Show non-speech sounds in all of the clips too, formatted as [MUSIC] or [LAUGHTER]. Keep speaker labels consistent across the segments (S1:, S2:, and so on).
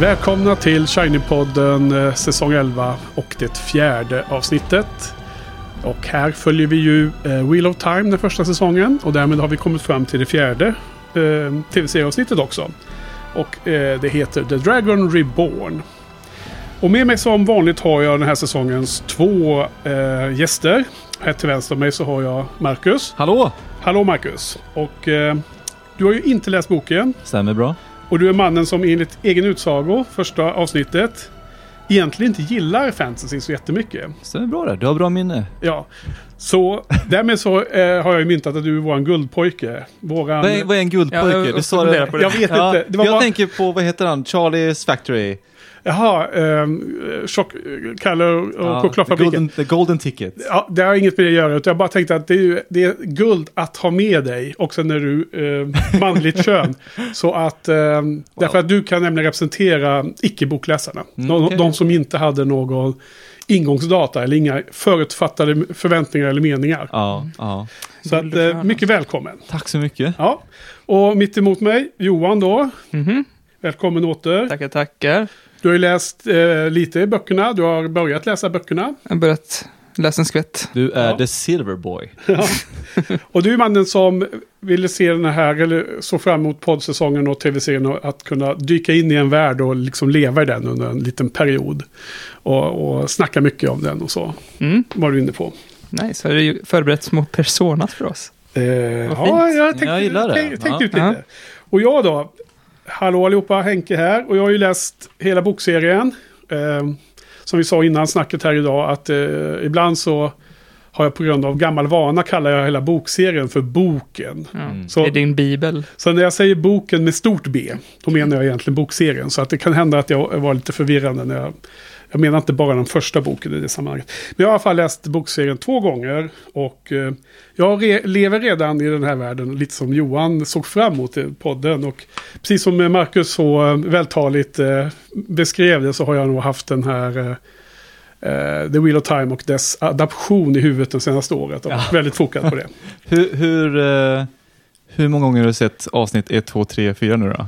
S1: Välkomna till Shiny-podden eh, säsong 11 och det fjärde avsnittet. Och här följer vi ju eh, Wheel of Time den första säsongen och därmed har vi kommit fram till det fjärde eh, tv-serieavsnittet också. Och eh, det heter The Dragon Reborn. Och med mig som vanligt har jag den här säsongens två eh, gäster. Här till vänster om mig så har jag Marcus.
S2: Hallå!
S1: Hallå Marcus! Och eh, du har ju inte läst boken.
S2: Stämmer bra.
S1: Och du är mannen som enligt egen utsago, första avsnittet, egentligen inte gillar fantasy så jättemycket.
S2: Stämmer bra där. Du har bra minne.
S1: Ja, så därmed så eh, har jag ju myntat att du är våran guldpojke. Våran...
S2: Vad är, vad är en guldpojke?
S3: Ja, jag
S2: du sa det.
S3: det.
S1: Jag vet
S2: Ja,
S1: inte. Det var
S2: jag
S1: bara...
S2: tänker på, vad heter han? Charlies Factory.
S1: Jaha, ehm, tjock, Kalle och
S2: Ja,
S1: chokladfabriken.
S2: the, golden, the golden ticket.
S1: Ja, det har inget med det att göra. Utan jag bara tänkte att det är, ju, det är guld att ha med dig. Också när du eh, manligt kön. [LAUGHS] Så att, eh, därför att du kan nämligen representera icke-bokläsarna.
S2: Mm,
S1: de,
S2: okej.
S1: de som inte hade någon ingångsdata eller inga förutfattade förväntningar eller meningar.
S2: Ja, ja.
S1: Så att, eh, mycket välkommen.
S2: Tack så mycket.
S1: Ja. Och mitt emot mig, Johan då.
S3: Mhm.
S1: Välkommen åter.
S3: Tackar, tackar.
S1: Du har ju läst eh, lite i böckerna. Du har börjat läsa böckerna.
S3: Jag har börjat läsa en skvätt.
S2: Du är
S1: Ja.
S2: the silver boy. [LAUGHS]
S1: Och du är mannen som ville se den här, eller så fram emot poddsäsongen och tv-serien och att kunna dyka in i en värld och liksom leva i den under en liten period. Och, och snacka mycket om den och så.
S3: Mm.
S1: Var du inne på.
S3: Nej, så har du ju förberett små personas för oss.
S1: Eh, ja, jag tänkte,
S2: Jag gillar det.
S1: tänk- tänkte
S2: Ja.
S1: ut lite.
S3: Ja.
S1: Och jag då. Hallå allihopa, Henke här. Och jag har ju läst hela bokserien. Eh, som vi sa innan snacket här idag att eh, ibland så har jag på grund av gammal vana kallar jag hela bokserien för boken.
S2: Mm.
S1: Så-
S3: Det är din bibel.
S1: Så när jag säger boken med stort B, då menar jag egentligen bokserien. Så att det kan hända att jag var lite förvirrande när jag... Jag menar inte bara den första boken i det sammanhanget. Men jag har i alla fall läst bokserien två gånger. Och eh, jag re- lever redan i den här världen, lite som Johan såg fram emot i podden. Och precis som Marcus så eh, vältaligt eh, beskrev det så har jag nog haft den här... Eh, The Wheel of Time och dess adaption i huvudet det senaste året. Och varit [LAUGHS] väldigt fokad på det. [LAUGHS]
S2: Hur, hur, hur många gånger har du sett avsnitt 1, 2, 3, 4 nu då?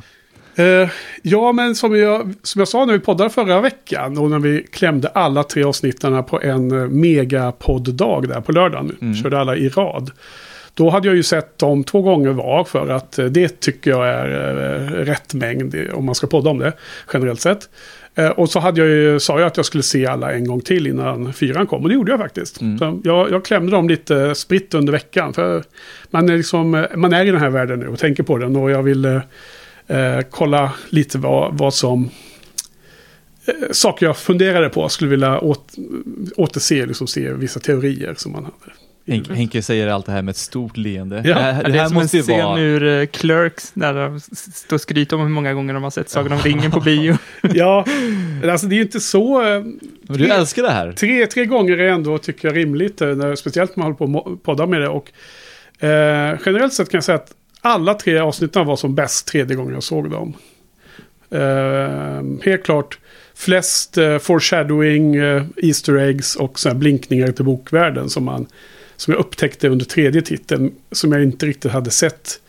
S1: Eh, ja, men som jag, som jag sa när vi poddade förra veckan och när vi klämde alla tre avsnitten på en eh, megapoddag där på lördagen.
S2: Mm.
S1: Körde alla i rad. Då hade jag ju sett dem två gånger var för att eh, det tycker jag är eh, rätt mängd om man ska podda om det generellt sett. Och så hade jag ju, sa jag att jag skulle se alla en gång till innan fyran kom och det gjorde jag faktiskt.
S2: Mm.
S1: Så jag, jag klämde dem lite spritt under veckan. För man är, liksom, man är i den här världen nu och tänker på den och jag vill eh, eh, kolla lite vad, vad som... Eh, saker jag funderade på, skulle vilja åt, återse, liksom se vissa teorier som man hade.
S2: Henke, Henke säger allt det här med ett stort leende.
S1: Ja.
S2: det här,
S3: Det,
S2: det
S3: är
S2: här
S3: som en
S2: måste
S3: scen
S2: vara...
S3: ur uh, Clerks, där de står och skryter om hur många gånger de har sett Sagan om ringen på bio. [LAUGHS]
S1: Ja, alltså det är ju inte så... eh,
S2: Men du älskar det här.
S1: Tre, tre gånger är ändå, tycker jag, rimligt. eh, När, speciellt när man håller på att podda med det. Och, eh, generellt sett kan jag säga att alla tre avsnitten var som bäst tredje gången jag såg dem. Uh, helt klart flest uh, foreshadowing, uh, Easter eggs och så här blinkningar till bokvärlden som, man, som jag upptäckte under tredje titeln. Som jag inte riktigt hade sett.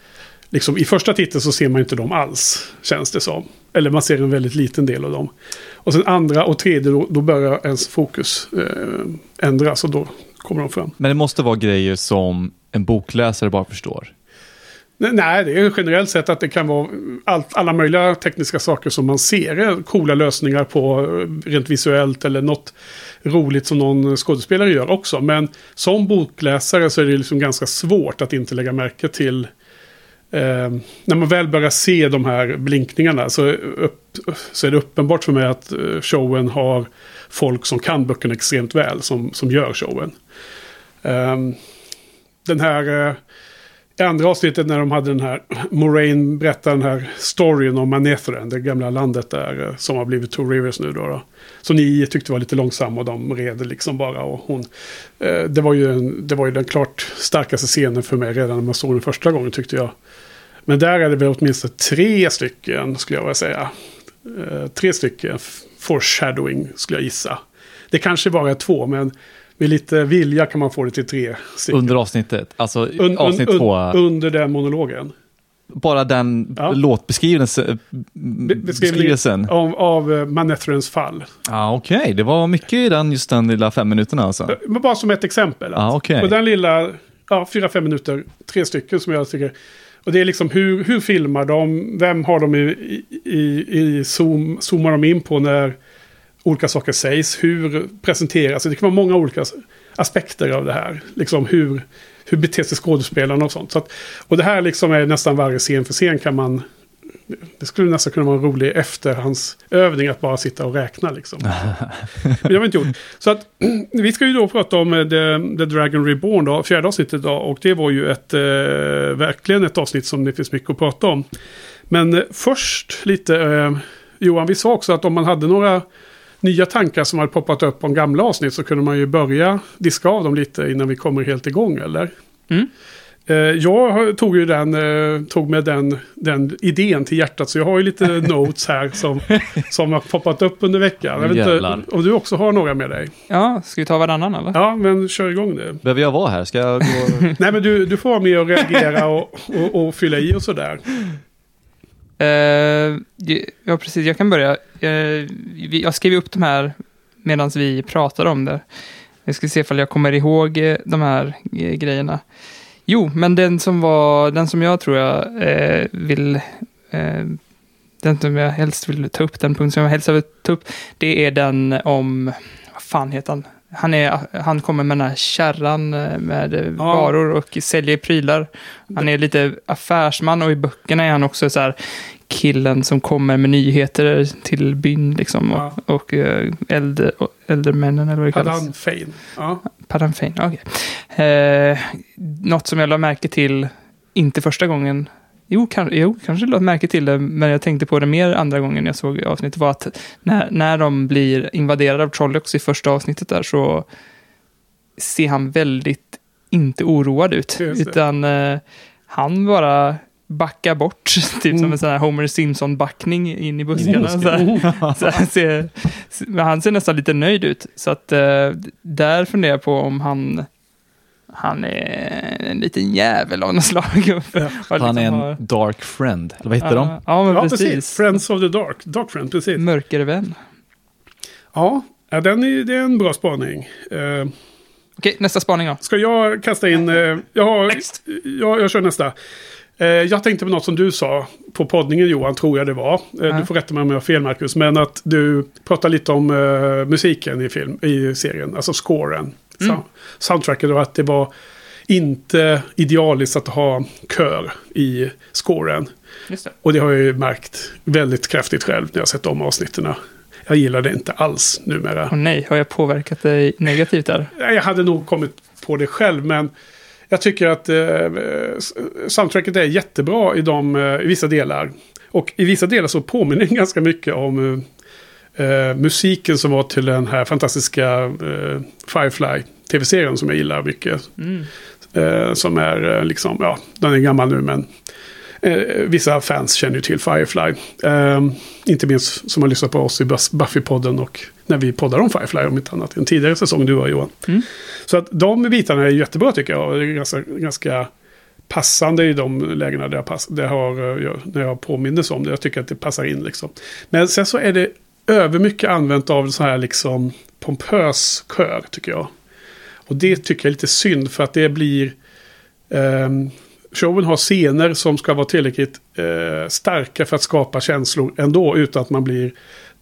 S1: Liksom, I första titeln så ser man inte dem alls, känns det som. Eller man ser en väldigt liten del av dem. Och sen andra och tredje, då, då börjar ens fokus ändras och då kommer de fram.
S2: Men det måste vara grejer som en bokläsare bara förstår.
S1: Nej, det är generellt sett att det kan vara allt, alla möjliga tekniska saker som man ser. Coola lösningar på eh, rent visuellt eller något roligt som någon skådespelare gör också. Men som bokläsare så är det liksom ganska svårt att inte lägga märke till Eh, när man väl börjar se de här blinkningarna så, eh, upp, så är det uppenbart för mig att eh, showen har folk som kan böckerna extremt väl som, som gör showen. Eh, den här det i andra avsnittet när de hade den här, Moraine berättar den här storyn om Manetheren, det gamla landet där eh, som har blivit Two Rivers nu då. då. Som ni tyckte var lite långsam och de red liksom bara. Och hon, eh, det, var ju en, det var ju den klart starkaste scenen för mig redan när man såg den första gången tyckte jag. Men där är det väl åtminstone tre stycken skulle jag vilja säga. Eh, tre stycken foreshadowing skulle jag gissa. Det kanske bara är två men med lite vilja kan man få det till tre stycken.
S2: Under avsnittet, alltså
S1: Un-
S2: avsnitt
S1: un-
S2: två.
S1: un- under den monologen.
S2: bara den
S1: Ja.
S2: låtbeskrivelsen.
S1: Be-
S2: beskrivelsen.
S1: Av, av uh, Manetherens fall.
S2: Ja, okej. Det var mycket i den, just den lilla fem minuterna alltså.
S1: Men bara som ett exempel.
S2: Ja, okej.
S1: Och den lilla, ja, fyra, fem minuter, tre stycken som jag tycker. Och det är liksom hur, hur filmar de, vem har de i, i, i zoom, zoomar de in på när olika saker sägs, hur presenteras, det kan vara många olika aspekter av det här. Liksom hur, hur beter sig skådespelarna och sånt. Så att, och det här liksom är nästan varje scen för scen kan man det skulle nästan kunna vara en rolig efterhandsövning att bara sitta och räkna liksom. [LAUGHS] Men det har vi inte gjort. Så att [CLEARS THROAT] vi ska ju då prata om eh, The, The Dragon Reborn då, fjärde avsnittet idag. Och det var ju ett, eh, verkligen ett avsnitt som det finns mycket att prata om. Men eh, först lite, eh, Johan, vi sa också att om man hade några nya tankar som hade poppat upp om gamla avsnitt så kunde man ju börja diska av dem lite innan vi kommer helt igång, eller?
S3: Mm.
S1: Eh, Jag tog ju den, eh, tog med den, den idén till hjärtat så jag har ju lite [LAUGHS] notes här som, som har poppat upp under veckan. Jag vet
S2: Jävlar.
S1: inte om du också har några med dig?
S3: Ja, ska vi ta varannan eller?
S1: Ja, men kör igång nu.
S2: Behöver jag vara här? Ska jag gå? [LAUGHS]
S1: Nej, men du, du får vara med och reagera och, och, och fylla i och sådär.
S3: Eh, ja, precis. Jag kan börja. Vi- jag skrev upp de här medan vi pratade om det. Jag ska se ifall jag kommer ihåg eh, de här grejerna. Jo, men den som var, den som jag tror jag eh, vill, den som jag helst vill ta upp, den punkt som jag helst vill ta upp, det är den om, vad fan heter han? Han, är, han kommer med den här kärran med eh, varor och säljer prylar. Han är lite affärsman och i böckerna är han också så här killen som kommer med nyheter till byn liksom.
S1: Ja.
S3: Och, och eh, eld, och äldremännen eller vad det kallas.
S1: Padan Fein. Ja.
S3: Padanfein, okej. Eh, något som jag la märke till, inte första gången, jo, kan, jo kanske la märke till det, men jag tänkte på det mer andra gången jag såg avsnittet, var att när, när de blir invaderade av Trollocs i första avsnittet där så ser han väldigt inte oroad ut, utan eh, han bara backar bort, [LAUGHS] typ som
S1: Mm.
S3: en sån här Homer Simpson-backning in i buskarna.
S2: busken.
S3: så här. [LAUGHS] Så han, ser, men han ser nästan lite nöjd ut. Så att eh, där funderar jag på om han, han är en liten jävel av något slag. [LAUGHS] Och
S2: Han är
S3: liksom
S2: en
S3: har-
S2: dark friend. Eller vad heter de?
S3: Ja, ja, men
S1: ja,
S3: precis.
S1: precis. Friends of the Dark. Dark Friend, precis.
S3: Mörkervän.
S1: Ja, ja den är, det är en bra spaning. Eh,
S3: Okej, nästa spaning då.
S1: Ska jag kasta in... Eh, jag, har, jag, jag kör nästa. Eh, jag tänkte på något som du sa på poddningen Johan, tror jag det var.
S3: Ja.
S1: Du får rätta mig om jag har fel Marcus. Men att du pratar lite om eh, musiken i, film, i serien. Alltså scoren.
S3: Mm.
S1: So- soundtracket och att det var inte idealiskt att ha kör i scoren.
S3: Det.
S1: Och det har jag ju märkt väldigt kraftigt själv när jag sett om avsnitten. Jag gillar det inte alls numera.
S3: Åh nej, har jag påverkat dig negativt där?
S1: Nej, Jag hade nog kommit på det själv, men jag tycker att eh, soundtracket är jättebra i, de, eh, i vissa delar. Och i vissa delar så påminner den [LAUGHS] ganska mycket om eh, eh, musiken som var till den här fantastiska eh, Firefly-tv-serien som jag gillar mycket.
S3: Mm.
S1: Eh, som är eh, liksom, ja, den är gammal nu men vissa fans känner ju till Firefly. Inte minst som har lyssnat på oss i Buffy-podden och när vi poddar om Firefly om inte annat. En tidigare säsong du och Johan.
S3: Mm.
S1: Så att de bitarna är jättebra tycker jag. Det är ganska, ganska passande i de lägena där jag, pass, där jag har, eh, jag, när jag påminner om det. Jag tycker att det passar in liksom. Men sen så är det övermycket använt av så här liksom pompös kör tycker jag. Och det tycker jag är lite synd för att det blir... ehm, showen har scener som ska vara tillräckligt eh, starka för att skapa känslor ändå utan att man blir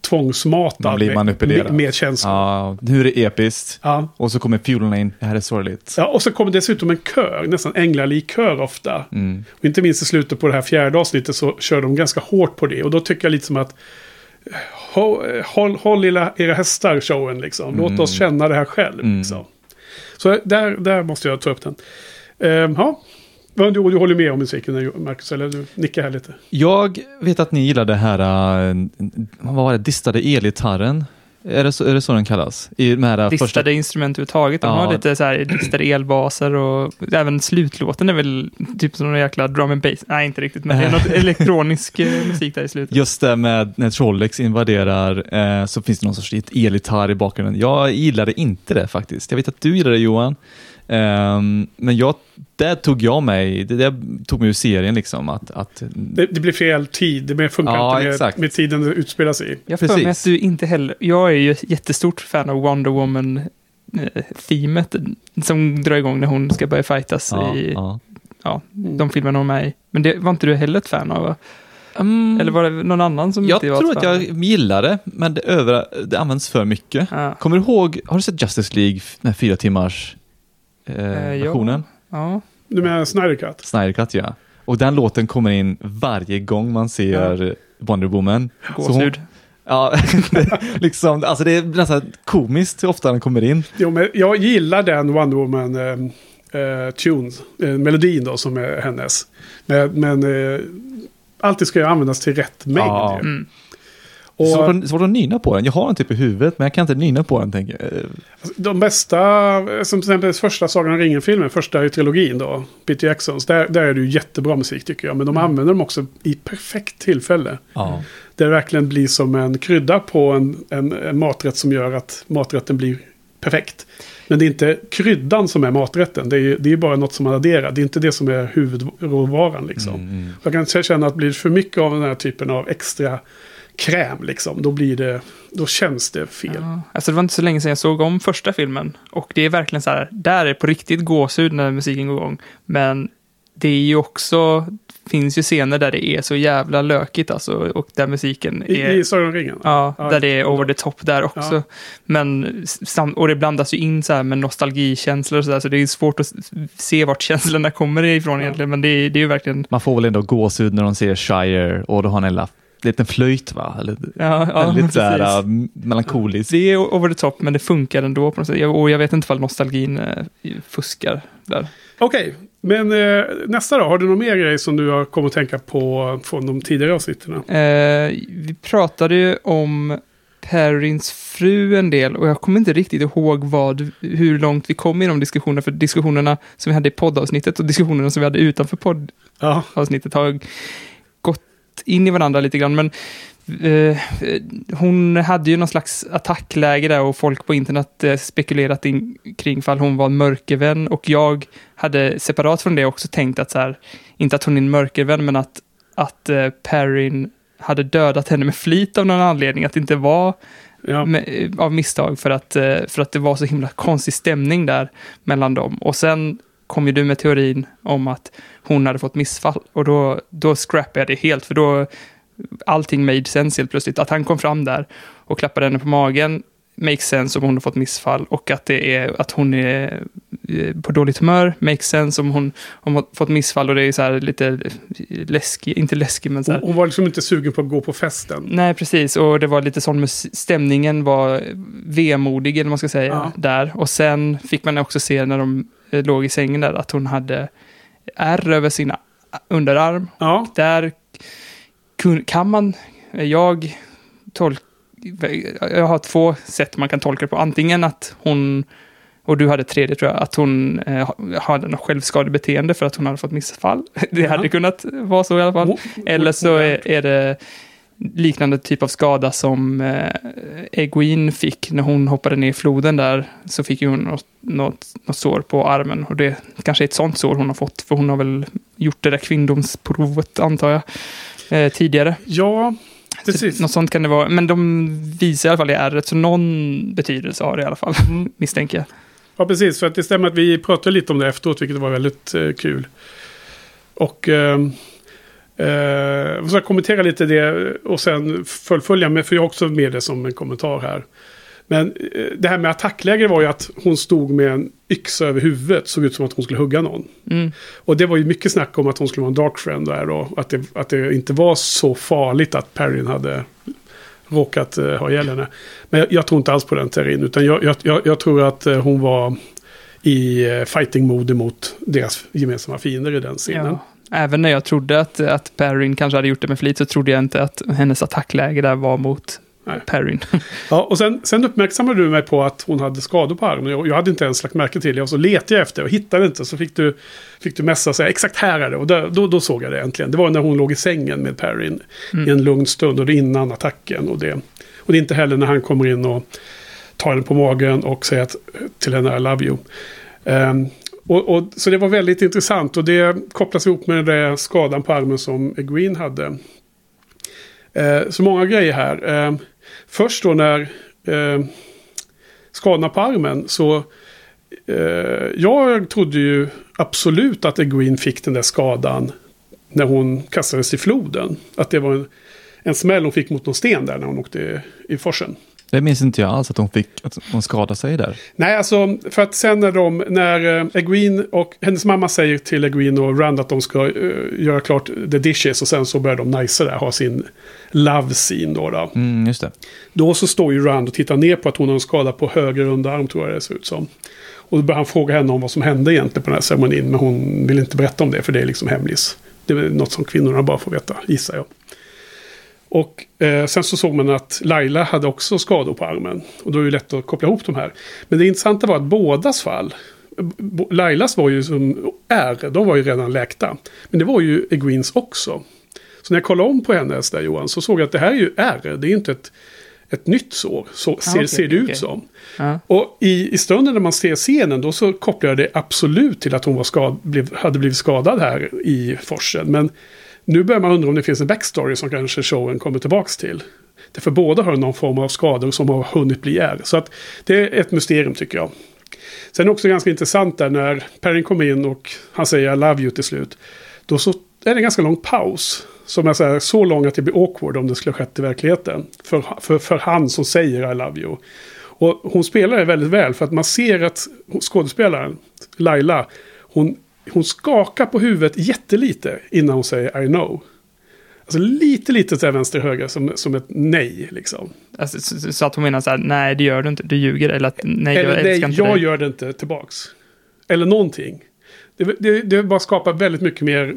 S1: tvångsmatad
S2: Man blir
S1: med,
S2: manipulerad.
S1: med, med känslor. Ja.
S2: Ja, nu är det episkt.
S1: Ja.
S2: Och så kommer fiolerna in. Det här är sorgligt.
S1: och så kommer dessutom en kör, nästan änglalik kör ofta.
S2: Mm.
S1: Och inte minst i slutet på det här fjärde avsnittet så kör de ganska hårt på det. Och då tycker jag lite som att hå- eh, håll, håll era, era hästar showen liksom. Låt
S2: Mm.
S1: oss känna det här själv.
S2: Mm.
S1: Liksom. Så där, där måste jag ta upp den. Ehm, ja. Men du, du håller med om musiken, Marcus? Eller du nickar här lite?
S2: Jag vet att ni gillade det här, äh, vad var det, distade elgitarren. Är det, så, är det så den kallas? I de här
S3: Distade
S2: första...
S3: instrument överhuvudtaget. De
S2: Ja.
S3: har lite så här distade elbaser och även slutlåten är väl typ som någon jäkla drum and bass. Nej, inte riktigt, men det är något [LAUGHS] elektronisk eh, musik där i slutet.
S2: Just det med när Trollex invaderar eh, så finns det någon sorts elgitarr i bakgrunden. Jag gillade inte det faktiskt. Jag vet att du gillade det Johan. Ehm, men jag, där tog jag mig, det där tog mig ur serien liksom. Att, att,
S1: Det, det blir fel tid. Det funkar
S2: Ja,
S1: inte med,
S2: exakt.
S1: med tiden det utspelar sig i.
S3: Jag får mig
S2: Precis.
S3: att du inte heller... Jag är ju ett jättestort fan av Wonder Woman-teamet som drar igång när hon ska börja fightas
S2: ja,
S3: i
S2: ja.
S3: ja, de filmerna hon är med i. Men det var inte du heller ett fan av? va?
S2: Mm,
S3: Eller var det någon annan som
S2: jag
S3: inte var
S2: tror
S3: ett
S2: att jag gillar det, men det, över, det används för mycket.
S3: Ja.
S2: Kommer du ihåg, har du sett Justice League, den här fyra timmars eh,
S3: Eh, ja.
S2: versionen?
S3: ja.
S1: Du menar Snyder Cut?
S2: Snyder Cut, ja. Och den låten kommer in varje gång man ser Wonder Woman.
S3: Gåshud.
S2: Ja, [LAUGHS] liksom, alltså det är nästan komiskt hur ofta den kommer in.
S1: Jo, men jag gillar den Wonder Woman eh, eh, tune, eh, melodin då som är hennes. Men, men eh, alltid ska ju användas till rätt mängd.
S2: Ja.
S3: Mm.
S1: Och
S2: Svårt att, svårt att nynna på den. Jag har den typ i huvudet, men jag kan inte nynna på den. Tänker jag.
S1: de bästa, som till exempel första Sagan om ringen-filmen, första i trilogin då, Peter Jacksons, där, där är det ju jättebra musik tycker jag. Men de använder dem också i perfekt tillfälle.
S2: Ja.
S1: Där det verkligen blir som en krydda på en, en, en maträtt som gör att maträtten blir perfekt. Men det är inte kryddan som är maträtten. Det är, det är bara något som man adderar. Det är inte det som är huvudråvaran liksom.
S2: Mm.
S1: Jag kan känna att blir det för mycket av den här typen av extra kräm liksom. Då blir det, då känns det fel.
S3: Ja. Alltså det var inte så länge sedan jag såg om första filmen. Och det är verkligen så här, där är på riktigt gåshud när musiken går igång. Men det är ju också, finns ju scener där det är så jävla lökigt alltså. Och där musiken
S1: I,
S3: är...
S1: i Sagan om ringen?
S3: Ja,
S1: Ja,
S3: där det är over the top där också.
S1: Ja.
S3: Men, och det blandas ju in så här med nostalgikänslor och så där, så det är svårt att se vart [LAUGHS] känslorna kommer ifrån
S1: Ja.
S3: egentligen. Men det är, det är ju verkligen...
S2: Man får väl ändå gåshud när de ser Shire och då har en lilla, liten flöjt va? Eller,
S3: Ja, ja
S2: väldigt
S3: precis.
S2: såhär uh, melankolisk.
S3: Det är over the top, men det funkar ändå på något sätt. Jag- Och jag vet inte ifall nostalgin eh, fuskar där.
S1: Okej, men eh, nästa då? Har du någon mer grej som du har kommit att tänka på från de tidigare avsnitten?
S3: Eh, vi pratade ju om Perrins fru en del och jag kommer inte riktigt ihåg vad, hur långt vi kom i de diskussionerna, för diskussionerna som vi hade i poddavsnittet och diskussionerna som vi hade utanför poddavsnittet
S1: Ja,
S3: har in i varandra lite grann, men eh, hon hade ju någon slags attackläge där och folk på internet eh, spekulerat in, kring fall hon var mörkervän och jag hade separat från det också tänkt att så här, inte att hon är en mörkervän, men att, att eh, Perrin hade dödat henne med flit av någon anledning, att det inte var
S1: ja.
S3: med, av misstag för att, eh, för att det var så himla konstig stämning där mellan dem. Och sen kom ju du med teorin om att hon hade fått missfall och då, då scrappade jag det helt för då allting made sense helt plötsligt. Att han kom fram där och klappade henne på magen makes sense om hon har fått missfall och att, det är, att hon är eh, på dåligt humör makes sense om hon har fått missfall och det är så här lite läskig, inte läskig men så här,
S1: Hon, var liksom inte sugen på att gå på festen.
S3: Nej, precis. Och det var lite sån stämningen var vemodig, eller vad man ska säga,
S1: Ja.
S3: där. Och sen fick man också se när de låg i sängen där, att hon hade ärr över sin underarm.
S1: Ja,
S3: Där kun- kan man, jag tolk, jag har två sätt man kan tolka det på. Antingen att hon, och du hade tredje tror jag, att hon eh, ha- hade något självskadebeteende för att hon hade fått missfall. [LAUGHS] Det
S1: Ja.
S3: hade kunnat vara så i alla fall. Eller så är, är det liknande typ av skada som eh, Egwene fick när hon hoppade ner i floden där. Så fick ju hon något, något, något sår på armen. Och det kanske är ett sånt sår hon har fått. För hon har väl gjort det där kvinndomsprovet antar jag. Eh, tidigare.
S1: ja
S3: Så
S1: precis.
S3: något sånt kan det vara. Men de visar i alla fall i ärret. Så någon betydelse har det i alla fall.
S1: Mm. [LAUGHS]
S3: Misstänker jag.
S1: Ja, precis. För att det stämmer att vi pratade lite om det efteråt, vilket var väldigt eh, kul. Och ehm, eh, jag ska kommentera lite det och sen fullfölja med, för jag har också med det som en kommentar här. Men eh, det här med attackläge var ju att hon stod med en yxa över huvudet, såg ut som att hon skulle hugga någon.
S3: Mm.
S1: Och det var ju mycket snack om att hon skulle vara en dark friend där då. Att det, att det inte var så farligt att Perrin hade råkat uh, ha ihjäl henne. Men jag, jag tror inte alls på den teorin. Utan jag, jag, jag, jag tror att eh, hon var i eh, fighting-mode mot deras gemensamma fiender i den scenen.
S3: Ja. Även när jag trodde att, att Perrin kanske hade gjort det med flit så trodde jag inte att hennes attackläge där var mot
S1: Nej.
S3: Perrin.
S1: Ja, och sen, sen uppmärksammade du mig på att hon hade skador på armen. Jag, jag hade inte ens lagt märke till det. Och så letade jag efter och hittade inte. Så fick du, fick du messa och säga exakt här är det. Och där, då, då såg jag det äntligen. Det var när hon låg i sängen med Perrin i en lugn stund. Och det innan attacken. Och det, och det är inte heller när han kommer in och tar henne på magen och säger att, till henne I love you. Ehm, och, och, så det var väldigt intressant. Och det kopplas ihop med den där skadan på armen som Green hade. Eh, så många grejer här. Eh, först då när eh, skadorna på armen så eh, jag trodde ju absolut att Green fick den där skadan när hon kastades i floden. Att det var en, en smäll hon fick mot någon sten där när hon åkte i forsen.
S2: Det minns inte jag alls att hon fick, att hon skadade sig där.
S1: Nej, alltså för att sen när de, när eh, Egwene och hennes mamma säger till Egwene och Rand att de ska eh, göra klart the dishes och sen så börjar de nice där, ha sin love scene då. då.
S2: Mm, just det.
S1: Då så står ju Rand och tittar ner på att hon har en skada på höger underarm tror jag det ser ut som. Och då börjar han fråga henne om vad som hände egentligen på den här ceremonin. Men hon vill inte berätta om det för det är liksom hemlis. Det är något som kvinnorna bara får veta, gissar jag. Och eh, sen så såg man att Laila hade också skador på armen. Och då är det lätt att koppla ihop de här. Men det intressanta var att bådas fall. Lailas var ju som är, de var ju redan läkta. Men det var ju Egwenes också. Så när jag kollade om på hennes där Johan så såg jag att det här är ju R. Det är inte ett, ett nytt sår. Så ser,
S3: okej,
S1: ser det ut
S3: okej.
S1: som.
S3: Ja.
S1: Och i, i stunden när man ser scenen då så kopplar jag det absolut till att hon var skad, blev, hade blivit skadad här i forsen. Men nu börjar man undra om det finns en backstory som kanske showen kommer tillbaka till. Därför båda har någon form av skador som har hunnit bli är. Så att det är ett mysterium tycker jag. Sen är det också ganska intressant där när Perrin kommer in och han säger I love you till slut. Då så är det en ganska lång paus. Som är så, här, så lång att det blir awkward om det skulle ha skett i verkligheten. För, för, för han som säger I love you. Och hon spelar det väldigt väl för att man ser att skådespelaren, Laila, hon, hon skakar på huvudet jättelite innan hon säger I know. Alltså lite, lite till vänster höger som, som ett nej liksom.
S3: Alltså, så, så att hon menar så här, nej det gör du inte, du ljuger. Eller att nej, jag
S1: Eller
S3: älskar
S1: nej,
S3: inte
S1: jag
S3: dig.
S1: gör det inte tillbaks. Eller någonting. Det, det, det bara skapar väldigt mycket mer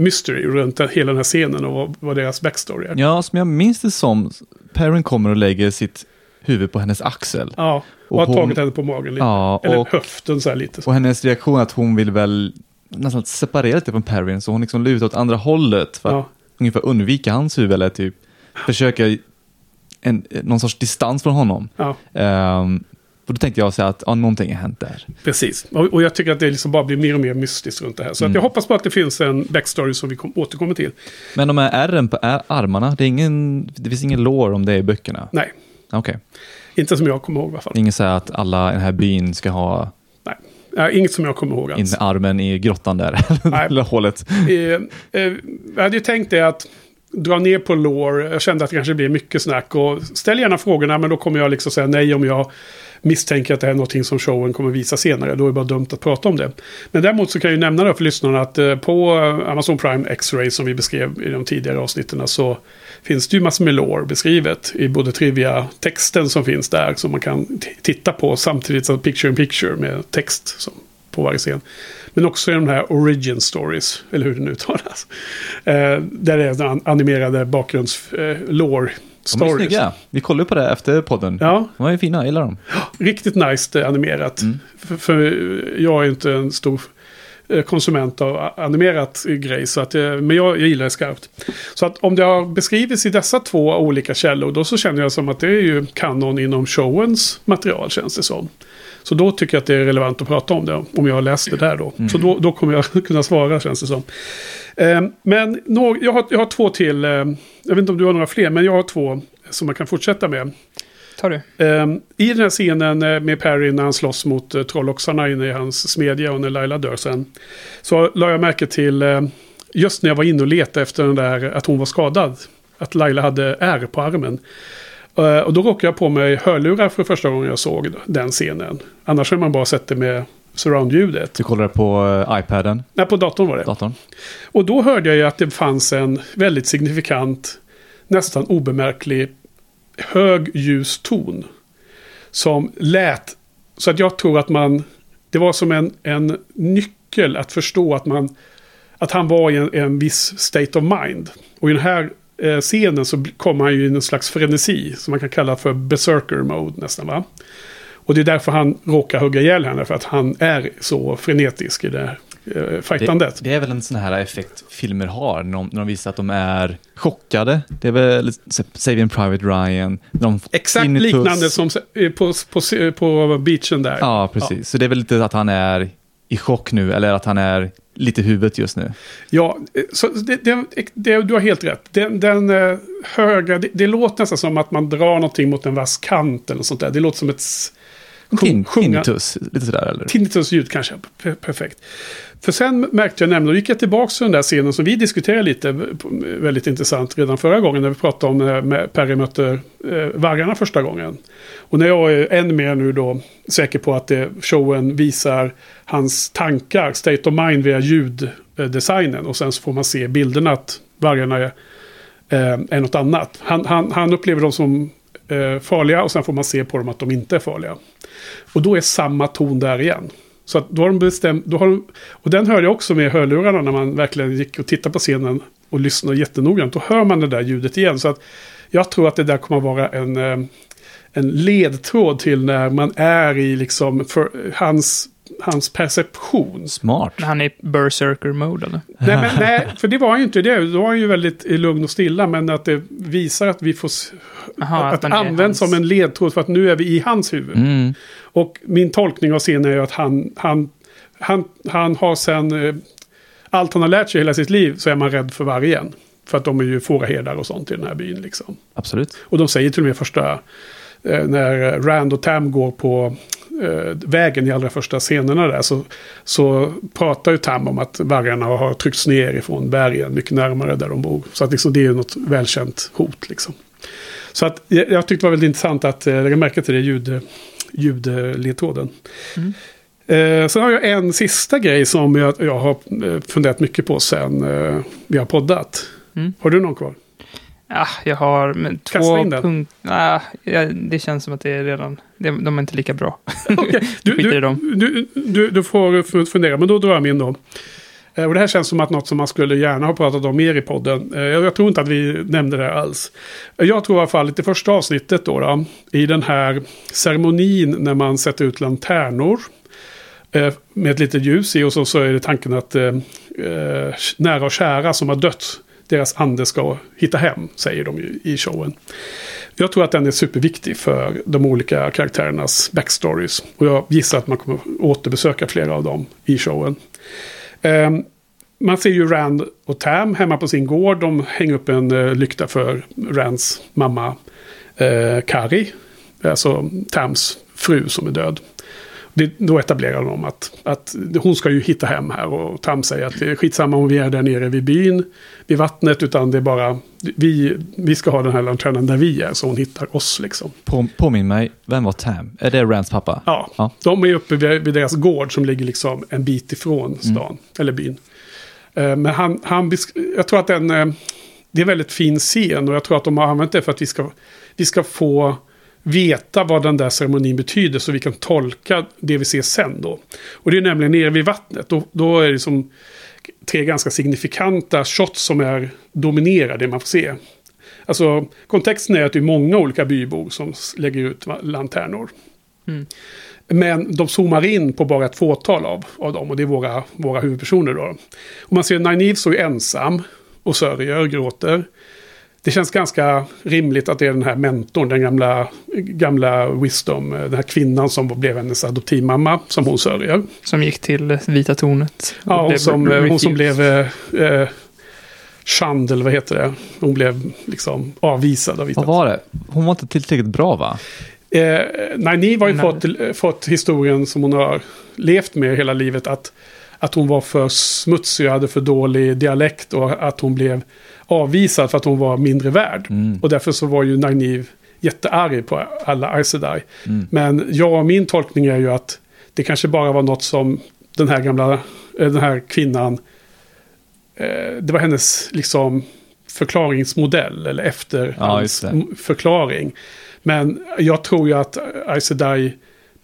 S1: mystery runt hela den här scenen och vad, vad deras backstory är.
S2: Ja, som jag minns det som, Perrin kommer och lägger sitt huvud på hennes axel.
S1: Ja, och,
S2: Och
S1: har tagit henne på magen lite.
S2: Ja,
S1: Eller
S2: och-
S1: höften så här lite. Så.
S2: Och hennes reaktion att hon vill väl nästan separera lite från Perrin, så hon liksom lutar åt andra hållet för att
S1: Ja.
S2: ungefär undvika hans huvud eller typ försöka en, någon sorts distans från honom.
S1: Ja,
S2: Ehm, och då tänkte jag säga att ja, någonting har hänt där.
S1: precis. Och, och jag tycker att det liksom bara blir mer och mer mystiskt runt det här. Så att
S2: Mm.
S1: jag hoppas på att det finns en backstory som vi kom, återkommer till.
S2: Men de här ärren på armarna, det, är ingen, det finns ingen lore om det i böckerna?
S1: Nej,
S2: Okej.
S1: inte som jag kommer ihåg i alla fall.
S2: Ingen säger att alla i den här byn ska ha
S1: Nej, Ja, inget som jag kommer ihåg
S2: in
S1: alls.
S2: armen i grottan där, [LAUGHS] eller hålet.
S1: Eh, eh, jag hade ju tänkt det att dra ner på lore. Jag kände att det kanske blir mycket snack. Och ställ gärna frågorna, men då kommer jag liksom säga nej om jag misstänker att det är någonting som showen kommer visa senare. Då är det bara dumt att prata om det. Men däremot så kan jag ju nämna då för lyssnarna att eh, på eh, Amazon Prime X-Ray som vi beskrev i de tidigare avsnitten så finns det ju massor med lore beskrivet i både trivia-texten som finns där som man kan titta på samtidigt som picture in picture med text som på varje scen. Men också i de här origin stories, eller hur det nu uttalas. Eh, där det är den animerade bakgrunds eh, lore
S2: de är
S1: stories.
S2: snygga. Vi kollade på det efter podden.
S1: Ja,
S2: De ju fina, jag gillar dem.
S1: riktigt nice animerat.
S2: Mm.
S1: För, för jag är inte en stor eh, konsument av animerat grej. Så att, men jag, jag gillar det skarpt. Så att om det har beskrivits i dessa två olika källor. Då så känner jag som att det är ju kanon inom showens material känns det som. Så då tycker jag att det är relevant att prata om det. Om jag har läst det där då. Så då, då kommer jag [LAUGHS] kunna svara känns det som. Eh, men nå, jag, har, jag har två till. Eh, jag vet inte om du har några fler. Men jag har två som man kan fortsätta med.
S3: Tar du?
S1: Ehm, I den här scenen eh, med Perry när han slåss mot uh, trolloxarna inne i hans smedja och när Laila dör sen. Så la jag märke till, eh, just när jag var inne och letade efter den där att hon var skadad. Att Laila hade ärr på armen. Eh, och då råkade jag på mig hörlurar för första gången jag såg den scenen. Annars har man bara sett det med surroundljudet.
S2: Du kollade på eh, iPaden,
S1: Nej, på datorn var det.
S2: datorn.
S1: Och då hörde jag ju att det fanns en väldigt signifikant, nästan obemärklig, hög ljus ton. Som lät, så att jag tror att man det var som en, en nyckel att förstå att, man, att han var i en, en viss state of mind. Och i den här scenen så kommer han ju i en slags frenesi som man kan kalla för berserker mode nästan va. Och det är därför han råkar hugga ihjäl henne, för att han är så frenetisk i det här eh, fightandet.
S2: Det, det är väl en sån här effekt filmer har, när de, när de visar att de är chockade. Det är väl Saving Private Ryan. De
S1: Exakt tinnitus. liknande som eh, på, på, på beachen där.
S2: Ja, precis. Ja. Så det är väl lite att han är i chock nu, eller att han är lite i huvudet just nu.
S1: Ja, eh, så det, det, det, du har helt rätt. Den, den eh, höga, det, det, låter nästan som att man drar någonting mot en vass kant eller sånt där. Det låter som ett
S2: Tin, tinnitus, lite sådär eller?
S1: Tinnitus-ljud kanske, perfekt. För sen märkte jag nämligen, då gick jag tillbaka till den där scenen som vi diskuterade lite, väldigt intressant redan förra gången när vi pratade om när Perry möter eh, vargarna första gången. Och när jag är än mer nu då säker på att det, showen visar hans tankar, state of mind via ljuddesignen och sen så får man se bilderna att vargarna är, eh, är något annat. Han, han, han upplever dem som eh, farliga och sen får man se på dem att de inte är farliga. Och då är samma ton där igen. Så att då har de bestämt, då har de, och den hörde jag också med hörlurarna när man verkligen gick och tittade på scenen och lyssnade jättenoggrant. Då hör man det där ljudet igen. Så att jag tror att det där kommer att vara en, eh, en ledtråd till när man är i liksom för, hans hans perception.
S2: Smart.
S3: Han är i berserker-mode eller?
S1: Nej, men, nej, för det var han ju inte det. Då var han ju väldigt lugn och stilla. Men att det visar att vi får... Aha, att, att det används som en ledtråd för att nu är vi i hans huvud.
S2: Mm.
S1: Och min tolkning av scenen är ju att han, han, han, han har sen... Eh, allt han har lärt sig hela sitt liv så är man rädd för vargen. För att de är ju fåraherdar och sånt i den här byn liksom.
S2: Absolut.
S1: Och de säger till och med första... Eh, när Rand och Tam går på vägen i allra första scenerna där så, så pratar ju Tam om att vargarna har tryckts ner ifrån bergen mycket närmare där de bor. Så att liksom, det är något välkänt hot liksom. Så att jag, jag tyckte det var väldigt intressant att eh, lägga märke till det ljud, ljudledtråden. Mm. Eh, sen har jag en sista grej som jag, jag har eh, funderat mycket på sen eh, vi har poddat. Mm. Har du någon kvar?
S3: Ja, jag har men, två punkter. Ah, ja, det känns som att det är redan... De är inte lika bra. [LAUGHS]
S1: Okay. Du, du, du, du, du, får fundera, men då drar jag min då. Eh, och det här känns som att något som man skulle gärna ha pratat om mer i podden. Eh, jag tror inte att vi nämnde det alls. Jag tror i alla fall att det första avsnittet då, då i den här ceremonin när man sätter ut lanternor eh, med ett litet ljus i och så, så är det tanken att eh, nära och kära som har dött deras ande ska hitta hem, säger de ju i showen. Jag tror att den är superviktig för de olika karaktärernas backstories. Och jag gissar att man kommer återbesöka flera av dem i showen. Um, man ser ju Rand och Tam hemma på sin gård. De hänger upp en uh, lykta för Rands mamma eh, uh, Kari. Alltså Tams fru som är död det, då etablerar de att, att hon ska ju hitta hem här och Tam säger att det är skitsamma om vi är där nere vid byn, vid vattnet, utan det är bara vi, vi ska ha den här lanternan där vi är, så hon hittar oss liksom.
S2: På, påminn mig, vem var Tam? Är det Rands pappa?
S1: Ja, ja. de är uppe vid, vid, deras gård som ligger liksom en bit ifrån mm. stan, mm. eller byn. Uh, men han, han, jag tror att den, uh, det är en väldigt fin scen och jag tror att de har använt det för att vi ska, vi ska få veta vad den där ceremonin betyder så vi kan tolka det vi ser sen då. Och det är nämligen nere vid vattnet. Då, då är det som tre ganska signifikanta shots som är dominerar det man får se. Alltså kontexten är att det är många olika bybor som lägger ut lanternor. Mm. Men de zoomar in på bara ett fåtal av, av dem och det är våra, våra huvudpersoner då. Och man ser så är ensam och sörjer, gråter det känns ganska rimligt att det är den här mentorn, den gamla, gamla Wisdom, eh, den här kvinnan som blev hennes adoptivmamma, som hon sörjer.
S3: Som gick till Vita tornet.
S1: Ja, hon som, eh, hon som blev eh, eh vad heter det? Hon blev liksom avvisad av Vita
S2: Vad var det? Hon var inte tillräckligt bra va?
S1: Eh, nej, ni har ju fått, fått historien som hon har levt med hela livet. Att, att hon var för smutsig och hade för dålig dialekt och att hon blev avvisad för att hon var mindre värd. Mm. Och därför så var ju Nynaeve jättearg på alla Aes Sedai. Mm. Men jag, min tolkning är ju att det kanske bara var något som den här gamla, eh, den här kvinnan, eh, det var hennes liksom förklaringsmodell eller efter ja, förklaring. Men jag tror ju att Aes Sedai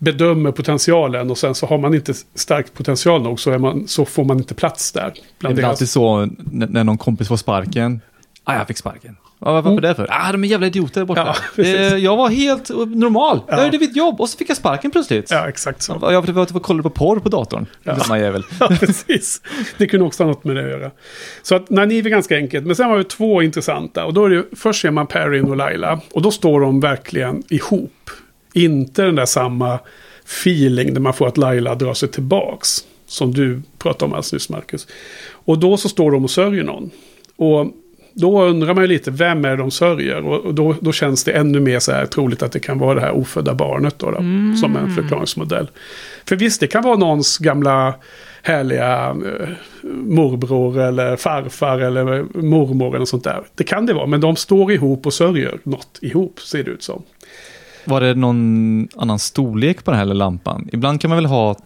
S1: bedömer potentialen och sen så har man inte stark potential nog så, man, så får man inte plats där.
S2: Det är alltid så när, någon kompis får sparken. Ah, jag fick sparken. Ja, varför
S1: Mm.
S2: det för? Ah, de är jävla idioter där borta.
S1: Ja, [LAUGHS]
S2: eh, jag var helt normal. Jag
S1: Ja.
S2: gjorde mitt jobb och så fick jag sparken plötsligt.
S1: ja, exakt så.
S2: Jag var tvungen att kolla på porr på datorn.
S1: Ja.
S2: Jävel. [LAUGHS]
S1: Ja, precis. Det kunde också ha något med det att göra. Så att Naiv är ganska enkelt. Men sen har vi två intressanta. Och då är det, först ser man Perrin och Laila. Och då står de verkligen ihop. Inte den där samma feeling där man får att Laila drar sig tillbaks. Som du pratade om alldeles nyss, Marcus. Och då så står de och sörjer någon. Och då undrar man ju lite, vem är det de sörjer? Och då, då känns det ännu mer så här troligt att det kan vara det här ofödda barnet då, då som en förklaringsmodell. För visst, det kan vara någons gamla härliga eh, morbror eller farfar eller mormor eller sånt där. Det kan det vara, men de står ihop och sörjer något ihop, ser det ut som.
S2: Var det någon annan storlek på den här lampan? Ibland kan man väl ha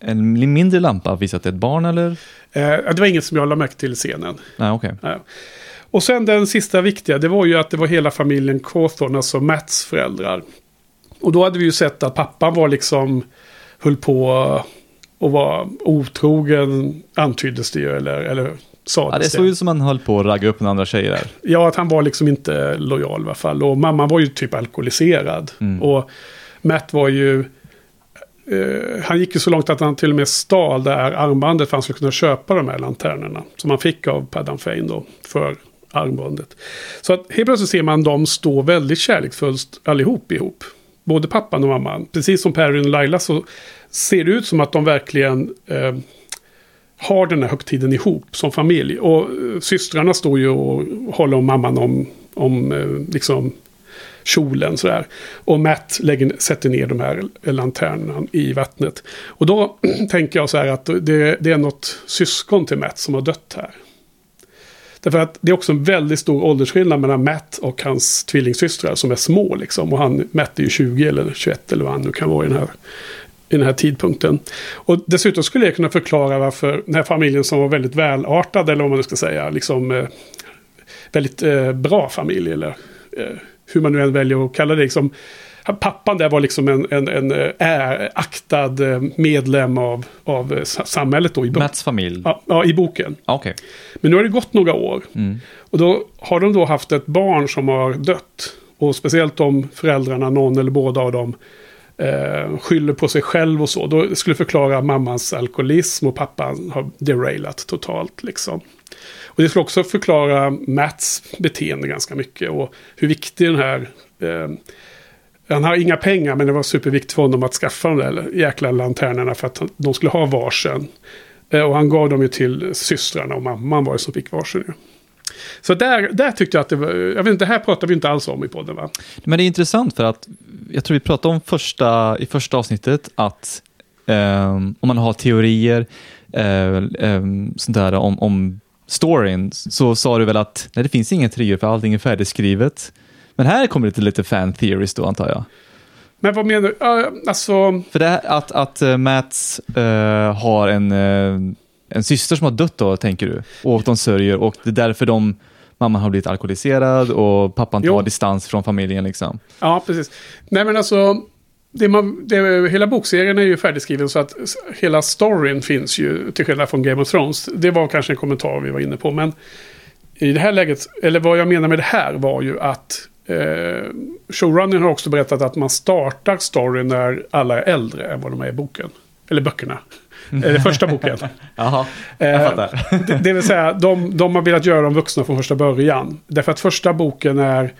S2: en mindre lampa och visa att det är ett barn eller?
S1: Eh, det var inget som jag la märke till i scenen.
S2: Nej, okej.
S1: Nej. Och sen den sista viktiga, det var ju att det var hela familjen Cawthorn, alltså Mats föräldrar. Och då hade vi ju sett att pappan var liksom, höll på och var otrogen, antyddes det ju, eller, eller
S2: Ja, det såg ut som man höll på att ragga upp med andra tjejer där.
S1: Ja, att han var liksom inte lojal i alla fall. Och mamman var ju typ alkoholiserad.
S2: Mm.
S1: Och Matt var ju... Eh, han gick ju så långt att han till och med stal det här armbandet för att han skulle kunna köpa de här lanternorna. Som han fick av Paddan Fane då, för armbandet. Så att helt plötsligt ser man dem stå väldigt kärleksfullt allihop ihop. Både pappan och mamman. Precis som Perry och Laila så ser det ut som att de verkligen eh, har den här högtiden ihop som familj. Och eh, systrarna står ju och håller om mamman om, om eh, liksom kjolen sådär. Och Matt lägger, sätter ner de här lanternorna i vattnet. Och då [CLEARS THROAT] tänker jag så här att det, det är något syskon till Matt som har dött här. Därför att det är också en väldigt stor åldersskillnad mellan Matt och hans tvillingsystrar som är små liksom. Och han, Matt är ju 20 eller 21 eller vad han nu kan vara i den här i den här tidpunkten. Och dessutom skulle jag kunna förklara varför den här familjen som var väldigt välartad, eller vad man nu ska säga, liksom eh, väldigt eh, bra familj, eller eh, hur man nu än väljer att kalla det. Liksom, pappan där var liksom en, en, en äh, aktad eh, medlem av, av eh, sa- samhället då i,
S2: Mats familj.
S1: ja, ja, i boken.
S2: Ah, Okej.
S1: Men nu har det gått några år.
S2: Mm.
S1: Och då har de då haft ett barn som har dött. Och speciellt om föräldrarna, någon eller båda av dem, eh, skyller på sig själv och så. Då skulle förklara mammans alkoholism och pappan har derailat totalt liksom. Och det skulle också förklara Mats beteende ganska mycket och hur viktig den här... Eh, han har inga pengar men det var superviktigt för honom att skaffa de där jäkla lanternorna för att de skulle ha varsin. Eh, och han gav dem ju till systrarna och mamman var det som fick varsin. ju. Så där, där tyckte jag att det var, jag vet inte, det här pratar vi inte alls om i podden va?
S2: Men det är intressant för att jag tror vi pratade om första, i första avsnittet att ehm, om man har teorier eh, ehm, sånt där om, om storyn så sa du väl att nej, det finns ingen trio för allting är färdigskrivet. Men här kommer det till lite fan theories då antar jag.
S1: Men vad menar du? Ja, alltså,
S2: För det här, att, att uh, Mats eh, har en, eh, en syster som har dött då, tänker du? Och de sörjer och det är därför de, mamman har blivit alkoholiserad och pappan tar
S1: Jo.
S2: distans från familjen liksom.
S1: ja precis. Nej men alltså, det man, det, hela bokserien är ju färdigskriven så att hela storyn finns ju till skillnad från Game of Thrones. Det var kanske en kommentar vi var inne på, men i det här läget, eller vad jag menar med det här var ju att eh, showrunnern har också berättat att man startar storyn när alla är äldre än vad de är i boken. Eller böckerna. Eller första boken. [LAUGHS]
S2: Jaha,
S1: Eh,
S2: jag fattar.
S1: det, det vill säga, de, de har velat göra dem vuxna från första början. Därför att första boken är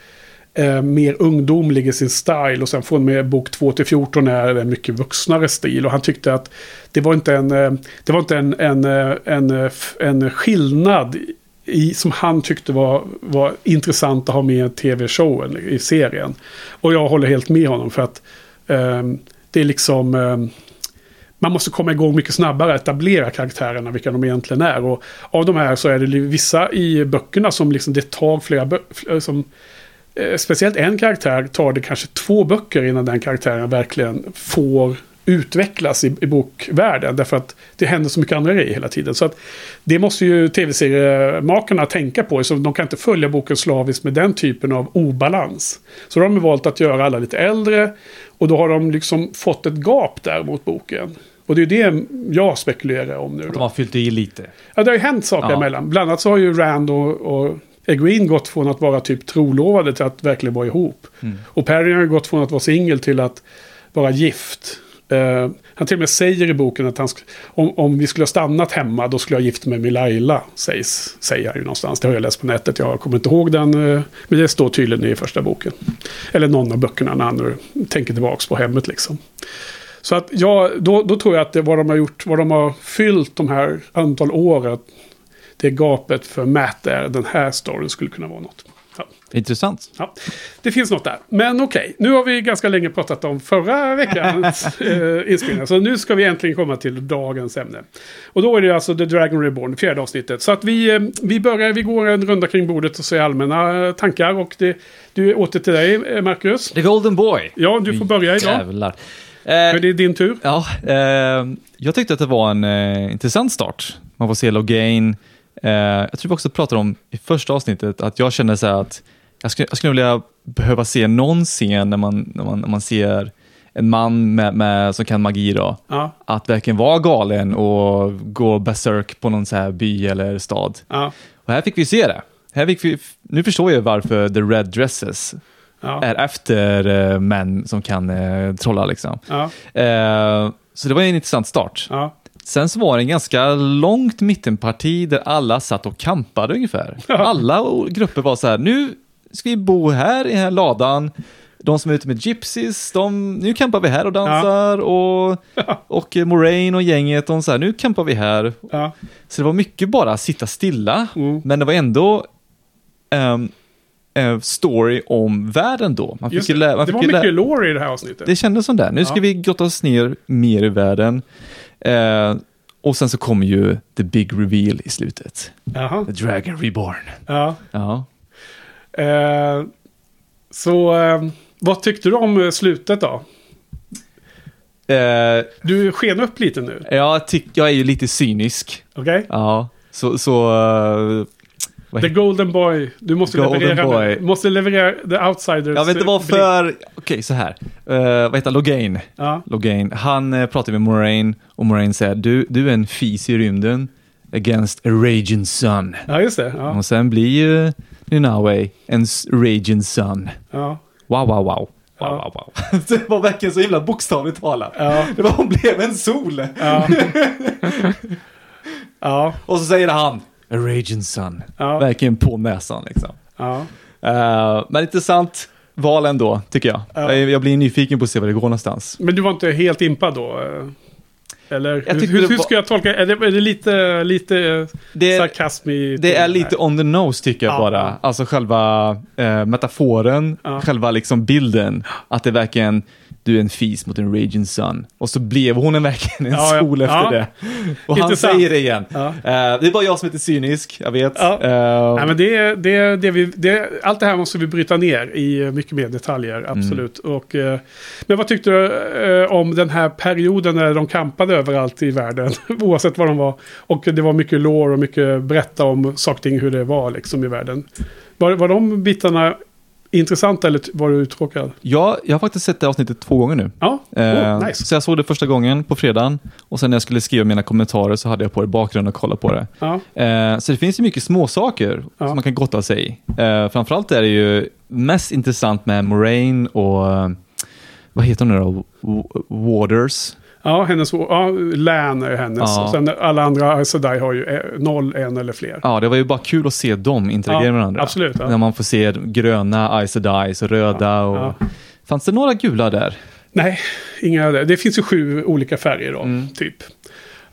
S1: eh, mer ungdomlig i sin style. Och sen från med bok 2 till 14 är det en mycket vuxnare stil. Och han tyckte att det var inte en, eh, det var inte en, en, eh, en, eh, en skillnad i, som han tyckte var, var intressant att ha med i tv-showen, i serien. Och jag håller helt med honom för att ehm, det är liksom... ehm, man måste komma igång mycket snabbare, etablera karaktärerna, vilka de egentligen är. Och av de här så är det vissa i böckerna som liksom det tar flera böcker. Eh, som, eh, speciellt en karaktär tar det kanske två böcker innan den karaktären verkligen får utvecklas i, i bokvärlden. Därför att det händer så mycket andra grejer hela tiden. Så att det måste ju tv-seriemakarna tänka på. Så de kan inte följa boken slaviskt med den typen av obalans. Så de har valt att göra alla lite äldre. Och då har de liksom fått ett gap där mot boken. Och det är det jag spekulerar om nu.
S2: De
S1: Då.
S2: har fyllt i lite.
S1: Ja, det har ju hänt saker
S2: Ja.
S1: emellan. Bland annat så har ju Rand och, och Egwene gått från att vara typ trolovade till att verkligen vara ihop.
S2: Mm.
S1: Och Perry har ju gått från att vara singel till att vara gift. Eh, han till och med säger i boken att han om, om vi skulle ha stannat hemma då skulle jag gifta mig med Laila. Sägs, säger han ju någonstans. Det har jag läst på nätet. Jag kommer inte ihåg den. eh, men det står tydligen i första boken. Eller någon av böckerna när han nu tänker tillbaka på hemmet liksom. Så att ja, då, då tror jag att det, vad de har gjort, vad de har fyllt de här antal åren. Det gapet för Matt där, den här storyn skulle kunna vara något. Ja.
S2: Intressant.
S1: Ja, det finns något där. Men okej, nu har vi ganska länge pratat om förra veckans [LAUGHS] eh, inspelning. Så nu ska vi äntligen komma till dagens ämne. Och då är det alltså The Dragon Reborn, fjärde avsnittet. Så att vi, eh, vi börjar, vi går en runda kring bordet och säger allmänna eh, tankar. Och det, du är åter till dig, eh, Marcus.
S2: The Golden Boy.
S1: Ja, du får börja idag.
S2: Jävlar. Eh,
S1: det är din tur.
S2: ja, eh, jag tyckte att det var en eh, intressant start. Man får se Logain. Jag tror vi också pratade om i första avsnittet att jag kände så att jag skulle, jag skulle vilja behöva se någon scen när man, när man, när man ser en man med, med, som kan magi då,
S1: Ja,
S2: att verkligen vara galen och gå berserk på någon så här by eller stad.
S1: ja,
S2: Och här fick vi se det. Här fick vi, nu förstår jag varför The Red Dresses
S1: ja,
S2: är efter eh, män som kan eh, trolla. Liksom.
S1: ja,
S2: Eh, så det var en intressant start.
S1: ja.
S2: Sen så var det en ganska långt mittenparti där alla satt och kampade ungefär. Alla grupper var så här, nu ska vi bo här i den här ladan. De som är ute med gypsies, de, nu campar vi här och dansar. Och, och eh, Moraine och gänget, de så här, nu campar vi här.
S1: ja.
S2: Så det var mycket bara sitta stilla,
S1: Mm.
S2: men det var ändå eh, story om världen då. Man fick
S1: Just det,
S2: man
S1: det
S2: fick
S1: var
S2: ju lä-
S1: mycket lore i det här avsnittet.
S2: det kändes som det. Nu ska
S1: Ja.
S2: vi grotta oss ner mer i världen. Eh, och sen så kommer ju the big reveal i slutet.
S1: Jaha.
S2: The Dragon Reborn.
S1: Ja.
S2: Ja.
S1: Eh, så eh, vad tyckte du om eh, slutet då?
S2: Eh,
S1: Du sken upp lite nu.
S2: jag, tyck, jag är ju lite cynisk.
S1: Okej?
S2: Ja. Så, så eh,
S1: The Golden Boy. Du måste
S2: Golden
S1: leverera
S2: Boy.
S1: Du måste leverera The Outsiders.
S2: jag vet inte varför. Okej, så här. Uh, vad heter? Logain.
S1: Ja.
S2: Logain. Han uh, pratar med Moraine och Moraine säger du, du är en fis i rymden against a raging sun.
S1: ja, just det. Ja.
S2: Och sen blir ju Ninawe en raging sun.
S1: Ja.
S2: Wow, wow, wow. Wow, wow, wow. [LAUGHS] Det var verkligen så himla bokstavligt talat.
S1: Ja.
S2: Det var, hon blev en sol.
S1: Ja. [LAUGHS] ja.
S2: Och så säger han, a raging sun.
S1: Ja.
S2: Verkligen på näsan liksom.
S1: Ja.
S2: Eh, men intressant val ändå, tycker jag.
S1: Ja.
S2: jag. Blir nyfiken på att se var det går någonstans.
S1: Men du var inte helt impad då? eh? Eller hur, hur, hur ska jag tolka? Är det, är det lite, lite
S2: Det,
S1: sarkasm i
S2: det är lite on the nose tycker jag
S1: Ja.
S2: bara. Alltså själva eh, metaforen,
S1: Ja.
S2: själva liksom bilden. Att det verkligen, du är en fis mot en raging sun. Och så blev hon en verkligen en
S1: Ja, ja.
S2: sol efter
S1: Ja.
S2: det. Och han
S1: Intressant.
S2: säger det igen.
S1: Ja.
S2: Eh, det är bara jag som är cynisk, jag vet.
S1: Ja.
S2: Eh,
S1: Nej, men det, det, det vi, det, allt det här måste vi bryta ner i eh, mycket mer detaljer, absolut. Och, eh, men vad tyckte du om den här perioden när de kampade överallt i världen? [LAUGHS] oavsett var de var. Och det var mycket lore och mycket berätta om saker och ting, hur det var liksom i världen. Var, var de bitarna intressanta eller var du uttråkad?
S2: Ja, jag har faktiskt sett det avsnittet två gånger nu.
S1: Ja, oh, nice.
S2: Så jag såg det första gången på fredagen och sen när jag skulle skriva mina kommentarer så hade jag på det i bakgrunden och kolla på det.
S1: Ja,
S2: Eh, så det finns ju mycket småsaker
S1: Ja.
S2: som man kan gotta sig i. Eh, framförallt är det ju mest intressant med Moraine och vad heter hon nu då? Waters.
S1: Ja, hennes, ja län är hennes.
S2: Ja.
S1: Och sen alla andra Sedai har ju eh, noll, en eller fler.
S2: Ja, det var ju bara kul att se dem interagera
S1: Ja,
S2: med varandra.
S1: absolut, ja.
S2: När man får se gröna Aes Sedais och röda och... Fanns det några gula där?
S1: Nej, inga det. Det finns ju sju olika färger då,
S2: Mm.
S1: typ.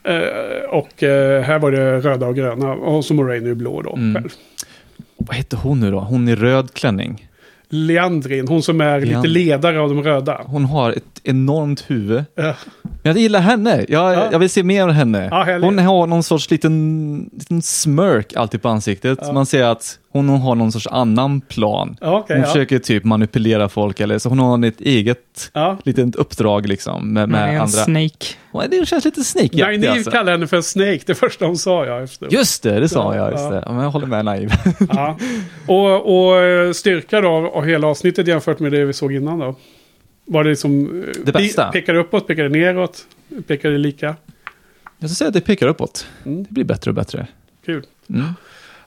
S1: Eh, och eh, här var det röda och gröna. Och så Moraine är ju blå då.
S2: Mm.
S1: själv.
S2: Vad hette hon nu då? Hon i röd klänning.
S1: Leandrin, hon som är lite
S2: Leand-
S1: ledare av de röda.
S2: Hon har ett enormt huvud.
S1: Ja.
S2: Jag gillar henne. Jag,
S1: Ja.
S2: jag vill se mer av henne.
S1: Ja,
S2: hon har någon sorts liten, liten smörk alltid på ansiktet. Man ser att hon har någon sorts annan plan.
S1: Okej,
S2: hon
S1: ja.
S2: försöker typ manipulera folk eller så hon har ett eget
S1: Ja.
S2: litet uppdrag liksom med, med
S3: är en
S2: andra.
S3: Snake.
S2: Och det känns lite snake
S1: Nej, ni
S2: alltså.
S1: kallar henne för Snake, det första hon sa ja. Efter.
S2: Just det, det sa
S1: Ja,
S2: jag. Just
S1: ja.
S2: det. Ja, men jag håller med naiv. [LAUGHS]
S1: Ja. Och, och eh, styrka då av hela avsnittet jämfört med det vi såg innan då? Var det liksom... eh,
S2: Det bästa?
S1: Pekar det uppåt, pekar det neråt? Pekar det lika?
S2: Jag ska säga att det pekar uppåt.
S1: Mm.
S2: Det blir bättre och bättre.
S1: Kul.
S2: Mm.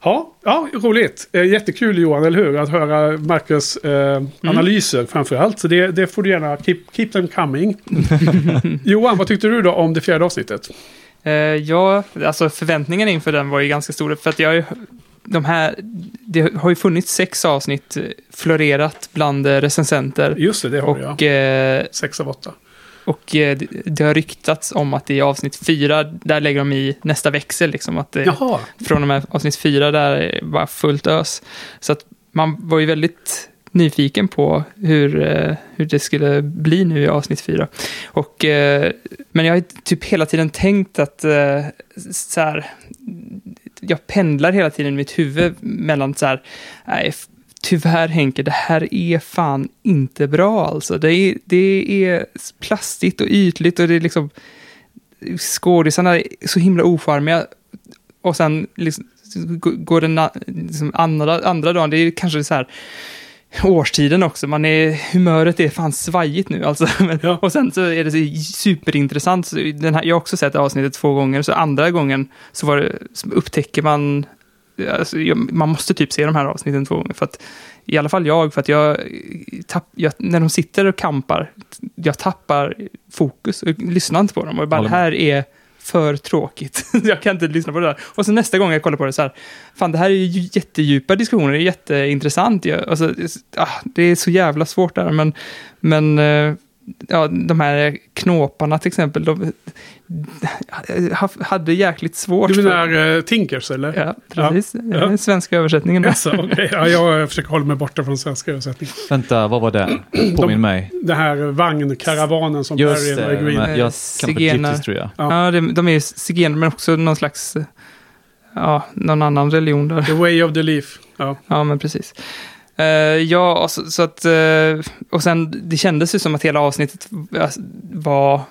S1: Ja, ja roligt. Eh, Jättekul Johan, eller hur? Att höra Marcus eh,
S2: Mm.
S1: analyser framför allt. Så det, det får du gärna keep, keep them coming. [LAUGHS] Johan, vad tyckte du då om det fjärde avsnittet?
S3: Eh, ja, alltså förväntningarna inför den var ju ganska stora. För att jag de här, det har ju funnits sex avsnitt eh, florerat bland eh, recensenter.
S1: Just det, det har.
S3: Och, eh,
S1: Sex av åtta.
S3: Och eh, det- det har ryktats om att i avsnitt fyra, där lägger de i nästa växel. Liksom, att det,
S1: Jaha,
S3: från och med avsnitt fyra, där är det bara fullt ös. Så att man var ju väldigt nyfiken på hur, eh, hur det skulle bli nu i avsnitt fyra. Och, eh, men jag har typ hela tiden tänkt att eh, så här, jag pendlar hela tiden i mitt huvud mellan så här, nej, tyvärr Henke, det här är fan inte bra alltså. Det är, det är plastigt och ytligt och det är liksom skådisarna är så himla ocharmiga. Och sen liksom, går den liksom andra, andra dagen, det är kanske så här årstiden också, man är, humöret är fan svajigt nu alltså. [LAUGHS] Men,
S1: Ja.
S3: Och sen så är det så superintressant, så den här, jag har också sett avsnittet två gånger, så andra gången så var det, så upptäcker man, alltså, jag- man måste typ se de här avsnitten två gånger, för att i alla fall jag, för att jag, tapp, jag när de sitter och kampar, jag tappar fokus och lyssnar inte på dem. Och bara, det här är för tråkigt. [LAUGHS] jag kan inte lyssna på det där. Och så nästa gång jag kollar på det så här, fan det här är ju jättedjupa diskussioner, det är jätteintressant. ju. Alltså, ah, det är så jävla svårt där, men, men eh, ja, de här knåparna till exempel, de ha- hade jäkligt svårt.
S1: du
S3: för-
S1: menar uh, Tinkers eller?
S3: Ja, precis.
S1: Ja.
S3: Ja. Svenska översättningen.
S1: Jaså, okej. ja, jag försöker hålla mig borta från svenska översättningen.
S2: Vänta, vad var det? Påminn mig.
S1: Den här vagnkaravanen som
S2: Just
S1: Barry
S2: det,
S1: and Green.
S3: Eh, zigenar.
S2: Gypsies tror jag.
S1: Ja.
S3: Ja, de, de är zigener, men också någon slags, eh, ja, någon annan religion där.
S1: The Way of the Leaf. Ja.
S3: Ja, men precis. Eh, ja, och så, så att, eh, och sen det kändes ju som att hela avsnittet alltså, var,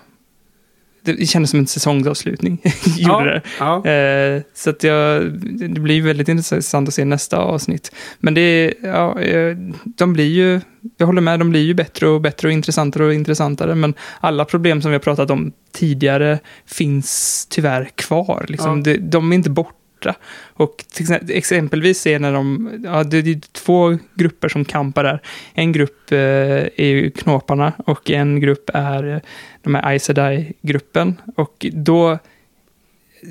S3: det kändes som en säsongsavslutning. [LAUGHS] Gjorde det.
S1: Ja.
S3: Eh, så att jag, det blir väldigt intressant att se nästa avsnitt. Men det, ja, de blir ju, jag håller med, de blir ju bättre och bättre och intressantare och intressantare. Men alla problem som vi har pratat om tidigare finns tyvärr kvar. Liksom.
S1: Ja.
S3: De, de är inte borta. Och till exempelvis är när de, ja, det är två grupper som kampar där. En grupp eh, är ju knåparna och en grupp är eh, de här Aes Sedai-gruppen. Och då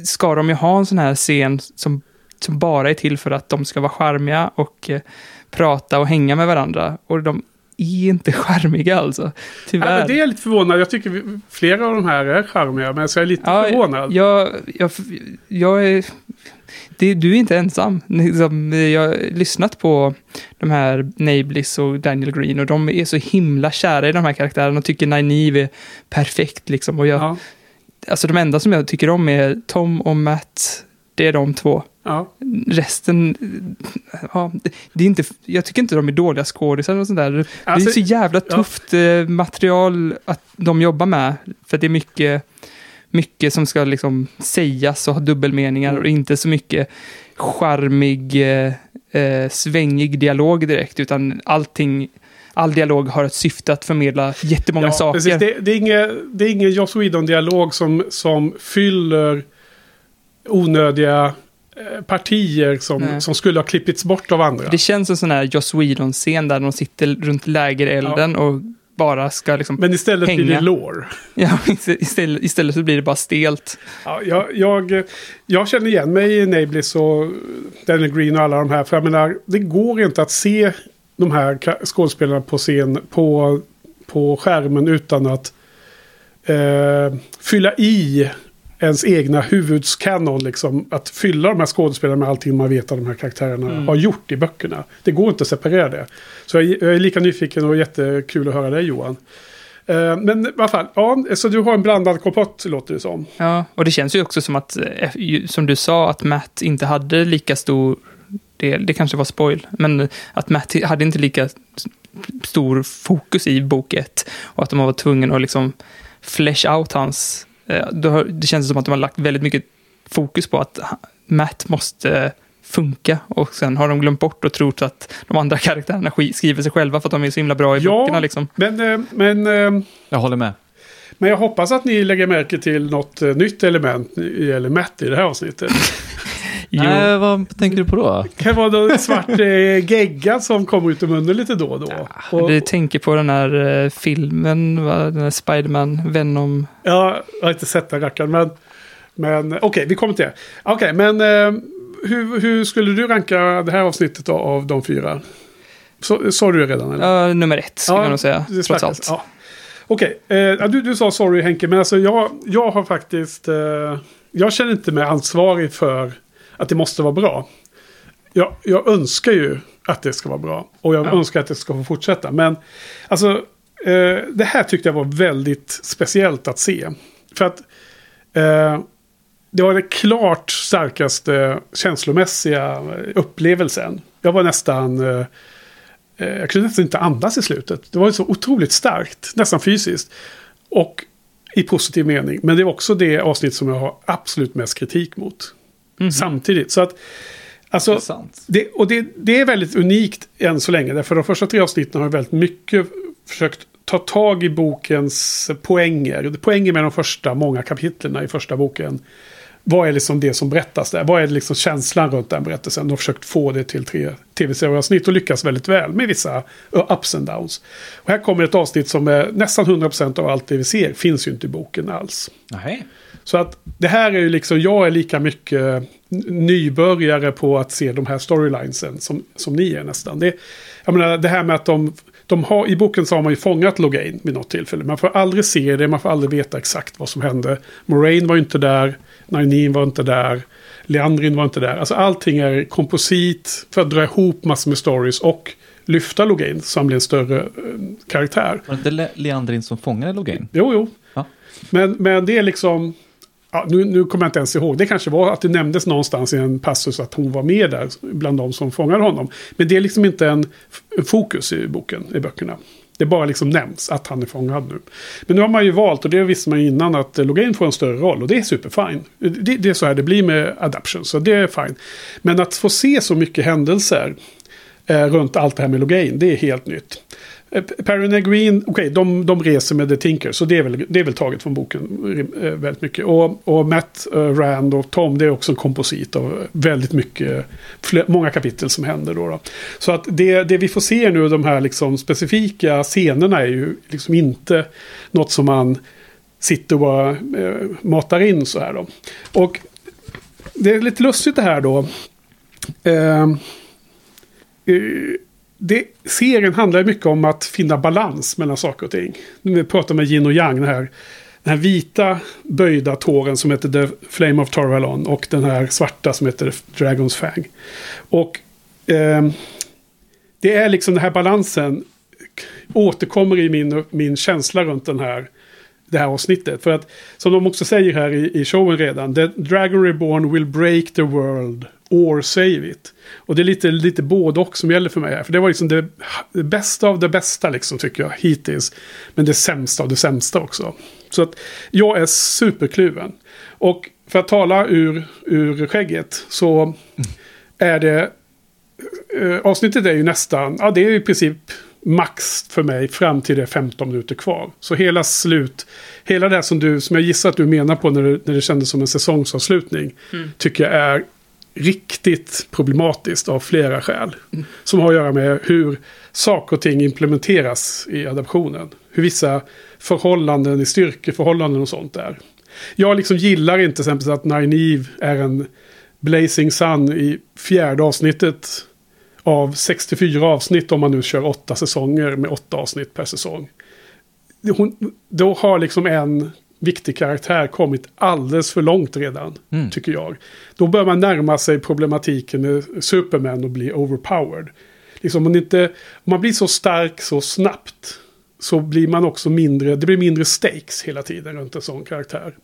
S3: ska de ju ha en sån här scen som, som bara är till för att de ska vara charmiga och eh, prata och hänga med varandra. Och de är inte charmiga alltså.
S1: Ja,
S3: Tyvärr.
S1: men det är lite förvånad. Jag tycker vi- flera av de här är charmiga, men så är jag lite
S3: Ja,
S1: förvånad.
S3: Jag, jag, jag är... Det, du är inte ensam. Jag har lyssnat på de här Nablis och Daniel Green och de är så himla kära i de här karaktärerna och tycker Nynaeve är perfekt. Liksom. Och jag,
S1: Ja,
S3: Alltså de enda som jag tycker om är Tom och Matt. Det är de två.
S1: Ja.
S3: Resten, ja, det- är inte, jag tycker inte de är dåliga skådisar och sånt där.
S1: Alltså,
S3: det är så jävla
S1: ja.
S3: tufft eh, material att de jobbar med. För det är mycket, mycket som ska liksom sägas och ha dubbelmeningar
S1: Mm.
S3: och inte så mycket charmig, eh, eh, svängig dialog direkt, utan allting, all dialog har ett syfte att förmedla jättemånga
S1: ja,
S3: saker.
S1: Precis. Det, det, är ingen, det är ingen Joss Whedon-dialog som, som fyller onödiga partier som,
S3: Nej.
S1: som skulle ha klippits bort av andra.
S3: Det känns som en sån här Joss Whedon-scen där de sitter runt lägerelden och bara ska liksom...
S1: Men istället blir det
S3: Hänga.
S1: lore. [LAUGHS]
S3: Ja, istället, istället så blir det bara stelt.
S1: Ja, jag, jag, jag känner igen mig i Nablis och Daniel Green och alla de här. För jag menar, det går inte att se de här skådespelarna på scen på, på skärmen utan att eh, fylla i ens egna huvudskanon. Liksom, att fylla de här skådespelarna med allting man vet att de här karaktärerna
S3: Mm.
S1: har gjort i böckerna. Det går inte att separera det. Så jag, jag är lika nyfiken och jättekul att höra dig Johan. Eh, men alla fall, ja, så du har en blandad kompott låter det som.
S3: Ja, och det känns ju också som att, eh, som du sa, att Matt inte hade lika stor del, det kanske var spoil, men att Matt hade inte lika stor fokus i bok ett och att de var tvungna att liksom flesh out hans, då har- det känns som att de har lagt väldigt mycket fokus på att Matt måste funka. Och sen har de glömt bort och trott att de andra [LAUGHS] karaktärerna sk- skriver sig själva för att de är så himla bra i
S1: Ja.
S3: böckerna. Liksom.
S1: Men, eh, men, eh,
S2: Jag håller med.
S1: men jag hoppas att ni lägger märke till något eh, nytt element i gäller Matt i det här avsnittet. [LAUGHS]
S3: Jo.
S2: Nej, vad tänker du på då?
S1: Det kan vara någon svart eh, gegga som kommer ut ur munnen lite då och då. Och,
S3: Du tänker på den här eh, filmen, va? den här Spiderman, Venom.
S1: ja, jag har inte sett den rackaren, men, men okej, vi kommer till det. Okej, men eh, hur, hur skulle du ranka det här avsnittet då, av de fyra? Så, sa du det redan? Eller?
S3: Ja, nummer ett, skulle jag nog säga, trots allt.
S1: Ja. Okej, eh, ja, du, du sa sorry Henke, men alltså jag, jag har faktiskt... Eh, jag känner inte mig ansvarig för att det måste vara bra. Jag, jag önskar ju att det ska vara bra. Och jag
S3: Ja.
S1: önskar att det ska få fortsätta. Men alltså, eh, det här tyckte jag var väldigt speciellt att se. För att eh, det var den klart starkaste känslomässiga upplevelsen. Jag var nästan... Eh, eh, jag kunde nästan inte andas i slutet. Det var så otroligt starkt, nästan fysiskt. Och i positiv mening. Men det var också det avsnitt som jag har absolut mest kritik mot.
S3: Mhm.
S1: Samtidigt. Så att, alltså, det, och det, det är väldigt unikt än så länge. Därför de första tre avsnitten har väldigt mycket försökt ta tag i bokens poänger. Poänger med de första många kapitlen i första boken. Vad är liksom det som berättas där? Vad är liksom känslan runt den berättelsen? De har försökt få det till tre tv-serieavsnitt och lyckas väldigt väl med vissa ups and downs. Och här kommer ett avsnitt som är nästan 100% av allt det vi ser finns ju inte i boken alls.
S2: Nej.
S1: Så att det här är ju liksom, jag är lika mycket nybörjare på att se de här storylinesen som, som ni är nästan. Det, jag menar det här med att de, de har, i boken så har man ju fångat Logain vid något tillfälle. Man får aldrig se det, man får aldrig veta exakt vad som hände. Moraine var ju inte där, Nynaeve var inte där, Leandrin var inte där. Alltså allting är komposit för att dra ihop massor med stories och lyfta Logain som blir en större eh, karaktär.
S2: Var det inte Le- Leandrin som fångade Logain?
S1: Jo, jo.
S2: Ja.
S1: Men, men det är liksom... Ja, nu, nu kommer jag inte ens ihåg. Det kanske var att det nämndes någonstans i en passus att hon var med där bland de som fångade honom. Men det är liksom inte en en fokus i boken, i böckerna. Det bara liksom nämns att han är fångad nu. Men nu har man ju valt, och det visste man ju innan, att Logain får en större roll. Och det är superfine. Det, det är så här det blir med adaption, så det är fine. Men att få se så mycket händelser eh, runt allt det här med Logain, det är helt nytt. Eh, Green, okej, de, de reser med The Tinker, så det är väl, det är väl taget från boken eh, väldigt mycket. Och, och Matt, eh, Rand och Tom, det är också en komposit av väldigt mycket, fler, många kapitel som händer då. då. Så att det, det vi får se nu, de här liksom specifika scenerna är ju liksom inte något som man sitter och bara eh, matar in så här då. Och det är lite lustigt det här då. Eh, eh, det, serien handlar mycket om att finna balans mellan saker och ting. Vi pratar med yin och yang, den här, den här vita böjda tåren som heter The Flame of Torvalon och den här svarta som heter Dragon's Fang. Och eh, det är liksom den här balansen återkommer i min, min känsla runt den här, det här avsnittet. För att som de också säger här i, i showen redan. The Dragon Reborn will break the world or save it. Och det är lite, lite både och som gäller för mig här. För det var liksom det, det bästa av det bästa liksom tycker jag hittills. Men det sämsta av det sämsta också. Så att jag är superkluven. Och för att tala ur, ur skägget så är det... eh, avsnittet är ju nästan, ja det är i princip max för mig fram till det är 15 minuter kvar. Så hela slut, hela det som du, som jag gissar att du menar på när det, när det kändes som en säsongsavslutning, tycker jag är riktigt problematiskt av flera skäl. Som har att göra med hur saker och ting implementeras i adaptionen. Hur vissa förhållanden i styrkeförhållanden och sånt är. Jag liksom gillar inte till exempel att Nineve är en Blazing Sun i fjärde avsnittet av 64 avsnitt om man nu kör åtta säsonger med åtta avsnitt per säsong. Hon, då har liksom en viktig karaktär kommit alldeles för långt redan,
S2: Mm.
S1: tycker jag. Då bör man närma sig problematiken med Superman och bli overpowered. Liksom om, man inte, om man blir så stark så snabbt så blir man också mindre, det blir mindre stakes hela tiden runt en sån karaktär.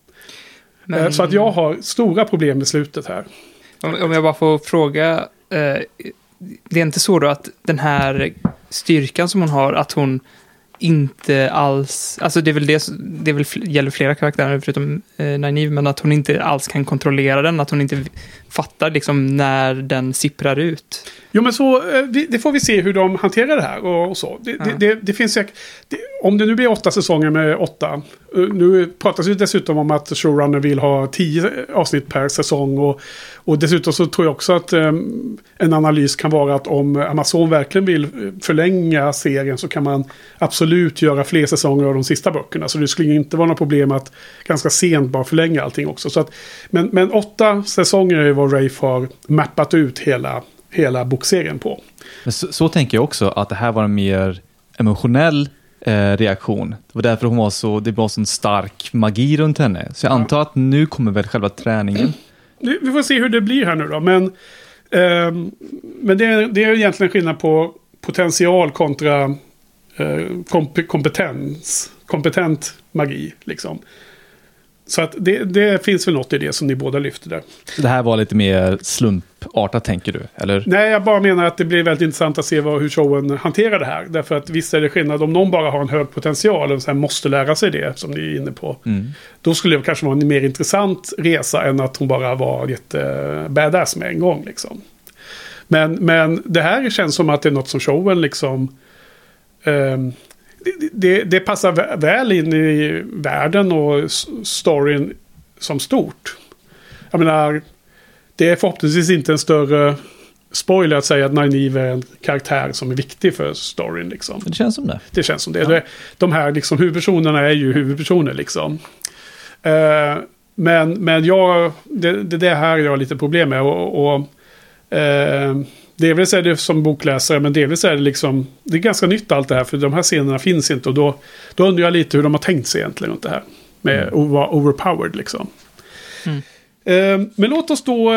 S3: Men-
S1: Eh, Så att jag har stora problem med slutet här.
S3: Om, om jag bara får fråga. Eh, det är inte så då att den här styrkan som hon har, att hon inte alls... Alltså det är väl det, det är väl, fl- gäller flera karaktärer förutom eh, Nynaeve, men att hon inte alls kan kontrollera den. Att hon inte fattar liksom när den sipprar ut.
S1: Jo, men så, eh, det, får vi se hur de hanterar det här och, så. Det,
S3: Ja.
S1: det, det, finns säkert... Om det nu blir åtta säsonger med åtta. eh, Nu pratas det dessutom om att showrunner vill ha tio avsnitt per säsong. Och, och dessutom så tror jag också att eh, en analys kan vara att om Amazon verkligen vill förlänga serien så kan man absolut göra fler säsonger av de sista böckerna. Så det skulle inte vara något problem att ganska sent bara förlänga allting också. Så att, men, men åtta säsonger är vad Rafe har mappat ut hela, hela bokserien på.
S2: Men så, så tänker jag också, att det här var en mer emotionell eh, reaktion. Det var därför hon var så, det var sån stark magi runt henne. Så jag
S1: Ja.
S2: antar att nu kommer väl själva träningen.
S1: Nu- Vi får se hur det blir här nu då. Men, ehm, men det, är, det är egentligen skillnad på potential kontra eh, komp kompetens. Kompetent magi liksom. Så att det, det finns väl något i det som ni båda lyfter där.
S2: Det här var lite mer slumpartat tänker du, eller?
S1: Nej, jag bara menar att det blir väldigt intressant att se vad, hur showen hanterar det här. Därför att visst är det skillnad om någon bara har en hög potential och sen måste lära sig det, som ni är inne på.
S2: Mm.
S1: Då skulle det kanske vara en mer intressant resa än att hon bara var jätte badass med en gång. Liksom. Men, men det här känns som att det är något som showen liksom... ehm, det, det, passar vä- väl in i världen och storyn som stort. Jag menar, det är förhoppningsvis inte en större spoiler att säga att Nynaeve är en karaktär som är viktig för storyn. Liksom.
S2: Det känns som det.
S1: Det känns som det. det de här liksom, huvudpersonerna är ju huvudpersoner liksom. Eh, men men jag, det, det, det här jag har lite problem med. Och, och, eh, delvis är det som bokläsare, men delvis är det liksom... Det är ganska nytt allt det här, för de här scenerna finns inte. Och då, då undrar jag lite hur de har tänkt sig egentligen runt det här. Med att vara overpowered liksom.
S3: Mm.
S1: Eh, men låt oss då...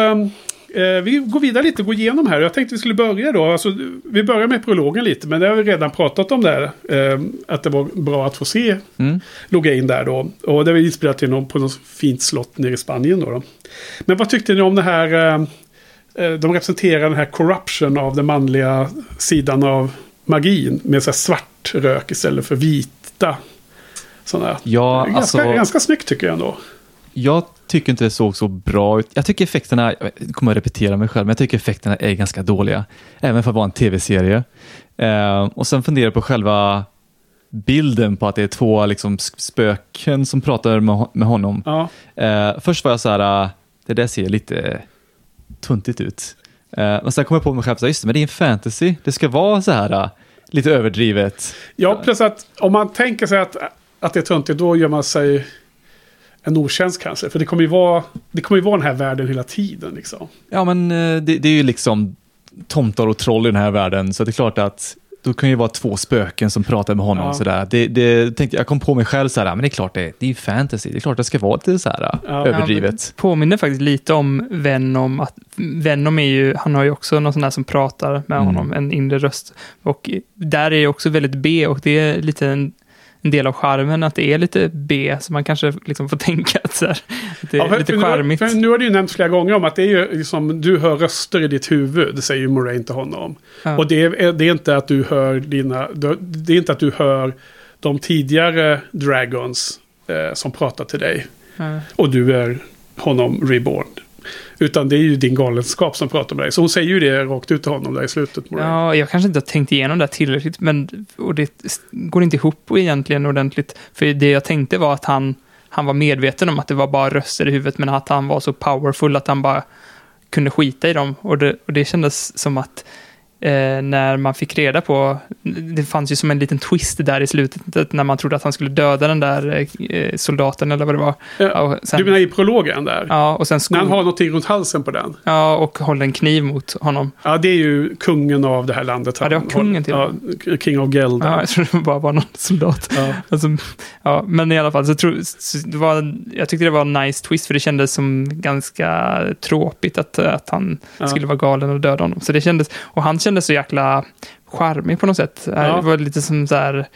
S1: Eh, vi går vidare lite och går igenom här. Jag tänkte vi skulle börja då. Alltså, vi börjar med prologen lite, men det har vi redan pratat om där. Eh, att det var bra att få se
S2: Mm.
S1: logga in där då. Och det var inspelat till någon, på något fint slott nere i Spanien då. då. Men vad tyckte ni om det här? Eh, de representerar den här corruption av den manliga sidan av magin. Med så svart rök istället för vita. Sådana.
S2: Ja,
S1: ganska,
S2: alltså,
S1: ganska snyggt tycker jag ändå.
S2: jag tycker inte det såg så bra ut. Jag tycker effekterna, jag kommer att repetera mig själv, men jag tycker effekterna är ganska dåliga. Även för att vara en tv-serie. Eh, och sen funderar jag på själva bilden på att det är två liksom, spöken som pratar med honom.
S1: Ja.
S2: Eh, först var jag så här, eh, det där ser lite tuntigt ut. Eh, men sen kom jag på mig själv, så här, just det, men det är en fantasy. Det ska vara så här eh, lite överdrivet.
S1: ja, plus att om man tänker sig att, att det är töntigt, då gör man sig en otjänst kanske. För det kommer ju vara, det kommer ju vara den här världen hela tiden liksom.
S2: Ja, men eh, det, det är ju liksom tomtar och troll i den här världen, så det är klart att då kan ju vara två spöken som pratar med honom.
S1: Ja.
S2: Sådär. Det, det, tänkte, jag kom på mig själv så här, men det är klart det, det är fantasy. Det är klart det ska vara lite så här
S1: Ja.
S2: överdrivet.
S3: Påminner faktiskt lite om Venom. Att Venom är ju, han har ju också någon sån där som pratar med
S2: Mm.
S3: honom, en inre röst. Och där är det också väldigt B och det är lite en, en del av charmen att det är lite B, så man kanske liksom får [LAUGHS] tänka att, här, att det är
S1: för-
S3: lite charmigt.
S1: Nu, nu har det ju nämnts flera gånger om att det är ju liksom, du hör röster i ditt huvud, det säger ju Moraine till honom.
S3: Ja.
S1: Och det är, det är inte att du hör dina, det är inte att du hör de tidigare Dragons eh, som pratar till dig.
S3: Ja.
S1: Och du är honom reborn. Utan det är ju din galenskap som pratar med dig. Så hon säger ju det rakt ut till honom där i slutet. Moraine.
S3: Ja, jag kanske inte har tänkt igenom det tillräckligt, men och det går inte ihop egentligen ordentligt. För det jag tänkte var att han, han var medveten om att det var bara röster i huvudet, men att han var så powerful att han bara kunde skita i dem. Och det, och det kändes som att eh, när man fick reda på, det fanns ju som en liten twist där i slutet, när man trodde att han skulle döda den där eh, soldaten eller vad det var. Och sen,
S1: Du menar i prologen där?
S3: ja, och sen
S1: När
S3: sko-
S1: han har någonting runt halsen på den?
S3: ja, och håller en kniv mot honom.
S1: Ja, det är ju kungen av det här landet.
S3: Ja, det var
S1: Han-
S3: kungen till
S1: ja, King of Geld.
S3: Ja, jag trodde det bara var någon soldat.
S1: Ja.
S3: Alltså, ja, men i alla fall, så tro, så det var, jag tyckte det var en nice twist, för det kändes som ganska tråkigt att, att han
S1: Ja.
S3: skulle vara galen och döda honom. Så det kändes, och han kändes så jäkla charmig på något sätt.
S1: Ja.
S3: Det var lite som så här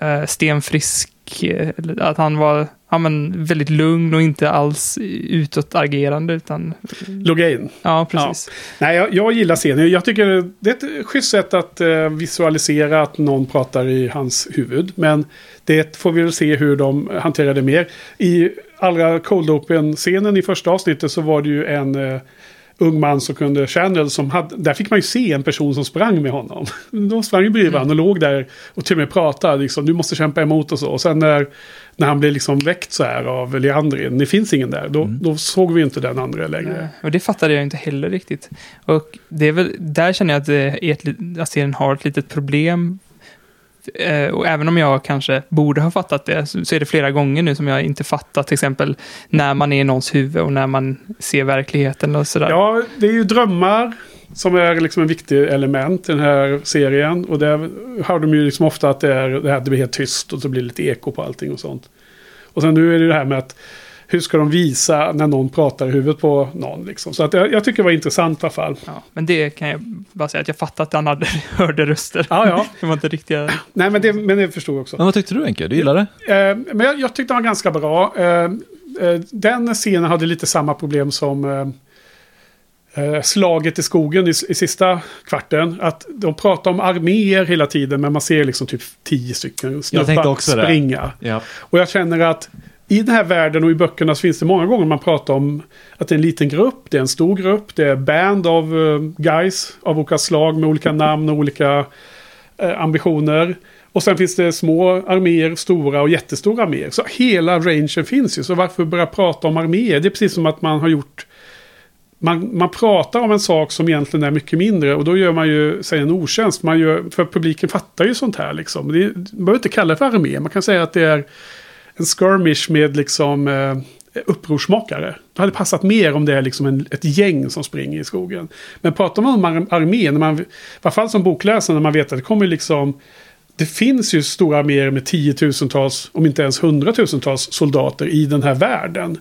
S3: eh, stenfrisk, eh, att han var, ja, men, väldigt lugn och inte alls utåtagerande. Utan,
S1: Logain.
S3: ja, precis.
S1: Nej, jag, jag gillar scenen. Jag tycker det är ett schysst sätt att eh, visualisera att någon pratar i hans huvud. Men det får vi väl se hur de hanterar det mer. I allra Cold Open-scenen i första avsnittet så var det ju en eh, ung man som kunde Channel som hade, där fick man ju se en person som sprang med honom. [LAUGHS] De sprang ju bredvid
S3: Mm.
S1: och låg där och till och med pratade liksom, du måste kämpa emot och så. Och sen när, när han blev liksom väckt så här av Leandrin, det finns ingen där, då,
S2: Mm.
S1: då såg vi inte den andra längre.
S3: Nej, Och det fattade jag inte heller riktigt. Och det är väl, där känner jag att, är ett, att serien har ett litet problem. Eh, och även om jag kanske borde ha fattat det, så, så är det flera gånger nu som jag inte fattat, till exempel när man är i någons huvud och när man ser verkligheten och sådär.
S1: Ja, det är ju drömmar som är liksom en viktig element i den här serien. Och där har de ju liksom ofta att det, är, det här det blir helt tyst och så blir det lite eko på allting och sånt. Och sen nu är det det här med att hur ska de visa när någon pratar i huvudet på någon liksom. Så att jag, jag tycker det var intressant i alla fall.
S3: Ja, men det kan jag bara säga att jag fattat att han hade, [LAUGHS] hörde röster.
S1: Ja, ja. [LAUGHS]
S3: det var inte riktiga...
S1: Nej, men det, men det förstod jag också.
S2: Men vad tyckte du Enke? Du gillade det?
S1: Eh, men jag, jag tyckte den var ganska bra. Eh, eh, den scenen hade lite samma problem som eh, eh, slaget i skogen i, i sista kvarten. Att de pratar om arméer hela tiden men man ser liksom typ tio stycken snubbar springa.
S2: Ja.
S1: Och jag känner att i den här världen och i böckerna så finns det många gånger man pratar om att det är en liten grupp, det är en stor grupp, det är band av eh, guys av olika slag med olika namn och olika eh, ambitioner. Och sen finns det små arméer, stora och jättestora arméer. Så hela rangen finns ju. Så varför börja prata om arméer? Det är precis som att man har gjort... Man, man pratar om en sak som egentligen är mycket mindre och då gör man ju sig en otjänst. Man gör, för publiken fattar ju sånt här liksom. Det, man behöver inte kalla det för armé. Man kan säga att det är en skirmish med liksom eh, upprorsmakare. Det hade passat mer om det är liksom en, ett gäng som springer i skogen. Men pratar man om ar- armé, när man, i alla fall som bokläsare, när man vet att det kommer liksom... Det finns ju stora arméer med tiotusentals, om inte ens hundratusentals soldater i den här världen.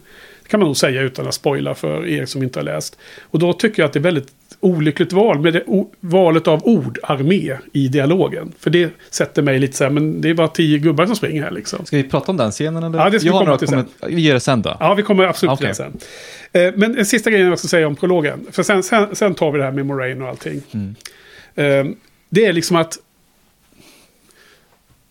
S1: Kan man nog säga utan att spoila för er som inte har läst. Och då tycker jag att det är väldigt olyckligt val med det valet av ord, armé, i dialogen. För det sätter mig lite så här, men det är bara tio gubbar som springer här liksom.
S2: Ska vi prata om den scenen eller?
S1: Ja, det ska vi
S2: Jag har
S1: komma till sen.
S2: Vi ger det sen då.
S1: Ja, vi kommer absolut till
S2: Okej.
S1: det sen. Eh, men en sista grejen jag ska säga om prologen. För sen, sen, sen tar vi det här med Moraine och allting.
S2: Mm.
S1: Eh, det är liksom att...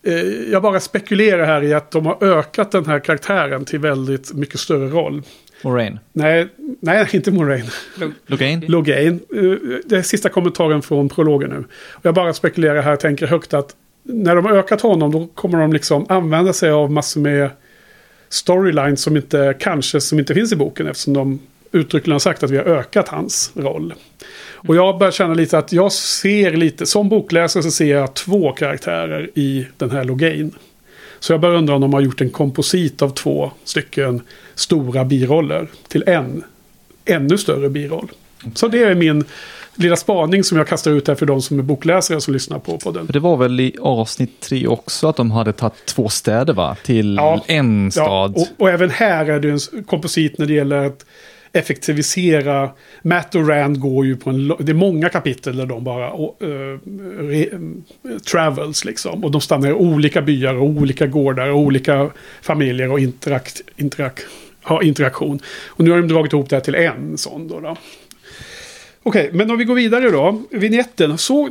S1: Eh, jag bara spekulerar här i att de har ökat den här karaktären till väldigt mycket större roll.
S2: Moraine.
S1: Nej, nej [LAUGHS] inte Moraine.
S2: Logain?
S1: Logain. Eh, Det är sista kommentaren från prologen nu. Och jag bara spekulerar här, tänker högt att när de har ökat honom då kommer de liksom använda sig av massor med storylines som inte, kanske som inte finns i boken eftersom de uttryckligen har sagt att vi har ökat hans roll. Och jag börjar känna lite att jag ser lite, som bokläsare så ser jag två karaktärer i den här Logain. Så jag börjar undra om de har gjort en komposit av två stycken stora biroller till en ännu större biroll. Så det är min lilla spaning som jag kastar ut här för de som är bokläsare som lyssnar på podden.
S2: För det var väl i avsnitt tre också att de hade tagit två städer va? Till
S1: Ja.
S2: en
S1: Ja,
S2: stad.
S1: och, och även här är det en komposit när det gäller att effektivisera. Matt och Rand går ju på en... Det är många kapitel där de bara Uh, re, eh, travels liksom. Och de stannar i olika byar och olika gårdar och olika familjer och interakt, interak, har interaktion. Och nu har de dragit ihop det här till en sån då. då. Okej, men om vi går vidare då. Vignetten. Så,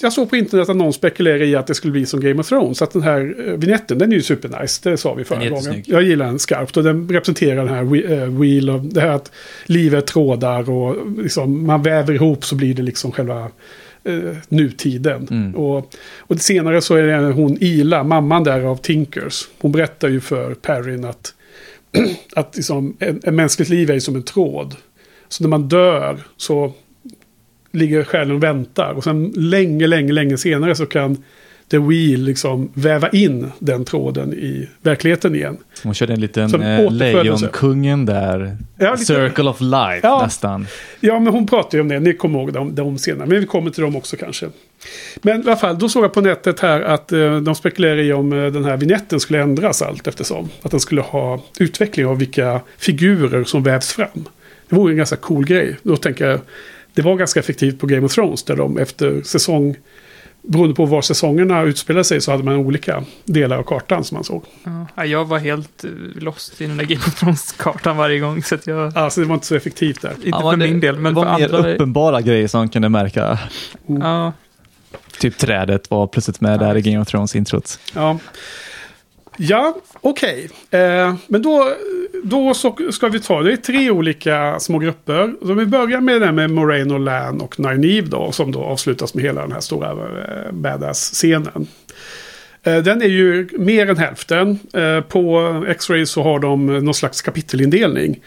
S1: jag såg på internet att någon spekulerar i att det skulle bli som Game of Thrones. Att den här eh, vignetten, den är ju supernice. Det sa vi förra gången. Jag gillar den skarpt. Och den representerar den här eh, wheel of, det här att livet trådar och liksom, man väver ihop så blir det liksom själva eh, nutiden.
S2: Mm.
S1: Och, och senare så är det hon Ila, mamman där av Tinkers. Hon berättar ju för Perrin att, [CLEARS THROAT] att liksom, en, en mänskligt liv är som en tråd. Så när man dör så ligger själen och väntar. Och sen länge, länge, länge senare så kan The Wheel liksom väva in den tråden i verkligheten igen.
S2: Hon körde en liten eh. Lejonkungen där.
S1: Ja,
S2: Circle of life
S1: Ja.
S2: nästan.
S1: Ja, men hon pratar ju om det. Ni kommer ihåg dem, dem senare. Men vi kommer till dem också kanske. Men i alla fall, då såg jag på nätet här att eh, de spekulerar i om eh, den här vignetten skulle ändras allt eftersom. Att den skulle ha utveckling av vilka figurer som vävs fram. Det vore en ganska cool grej. Då tänker jag, det var ganska effektivt på Game of Thrones där de efter säsong beroende på var säsongerna utspelade sig så hade man olika delar av kartan som man såg.
S3: Ja, jag var helt eh, lost i den där Game of Thrones-kartan varje gång. Så att jag,
S1: Alltså det var inte så effektivt där.
S3: inte
S2: Ja,
S3: för
S2: det-
S3: min del, men
S2: det
S3: för
S2: var mer
S3: andra.
S2: uppenbara grejer som man kunde märka.
S3: Ja,
S2: Typ trädet var plötsligt med där i Game of Thrones-introt.
S1: Ja, ja okej. Eh, men då, då så ska vi ta, det är tre olika små grupper. Så vi börjar med den med Moraine och Lan och Nynaeve då, som då avslutas med hela den här stora eh, badass-scenen. Eh, Den är ju mer än hälften. Eh, på X-Ray så har de någon slags kapitelindelning.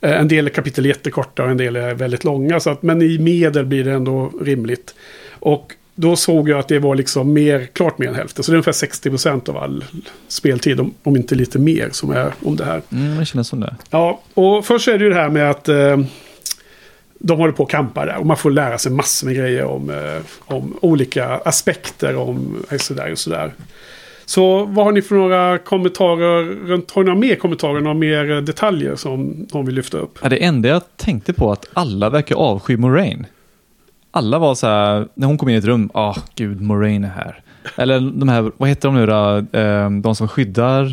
S1: Eh, en del kapitel är jättekorta och en del är väldigt långa. Så att, men i medel blir det ändå rimligt. Och då såg jag att det var liksom mer, klart mer än hälften. Så det är ungefär 60% av all speltid, om, om inte lite mer, som är om det här.
S2: Mm, det kändes som det.
S1: Ja, och först är det ju det här med att eh, de håller på och kampar där. Och man får lära sig massor med grejer om, eh, om olika aspekter om eh, sådär och sådär. Så vad har ni för några kommentarer runt, har ni några mer kommentarer, några mer detaljer som någon vill lyfta upp?
S2: Ja, det enda jag tänkte på att alla verkar avsky Moraine. Alla var så här, när hon kom in i ett rum, ah gud, Moraine är här. Eller de här, vad heter de nu då, Eh, de som skyddar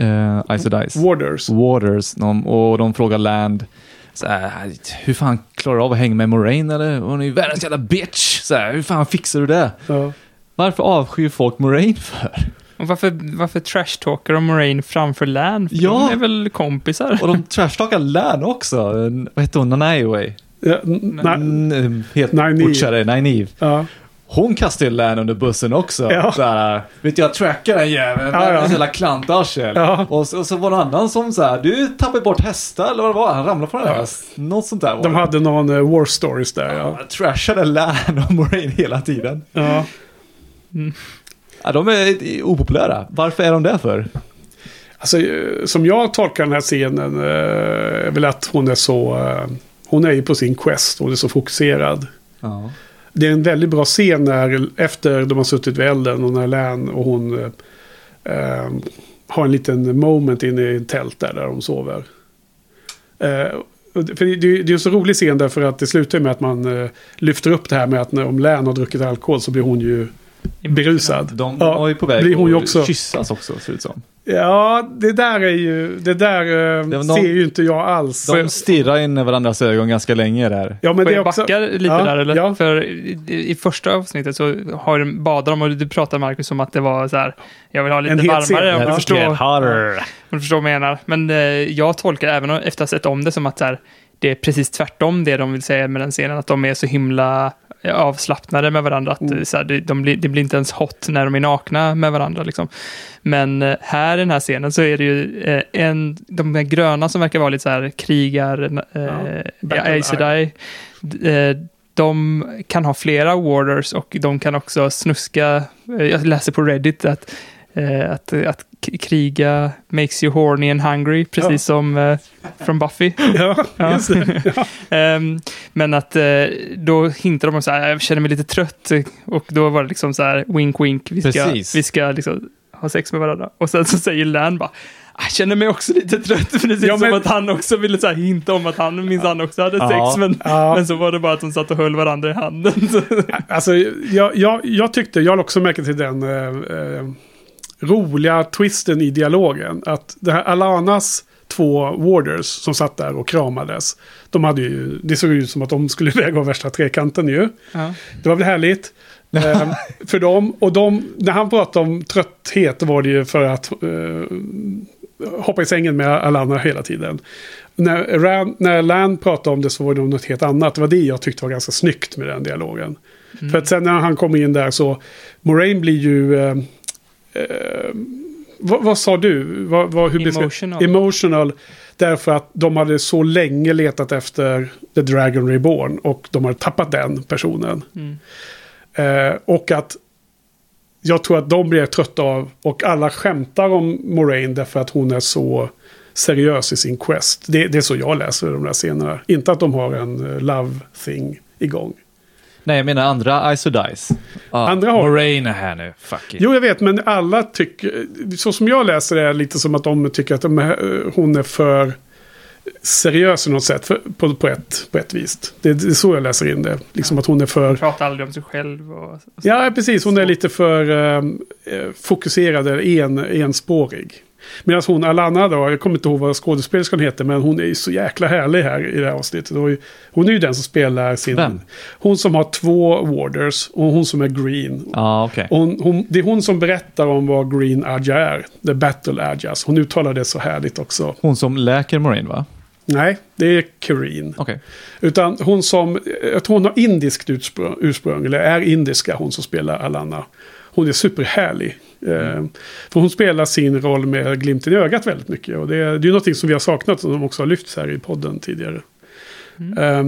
S2: uh, Ice och Dice?
S1: Warders.
S2: Waters, de, och de frågar Land, så här, hur fan klarar du av att hänga med Moraine eller? Hon är ju världens jävla bitch! Så här, hur fan fixar du det?
S1: Ja.
S2: Varför avskyr folk Moraine för?
S3: och varför, varför trashtalkar de Moraine framför Lan? För
S2: Ja.
S3: De är väl kompisar?
S2: Och de trashtalkar Lan också. Vad heter hon? Nanaiway?
S1: Ja,
S2: Mm, butchare, Nynaeve.
S1: ja.
S2: Hon kastar ju Lan under bussen också.
S1: Ja.
S2: Såhär, vet jag trackar den jäveln.
S1: Ja, ja.
S2: Ja, Jävla klantarsel.
S1: Ja.
S2: Och, så, och så var det en annan som såhär, du tappade bort hästar eller vad det var. Han ramlade från en
S1: Ja.
S2: häst. Något sånt där
S1: De hade någon eh, War Stories där, ja.
S2: Ja, trashade Lan och Moraine hela tiden.
S1: ja.
S2: Ja, de är opopulära. Varför är de det för?
S1: Alltså, eh, som jag tolkar den här scenen eh, är väl att hon är så... eh, Hon är ju på sin quest, hon är så fokuserad.
S2: Ja.
S1: Det är en väldigt bra scen när, efter de har suttit vid elden och när Län och hon eh, har en liten moment inne i ett tält där, där de sover. Eh, och det- för det, det är en så rolig scen därför att det slutar med att man eh, lyfter upp det här med att när, om Län har druckit alkohol så blir hon ju berusad.
S2: De
S1: Ja,
S2: var ju på väg
S1: blir hon ju
S2: att
S1: också.
S2: kyssas också, ser det ut som.
S1: Ja, det där är ju... Det där eh,
S2: Det någon-
S1: ser ju inte jag alls.
S2: De stirrar in i varandras ögon ganska länge där.
S1: ja, men
S3: Får
S1: det
S3: jag
S1: också...
S3: backa lite
S1: Ja,
S3: där eller?
S1: ja.
S3: För i, i första avsnittet så har de, badar de och du pratar Marcus om att det var så här, jag vill ha lite varmare. Om du, förstår, om du förstår vad jag menar. Men eh, jag tolkar även efter att ha sett om det som att så här, det är precis tvärtom det de vill säga med den scenen. Att de är så himla eh, avslappnade med varandra. Att
S1: Mm.
S3: så här, det, de blir, det blir inte ens hot när de är nakna med varandra. Liksom. Men eh, här i den här scenen så är det ju eh, en, de här gröna som verkar vara lite så här krigar, eh,
S1: Battle
S3: Aes Sedai, eh, de kan ha flera warders och de kan också snuska, eh, jag läser på Reddit att, eh, att, att kriga makes you horny and hungry, precis
S1: Ja.
S3: som eh, från Buffy. [LAUGHS]
S1: Ja,
S3: Ja.
S1: det. Ja. [LAUGHS]
S3: Ehm, men att eh, då hintar de om så här, jag känner mig lite trött. Och då var det liksom så här, wink wink, vi ska,
S2: Precis.
S3: vi ska liksom ha sex med varandra. Och sen så säger Lan bara, "Ah, jag känner mig också lite trött. Precis
S1: Ja, men-
S3: som att han också ville så här hinta om att han minsann också hade
S2: Ja.
S3: sex. Men,
S1: Ja.
S3: men så var det bara att de satt och höll varandra i handen. Så-
S1: Alltså, jag, jag, jag tyckte, jag har också märkt till den eh, eh, roliga twisten i dialogen. Att det här Alanas två warders som satt där och kramades. De hade ju, det såg ut som att de skulle [LAUGHS] iväg av värsta trekanten ju.
S3: ja.
S1: Det var väl härligt. eh, för dem. Och de, när han pratade om trötthet var det ju för att eh, hoppa i sängen med Alana hela tiden. När, Ran, när Lan pratade om det så var det något helt annat. Det var det jag tyckte var ganska snyggt med den dialogen. För att sen när han kom in där så, Moraine blir ju... Eh, eh, vad, vad sa du? Vad, vad, hur
S3: Emotional.
S1: Emotional. Därför att de hade så länge letat efter The Dragon Reborn. Och de hade tappat den personen.
S3: Mm.
S1: Eh, och att jag tror att de blir trötta av, och alla skämtar om Moraine därför att hon är så seriös i sin quest. Det, det är så jag läser de där scenerna. Inte att de har en eh, love thing igång.
S2: Nej, jag menar andra Ice och Dice. Ah,
S1: Andra har-
S2: Moraine är här nu. Fuck it.
S1: Jo, jag vet, men alla tycker... Så som jag läser det är lite som att de tycker att de är, hon är för seriös i något sätt för, på, på, ett, på ett vis. Det, det är så jag läser in det. Liksom att hon är för...
S3: Pratar aldrig om sig själv och... och
S1: Ja, precis. Hon är lite för eh, fokuserad, eller en, enspårig. Medan hon, Alana då, jag kommer inte ihåg vad skådespelerskan heter, men hon är ju så jäkla härlig här i det här avsnittet. Hon är ju den som spelar sin...
S2: Vem?
S1: Hon som har två warders och hon som är green.
S2: Ja, okej.
S1: Hon, hon, det är hon som berättar om vad Green Adja är. The Battle Adjas. Hon uttalar det så härligt också.
S2: Hon som läker Moraine, va?
S1: Nej, det är Kareen.
S2: Okej.
S1: Utan hon som, jag tror hon har indiskt ursprung, ursprung, eller är indiska, hon som spelar Alana. Hon är superhärlig. Eh, för hon spelar sin roll med glimten i ögat väldigt mycket. Och det, är- det är ju någonting som vi har saknat och som också har lyfts här i podden tidigare. Eh,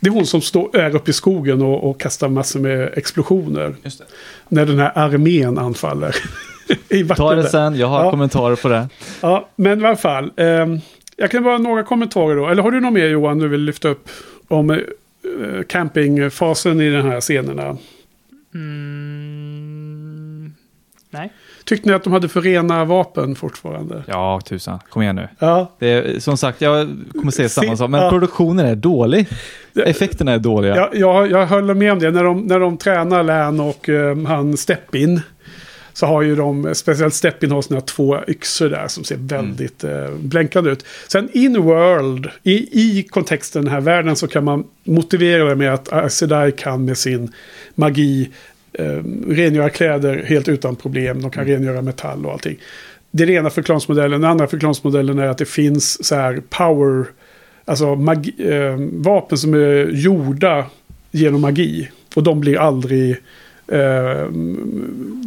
S1: det är hon som står, är uppe i skogen och, och kastar massor med explosioner.
S2: Just det.
S1: När den här armén anfaller. [LAUGHS] I
S2: Ta det sen, jag har
S1: Ja.
S2: kommentarer på det.
S1: Ja, men i alla fall. ehm, jag kan bara några kommentarer då. Eller har du något mer Johan du vill lyfta upp om eh, campingfasen i de här scenerna?
S3: Mm, nej.
S1: Tyckte ni att de hade för rena vapen fortfarande?
S2: Ja, tusan. Kom igen nu.
S1: Ja.
S2: Det är, som sagt, jag kommer säga samma sak, men
S1: ja.
S2: produktionen är dålig. Effekterna är dåliga.
S1: Jag, jag, jag håller med om det. När de, när de tränar Län och eh, han Steppin. Så har ju de, speciellt Steppin har sina två yxor där som ser väldigt eh, blänkande ut. Sen in world, i, i kontexten den här världen så kan man motivera det med att Sedai kan med sin magi rengöra kläder helt utan problem. De kan rengöra metall och allting. Det är den ena förklaringsmodellen. Den andra förklaringsmodellen är att det finns så här power, alltså magi, eh, vapen som är gjorda genom magi. Och de blir aldrig, eh,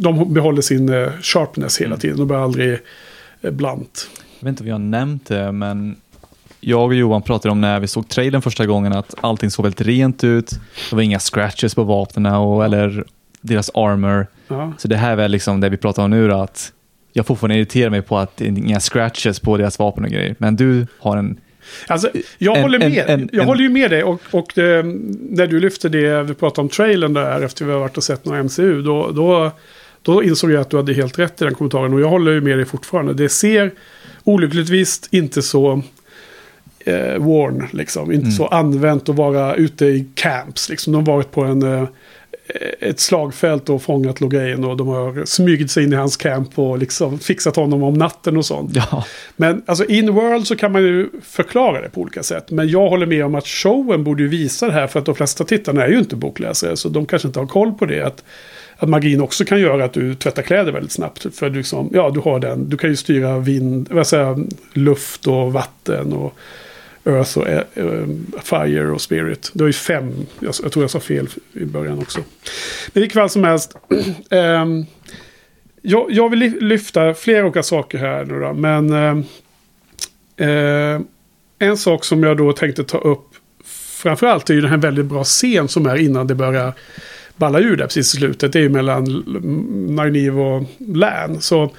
S1: de behåller sin eh, sharpness hela tiden. De blir aldrig eh, blant.
S2: Jag vet inte om vi har nämnt det, men jag och Johan pratade om när vi såg trailern första gången att allting såg väldigt rent ut. Det var inga scratches på vapnen och, eller deras armor.
S1: Ja.
S2: Så det här är väl liksom det vi pratar om nu då, att jag fortfarande irriterar mig på att det är inga scratches på deras vapen och grejer. Men du har en...
S1: Alltså, jag
S2: En-
S1: håller med.
S2: en-
S1: jag
S2: en-
S1: håller ju med dig. Och, och eh, när du lyfte det, vi pratade om trailern där efter vi har varit och sett några MCU. Då, då, då insåg jag att du hade helt rätt i den kommentaren. Och jag håller ju med dig fortfarande. Det ser olyckligtvis inte så eh, worn, liksom. Inte så använt att vara ute i camps. Liksom. De har varit på en, eh, ett slagfält och fångat Logain. Och de har smugit sig in i hans camp och liksom fixat honom om natten och sånt.
S2: Ja,
S1: Men alltså in world så kan man ju förklara det på olika sätt. Men jag håller med om att showen borde ju visa det här. För att de flesta tittarna är ju inte bokläsare. Så de kanske inte har koll på det. Att, att magin också kan göra att du tvättar kläder väldigt snabbt. För du, liksom, ja, du har den. Du kan ju styra vind, vad säger, luft och vatten. och Earth och eh, eh, Fire och Spirit. Det var ju fem. Jag, jag tror jag sa fel i början också. Men vilket fall som helst. [CLEARS THROAT] ehm, jag, jag vill lyfta flera olika saker här nu då. Men ehm, eh, en sak som jag då tänkte ta upp. Framförallt är ju den här väldigt bra scen som är innan det börjar balla ur där precis i slutet. Det är ju mellan Nynaeve och Lan. Så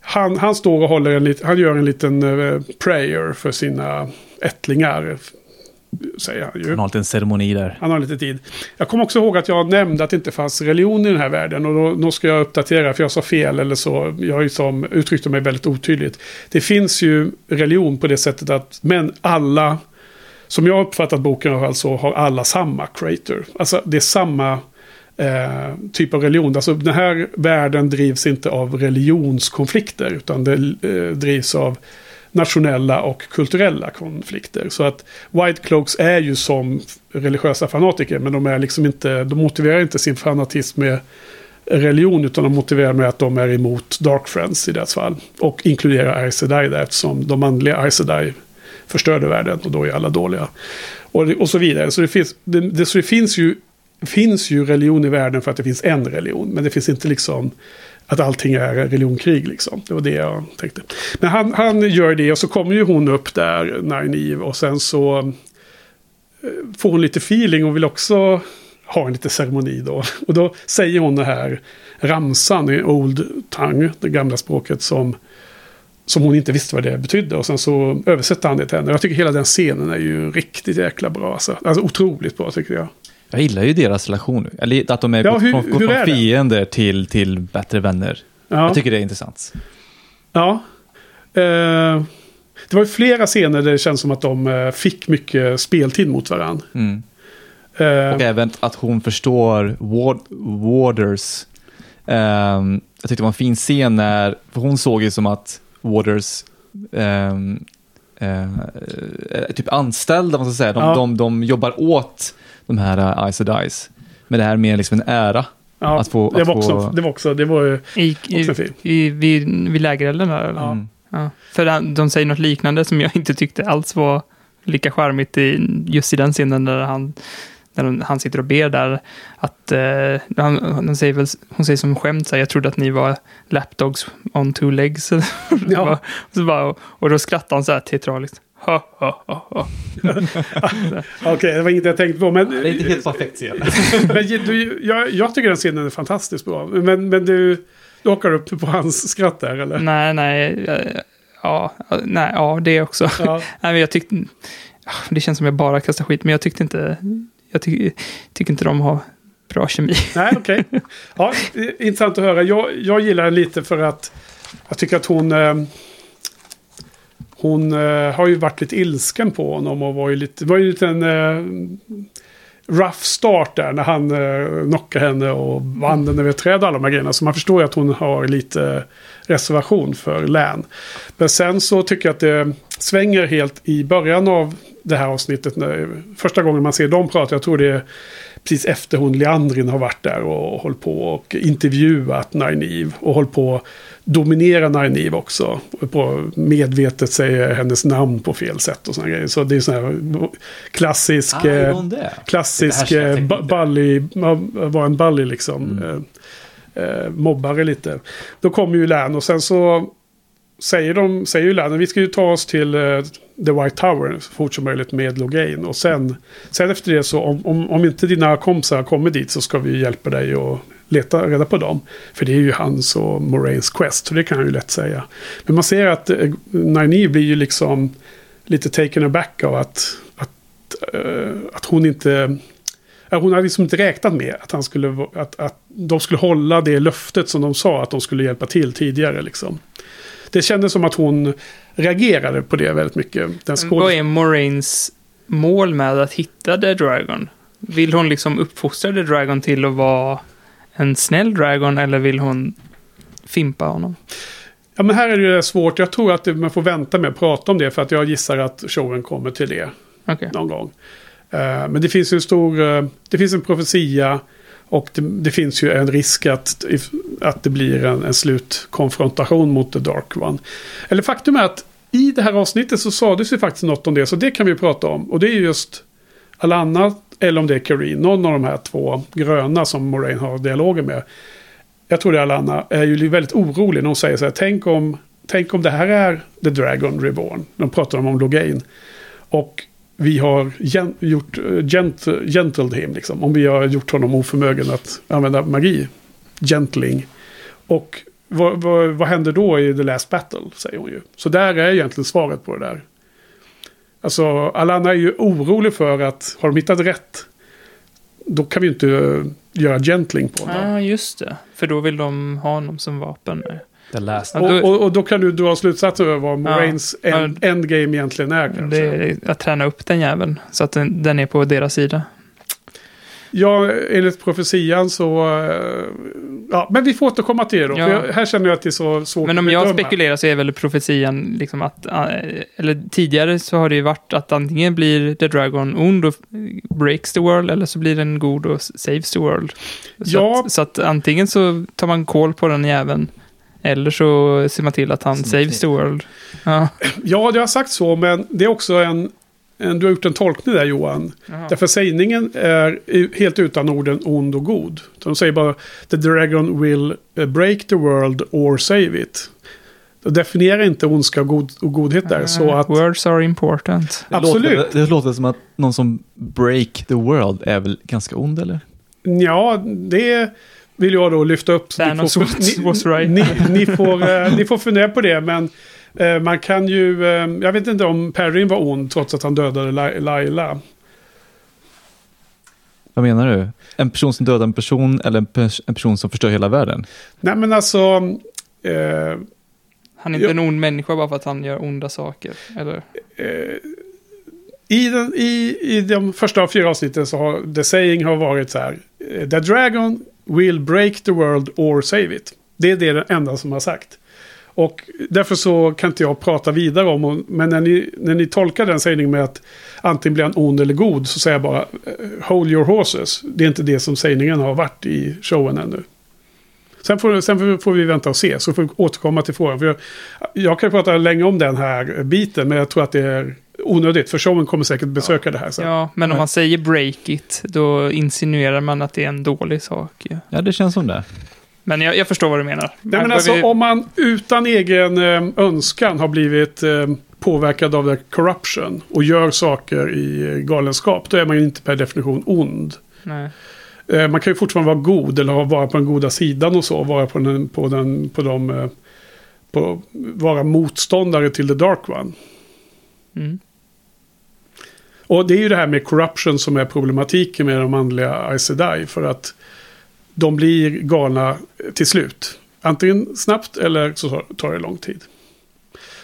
S1: han, han står och håller en lit, han gör en liten eh, prayer för sina ättlingar. Säger han ju.
S2: han har alltid en ceremoni där.
S1: Han har lite tid. Jag kommer också ihåg att jag nämnde att det inte fanns religion i den här världen. Och då, då ska jag uppdatera för jag sa fel eller så. Jag har ju som uttryckte mig väldigt otydligt. Det finns ju religion på det sättet att men alla, som jag har uppfattat boken alltså, har alla samma creator. Alltså det är samma eh, typ av religion. Alltså den här världen drivs inte av religionskonflikter utan det eh, drivs av nationella och kulturella konflikter. Så att White Cloaks är ju som religiösa fanatiker men de är liksom inte, de motiverar inte sin fanatism med religion utan de motiverar med att de är emot Dark Friends i deras fall. Och inkluderar Aes Sedai där eftersom de manliga Aes Sedai förstörde världen och då är alla dåliga. Och, och så vidare. Så det finns, det, det, så det finns ju finns ju religion i världen för att det finns en religion. Men det finns inte liksom att allting är religionkrig liksom. Det var det jag tänkte. Men han, han gör det och så kommer ju hon upp där, Nineve, Och sen så eh, får hon lite feeling och vill också ha en liten ceremoni då. [LAUGHS] Och då säger hon det här ramsan i Old Tongue, det gamla språket som som hon inte visste vad det betydde. Och sen så översätter han det till henne. Jag tycker hela den scenen är ju riktigt jäkla bra. Alltså, alltså otroligt bra tycker jag.
S2: Jag gillar ju deras relation. Eller att de är
S1: Ja, hur-
S2: från,
S1: hur är
S2: från
S1: det?
S2: fiender till, till bättre vänner.
S1: Ja.
S2: Jag tycker det är intressant.
S1: Ja. Eh, Det var ju flera scener där det känns som att de eh, fick mycket speltid mot varandra.
S2: Mm.
S1: Eh,
S2: Och även att hon förstår Ward, Waters. Ehm, jag tyckte det var en fin scen när, för hon såg ju som att Waters ehm, eh, typ anställda, man ska säga, de,
S1: Ja.
S2: de, de jobbar åt de här uh, Ice and Dice. Men det här är mer liksom en ära.
S1: ja,
S2: att få-
S1: det,
S2: att
S1: var också,
S2: få-
S1: det var också, det var ju
S3: I,
S1: också
S3: i, i, vid, vid lägerelden där? Eller?
S1: Ja.
S2: Mm.
S3: Ja. För de säger något liknande som jag [LAUGHS] inte tyckte alls var lika charmigt i, just i den scenen där han, när han sitter och ber där. Att, eh, han, han säger väl, hon säger som skämt, så här, jag trodde att ni var lapdogs on two legs. [LAUGHS]
S1: Ja.
S3: och, så bara, och då skrattar han så här teatraliskt. [LAUGHS]
S1: Okej, det var inget jag tänkte på. Men,
S2: Det är inte helt perfekt scen. [LAUGHS]
S1: men du, jag, jag tycker den scenen är fantastiskt bra. Men, men du, du hakar upp på hans skratt där, eller?
S3: nej, nej, eh, ja, nej, ja, det också.
S1: Ja. [LAUGHS]
S3: Nej, men jag tyckte... ah, Det känns som jag bara kastar skit, men jag tyckte inte... Jag ty, tycker inte de har bra kemi.
S1: Nej, okej. Ja, det är intressant att höra. Jag, jag gillar den lite för att jag tycker att hon... Hon eh, har ju varit lite ilsken på honom och var ju lite... Det var ju en liten eh, rough start där när han eh, knockade henne och vann den över ett träd och alla de här grejerna. Så man förstår ju att hon har lite reservation för län. Men sen så tycker jag att det svänger helt i början av det här avsnittet. När, första gången man ser dem prata, jag tror det är precis efter hon Leandrin har varit där och hållit på och intervjuat Nynaeve. Och hållit på att dominera Nynaeve också. På medvetet säger hennes namn på fel sätt och sådana grejer. Så det är sån här klassisk...
S2: Ah,
S1: eh, klassisk eh, var en bully liksom.
S2: Mm.
S1: Eh, eh, mobbare lite. Då kommer ju Län och sen så säger de, säger ju Lennon, vi ska ju ta oss till uh, The White Tower så fort som möjligt med Logain. Och sen, sen efter det så om, om, om inte dina kompisar kommer dit så ska vi hjälpa dig och leta reda på dem. För det är ju hans och Moraines quest, så det kan jag ju lätt säga. Men man ser att eh, uh, Nynaeve blir ju liksom lite taken aback av att, att, uh, att hon inte... Hon hade liksom inte räknat med att, han skulle, att, att de skulle hålla det löftet som de sa att de skulle hjälpa till tidigare. Liksom. Det kändes som att hon reagerade på det väldigt mycket. Den
S3: Vad
S1: skådespelaren.
S3: är Moraines mål med att hitta The Dragon? Vill hon liksom uppfostra The Dragon till att vara en snäll Dragon eller vill hon fimpa honom?
S1: Ja, men här är det svårt. Jag tror att man får vänta med att prata om det. För att jag gissar att showen kommer till det
S3: Okej.
S1: någon gång. Eh, men det finns en stor... eh, det finns en profetia. Och det, det finns ju en risk att, att det blir en, en slutkonfrontation mot The Dark One. Eller faktum är att i det här avsnittet så sades ju faktiskt något om det. Så det kan vi prata om. Och det är just Alanna eller om det är Kareen. Någon av de här två gröna som Moraine har dialoger med. Jag tror det är Alanna. Är ju väldigt orolig när hon säger så här. Tänk om, tänk om det här är The Dragon Reborn. De pratar om, om Logain. Och vi har gen, gjort eh, gent, gentled him liksom. Om vi har gjort honom oförmögen att använda magi. Gentling. Och vad, vad, vad händer då i The Last Battle? Säger hon ju. Så där är egentligen svaret på det där. Alltså Alana är ju orolig för att har de hittat rätt. Då kan vi inte eh, göra gentling på honom.
S3: Ja, just det. För då vill de ha honom som vapen.
S2: The last.
S1: Och, och, och då kan du dra slutsatser över vad Moraines
S3: Ja.
S1: end, endgame egentligen är. Kanske.
S3: Det är att träna upp den jäveln. Så att den, den är på deras sida.
S1: Ja, enligt profetian så... eh, Ja, men vi får återkomma till det då.
S3: Ja.
S1: För jag, här känner jag att det är så svårt
S3: Men om
S1: att
S3: jag spekulerar så är väl profetian liksom att, eh, eller tidigare så har det ju varit att antingen blir The Dragon ond och breaks the world, eller så blir den god och saves the world. Så,
S1: Ja.
S3: att, så att antingen så tar man koll på den jäveln, eller så ser man till att han
S2: Som
S3: saves the world. Ja. [CLEARS THROAT]
S1: Ja, det har sagt så, men det är också en... en du har gjort en tolkning där Johan.
S3: Jaha.
S1: Därför sägningen är helt utan orden ond och god. De säger bara The Dragon will eh, break the world or save it. De definierar inte ondska och, god, och godhet där. Så att...
S3: Words are important.
S2: Det
S1: Absolut.
S2: Låter, det låter som att någon som break the world är väl ganska ond eller?
S1: Ja, det vill jag då lyfta upp. Så ni får-
S3: was-
S1: ni- [LAUGHS]
S3: was right.
S1: Ni, ni, får, eh, ni får fundera på det, men eh, man kan ju... eh, jag vet inte om Perrin var ond trots att han dödade Lai- Laila.
S2: Vad menar du? En person som dödar en person eller en, pers en person som förstör hela världen?
S1: Nej, men alltså... Eh,
S3: Han är inte
S1: Ja.
S3: en ond människa bara för att han gör onda saker. Eller?
S1: Eh, i, den, i, I de första fyra avsnitten så har the saying har varit så här. The dragon will break the world or save it. Det är det enda som har sagt. Och därför så kan inte jag prata vidare om, och- men när ni, när ni tolkar den sägningen med att antingen blir han ond eller god så säger jag bara eh, hold your horses. Det är inte det som sägningen har varit i showen ännu. Sen får, sen får vi vänta och se, så får vi återkomma till frågan. För jag, jag kan prata länge om den här biten, men jag tror att det är onödigt. För showen kommer säkert besöka det här sen.
S3: Ja, men om
S2: Nej.
S3: man säger break it, då insinuerar man att det är en dålig sak. ju.
S2: Ja, det känns som det.
S3: Men jag, jag förstår vad du menar.
S1: Nej, men alltså,
S3: behöver-
S1: om man utan egen eh, önskan har blivit eh, påverkad av corruption och gör saker i eh, galenskap, då är man ju inte per definition ond.
S3: Nej.
S1: Man kan ju fortfarande vara god eller ha- vara på den goda sidan och så. Vara på den, på den, på de, på, vara motståndare till the dark one.
S3: Mm.
S1: Och det är ju det här med corruption som är problematiken med de manliga Aes. För att de blir galna till slut. Antingen snabbt eller så tar det lång tid.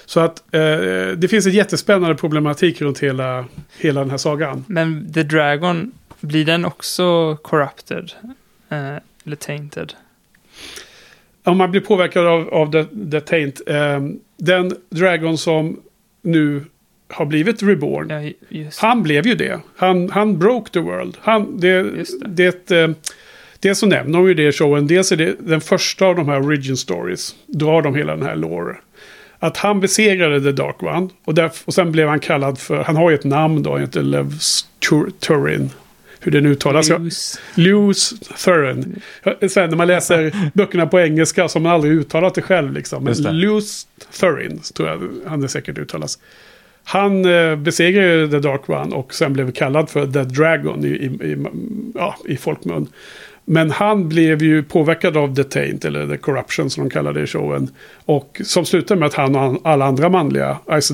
S1: Så att eh, det finns en jättespännande problematik runt hela, hela den här sagan.
S3: Men The Dragon, blir den också corrupted? Eh, eller tainted?
S1: Om man blir påverkad av, av the, the taint. Eh, den Dragon som nu har blivit reborn.
S3: Ja,
S1: Han blev ju det. Han, han broke the world. Han, det,
S3: det.
S1: det. eh, Dels så nämner de ju det i showen. Dels är det den första av de här origin stories. Drar de hela den här lore. Att han besegrade The Dark One. Och, där, och sen blev han kallad för, han har ju ett namn då, han heter Tur- Turin. Hur det nu uttalas. Lewis Thurin. Sen när man läser böckerna på engelska så har man aldrig uttalat det själv. Liksom. Men
S2: det.
S1: Lewis Thurin tror jag han är säkert uttalas. Han eh, besegrade The Dark One och sen blev kallad för The Dragon i, i, i, ja, i folkmun. Men han blev ju påverkad av The Taint, eller The Corruption som de kallar det i showen. Och som slutade med att han och alla andra manliga Aes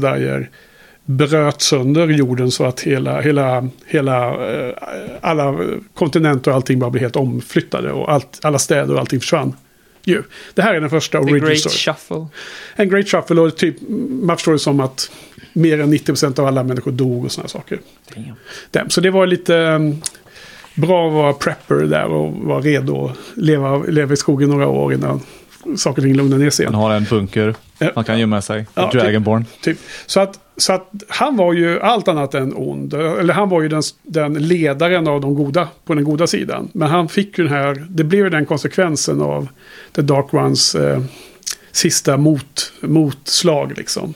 S1: bröt sönder jorden så att hela, hela, hela eh, alla kontinenter och allting bara blev helt omflyttade och allt, alla städer och allting försvann. Ju. Det här är den första
S3: The
S1: origin
S3: Great
S1: story.
S3: Shuffle.
S1: En great shuffle och typ, man förstår det som att mer än 90% av alla människor dog och sådana saker. Dem. Så det var lite um, bra att vara prepper där och vara redo att leva, leva i skogen några år innan saker och ting lugnar ner sig.
S2: Han
S1: igen.
S2: har en bunker.
S1: Ja.
S2: Han kan gömma sig.
S1: Ja,
S2: Dragonborn.
S1: Typ. Så, att, så att han var ju allt annat än ond. Eller han var ju den, den ledaren av de goda på den goda sidan. Men han fick ju den här, det blev ju den konsekvensen av The Dark Ones eh, sista mot, motslag liksom.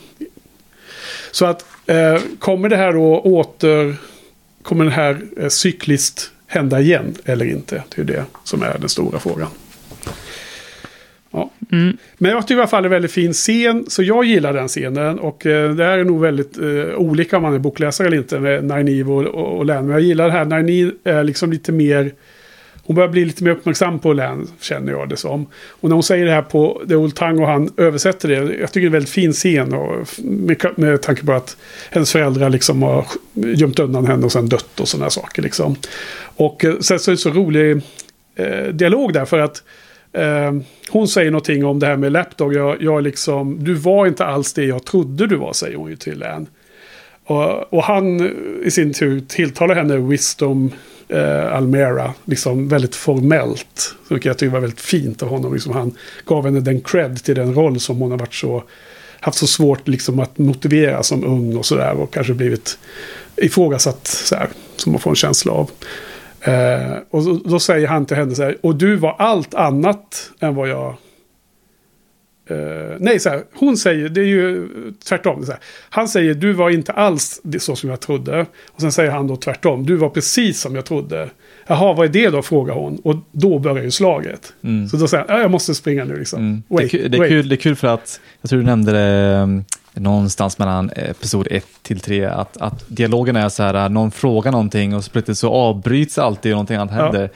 S1: Så att eh, kommer det här då åter, kommer det här eh, cykliskt hända igen eller inte? Det är det som är den stora frågan. Ja.
S3: Mm.
S1: Men jag tycker i alla fall det är en väldigt fin scen. Så jag gillar den scenen. Och eh, det här är nog väldigt eh, olika om man är bokläsare eller inte med Nynaeve och, och, och Lan. Men jag gillar det här. Nynaeve är liksom lite mer... Hon börjar bli lite mer uppmärksam på län, känner jag det som. Och när hon säger det här på The Old Tang och han översätter det. Jag tycker det är en väldigt fin scen. Och med, med tanke på att hennes föräldrar liksom har gömt undan henne och sen dött och sådana saker. Liksom. Och eh, sen så är det så rolig eh, dialog där för att Eh, hon säger någonting om det här med Lapdog. Jag, jag liksom, du var inte alls det jag trodde du var, säger hon ju till Anne. Och, och han i sin tur tilltalar henne Wisdom eh, Almera, liksom väldigt formellt. Vilket jag tycker var väldigt fint av honom. Liksom han gav henne den cred till den roll som hon har varit så, haft så svårt liksom att motivera som ung och sådär. Och kanske blivit ifrågasatt så här, som man får en känsla av. Eh, och då, då säger han till henne så här, och du var allt annat än vad jag... Eh, nej, så här, hon säger, det är ju tvärtom. Så här, han säger, du var inte alls det så som jag trodde. Och sen säger han då tvärtom, du var precis som jag trodde. Jaha, vad är det då, frågar hon. Och då börjar ju slaget.
S2: Mm.
S1: Så då säger han, ja, jag måste springa nu liksom.
S2: Mm.
S1: Wait,
S2: det, är, kul- det, är
S1: wait.
S2: kul, det är kul för att, jag tror du nämnde det um, någonstans mellan episod 1 till 3, att, att dialogen är så här, någon frågar någonting och så plötsligt så avbryts alltid och någonting annat
S1: Ja.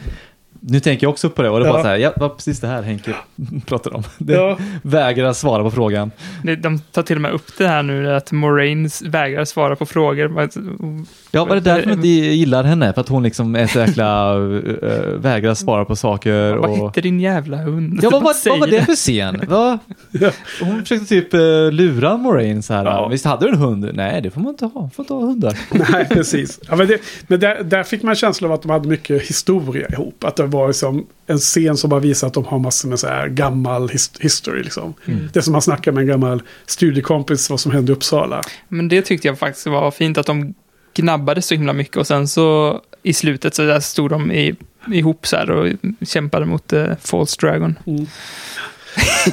S2: Nu tänker jag också på det och det var
S1: Ja.
S2: så här, ja, vad precis det här Henke [LAUGHS] pratar om. Det
S1: Ja.
S2: vägrar svara på frågan.
S3: De tar till och med upp det här nu, att Moraine vägrar svara på frågor.
S2: Ja, var det därför inte gillar henne? För att hon liksom är så jäkla, äh, vägrar svara på saker.
S3: Vad
S2: Och...
S3: heter din jävla hund?
S2: Ja, vad, vad, vad var det för scen? [LAUGHS] Va?
S1: Ja.
S2: Hon försökte typ uh, lura Moraine så här.
S1: Ja.
S2: Visst hade du en hund? Nej, det får man inte ha. Man får inte ha hundar. [LAUGHS]
S1: Nej, precis. Ja, men det, men där, där fick man känslan av att de hade mycket historia ihop. Att det var liksom en scen som bara visar att de har massor med så här gammal his, history. Liksom. Det är som man snackar med en gammal studiekompis vad som hände i Uppsala.
S3: Men det tyckte jag faktiskt var fint, att de gnabbade så himla mycket och sen så i slutet så där stod de i, ihop så här och kämpade mot uh, False Dragon.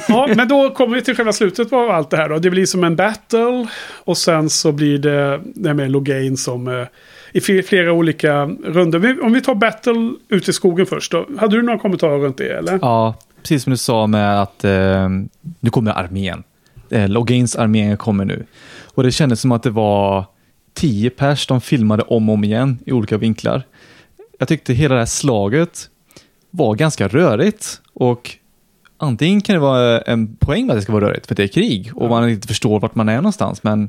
S1: Ja, men då kommer vi till själva slutet på allt det här. Då. Det blir som en battle. Och sen så blir det, det med Logain som eh, i fl- flera olika runder. Om vi tar battle ute i skogen först. Då. Hade du några kommentarer runt det eller?
S2: Ja, precis som du sa med att eh, nu kommer armén. Eh, Logains armé kommer nu. Och det kändes som att det var tio pers de filmade om och om igen i olika vinklar. Jag tyckte hela det här slaget var ganska rörigt och antingen kan det vara en poäng med att det ska vara rörigt för att det är krig och man inte förstår vart man är någonstans men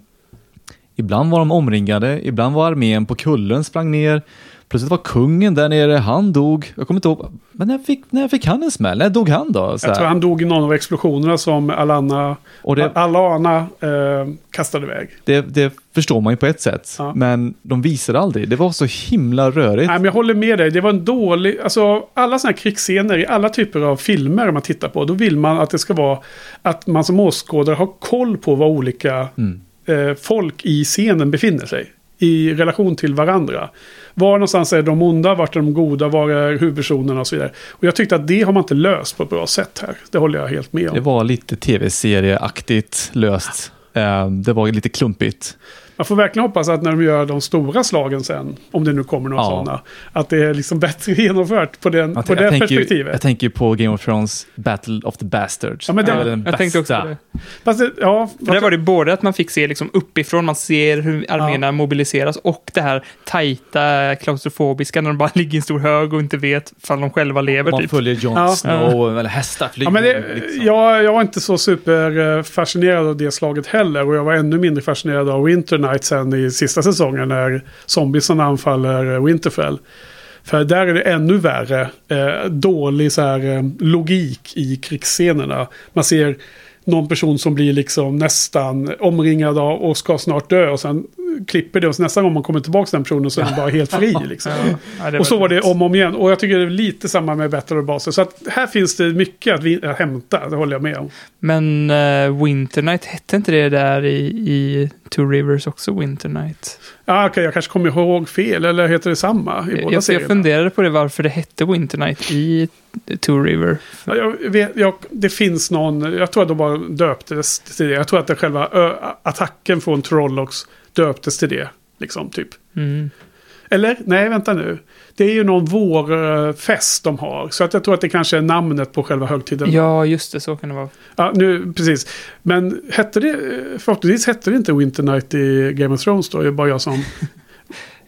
S2: ibland var de omringade, ibland var armén på kullen sprang ner Plötsligt var kungen där nere, han dog. Jag kommer inte ihåg, men när fick, när fick han en smäll? När dog han då? Så
S1: Jag tror han dog i någon av explosionerna som Alana,
S2: Och det,
S1: Alana eh, kastade iväg.
S2: det, det förstår man ju på ett sätt,
S1: Ja.
S2: men de visade aldrig. Det var så himla rörigt.
S1: Nej, men jag håller med dig. Det var en dålig... Alltså, alla sådana här krigsscener i alla typer av filmer man tittar på. Då vill man att det ska vara att man som åskådare har koll på vad olika
S2: Mm.
S1: eh, folk i scenen befinner sig. I relation till varandra. Var någonstans är de onda, vart är de goda, var är huvudpersonerna och så vidare. Och jag tyckte att det har man inte löst på ett bra sätt här. Det håller jag helt med om.
S2: Det var lite tv-serieaktigt löst. Eh, Det var lite klumpigt.
S1: Man får verkligen hoppas att när de gör de stora slagen sen, om det nu kommer några
S2: Ja.
S1: sådana, att det är liksom bättre [LAUGHS] genomfört på, den,
S2: Jag,
S1: på
S2: jag,
S1: det
S2: ju-
S1: perspektivet.
S2: jag tänker på Game of Thrones Battle of the Bastards.
S1: Ja, men
S2: väl den
S3: Jag tänkte också
S2: bästa.
S3: på det.
S1: Fast det, ja,
S3: där var det både att man fick se liksom uppifrån, man ser hur arméerna
S1: Ja.
S3: mobiliseras, och det här tajta, klaustrofobiska, när de bara [LAUGHS] ligger i en stor hög och inte vet ifall de själva lever.
S2: Man
S3: Typ.
S2: följer Jon
S1: Ja.
S2: Snow, eller hästar flyger.
S1: Ja, men det,
S2: liksom.
S1: jag, jag var inte så superfascinerad av det slaget heller. Och jag var ännu mindre fascinerad av Winter Night sen i sista säsongen när zombiesarna anfaller Winterfell. För där är det ännu värre. Eh, dålig så här, eh, logik i krigsscenerna. Man ser någon person som blir liksom nästan omringad av och ska snart dö. Och sen klipper det och så nästa gång man kommer tillbaka till den personen så är den bara helt fri. Liksom.
S3: Ja,
S1: Och så var det om och om igen. Och jag tycker det är lite samma med Battle of Baser. Så att här finns det mycket att, vi, att hämta. Det håller jag med om.
S3: Men uh, Winter Night, hette inte det där i, i Two Rivers också, Winter Night?
S1: Ja, okej, jag kanske kommer ihåg fel. Eller heter det samma i båda
S3: Jag, jag
S1: serierna?
S3: funderade på det, varför det hette Winter Night i Two River.
S1: Ja, jag vet, jag, det finns någon, jag tror att de bara döptes till det. Jag tror att det själva ö, attacken från Trollocs döptes till det. Liksom, typ.
S3: Mm.
S1: Eller? Nej, vänta nu. Det är ju någon vårfest de har. Så att jag tror att det kanske är namnet på själva högtiden.
S3: Ja, just det, så kan det vara.
S1: Ja, nu, precis. Men hette det, förhoppningsvis hette det inte Winter Night i Game of Thrones då? Det är bara jag som... [LAUGHS]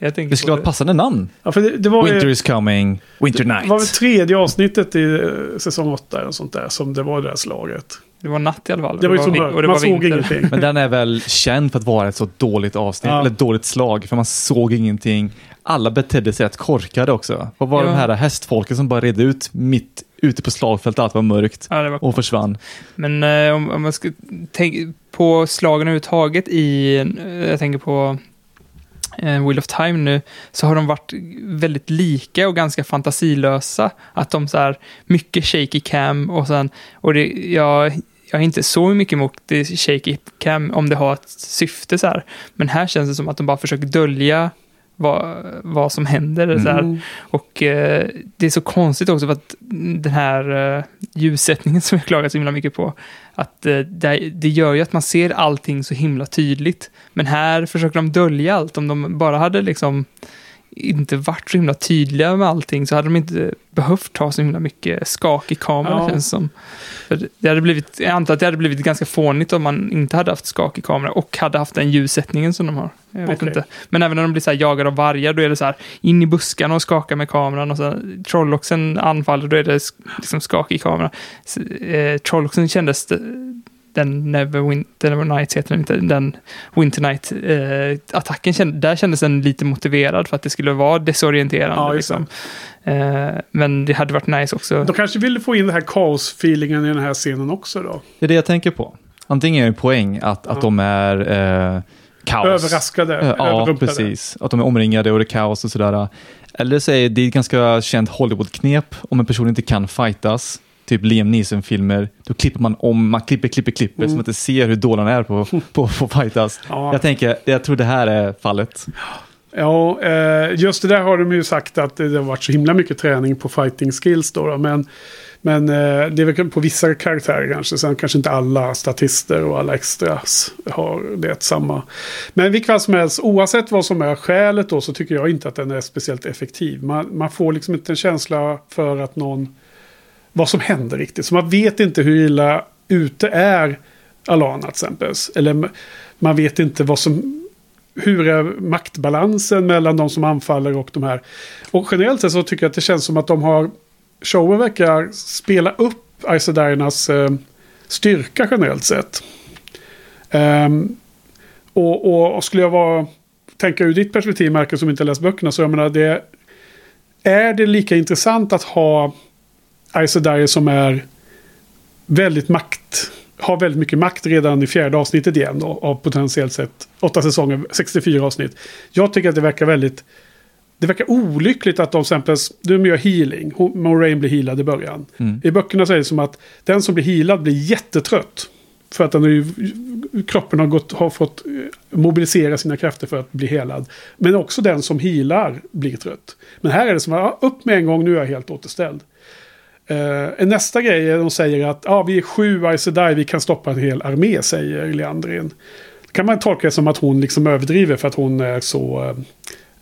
S3: Jag
S2: Det skulle vara ett passande namn.
S1: Ja, för det, det var,
S2: Winter
S1: ju-
S2: is coming, Winter
S1: det var väl
S2: night.
S1: tredje avsnittet i eh, säsong 8 eller sånt där som det var det där slaget.
S3: Det var natt i alla fall.
S1: Det var ju så
S3: vin-
S1: mörkt,
S3: och det
S1: man
S3: var
S1: såg ingenting.
S2: Men den är väl känd för att vara ett så dåligt avsnitt,
S1: Ja.
S2: eller ett dåligt slag, för man såg ingenting. Alla betedde sig rätt korkade också. Vad var
S3: Ja.
S2: de här hästfolken som bara red ut mitt ute på slagfältet, allt var mörkt
S3: Ja, det var
S2: och försvann.
S3: Men eh, om, om man ska tänka på slagen överhuvudtaget i, eh, jag tänker på eh, Wheel of Time nu, så har de varit väldigt lika och ganska fantasilösa. Att de så här, mycket shaky cam och sen, och det, jag, jag är inte så mycket emot det shaky cam om det har ett syfte så här. Men här känns det som att de bara försöker dölja vad, vad som händer. Så här.
S1: Mm.
S3: Och eh, det är så konstigt också för att den här eh, ljussättningen [LAUGHS] som jag klagat så himla mycket på, att eh, det, det gör ju att man ser allting så himla tydligt. Men här försöker de dölja allt. Om de bara hade liksom inte varit så himla tydliga med allting så hade de inte behövt ha så himla mycket skak i kameran
S1: Ja.
S3: känns som. För det hade blivit, jag antar att det hade blivit ganska fånigt om man inte hade haft skak i kamera och hade haft den ljussättningen som de har. Jag vet
S1: Okej.
S3: inte. Men även när de blir så jagade av vargar, då är det så här in i buskarna och skaka med kameran och så Trolloxen anfaller, då är det liksom skak i kameran. Så, eh, Trolloxen kändes den Neverwinter, Nevernight heter den inte, den Winter Night eh, attacken, känd, där kändes den lite motiverad för att det skulle vara desorienterande.
S1: Ja,
S3: liksom. eh, men det hade varit nice också.
S1: De kanske ville få in den här kaos-feelingen i den här scenen också då.
S2: Det är det jag tänker på. Antingen är det poäng att, att
S1: Ja.
S2: de är eh, kaos.
S1: Överraskade,
S2: Eh, Ja, precis. Att de är omringade och det är kaos och sådär. Eller så är det ett ganska känt Hollywood-knep om en person inte kan fightas. Typ Liam Neeson-filmer. Då klipper man om, man klipper, klipper, klipper så man inte ser hur dålig han är på, [LAUGHS] på, på fightas.
S1: Ja.
S2: Jag tänker, jag tror det här är fallet.
S1: Ja, eh, just det där har de ju sagt att det har varit så himla mycket träning på fighting skills då. då men men eh, det är väl på vissa karaktärer kanske. Sen kanske inte alla statister och alla extras har det samma. Men vilket fall som helst, oavsett vad som är skälet då så tycker jag inte att den är speciellt effektiv. Man, man får liksom inte en känsla för att någon... Vad som händer riktigt. Så man vet inte hur illa ute är Alana till exempel. Eller man vet inte vad som hur är maktbalansen mellan de som anfaller och de här. Och generellt sett så tycker jag att det känns som att de har... Showen verkar spela upp Aisodainas eh, styrka generellt sett. Um, och, och, och skulle jag vara... Tänka ur ditt perspektiv, Marcus, som inte har läst böckerna, så jag menar det... Är det lika intressant att ha Aisodai som är väldigt makt har väldigt mycket makt redan i fjärde avsnittet igen då, av potentiellt sett åtta säsonger, 64 avsnitt. Jag tycker att det verkar väldigt... Det verkar olyckligt att de exempel, de gör healing. Moraine blir healad i början.
S2: Mm.
S1: I böckerna är det som att den som blir healad blir jättetrött. För att den har ju, kroppen har, gått, har fått eh, mobilisera sina krafter för att bli helad. Men också den som healar blir trött. Men här är det som att upp med en gång, nu är jag helt återställd. Uh, nästa grej är de säger att ah, vi är sju Aes Sedai, vi kan stoppa en hel armé, säger Leandrin. Det kan man tolka det som att hon liksom överdriver för att hon är så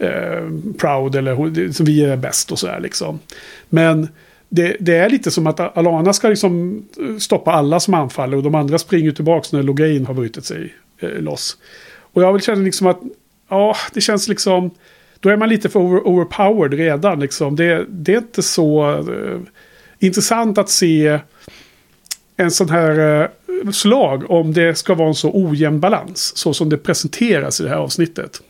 S1: uh, proud eller hon, vi är bäst och sådär liksom. Men det, det är lite som att Alana ska liksom stoppa alla som anfaller och de andra springer tillbaka när Logain har brutit sig uh, loss. Och jag vill känna liksom att, ja, det känns liksom, då är man lite för over, overpowered redan liksom. Det, det är inte så intressant att se en sån här eh, slag om det ska vara en så ojämn balans. Så som det presenteras i det här avsnittet.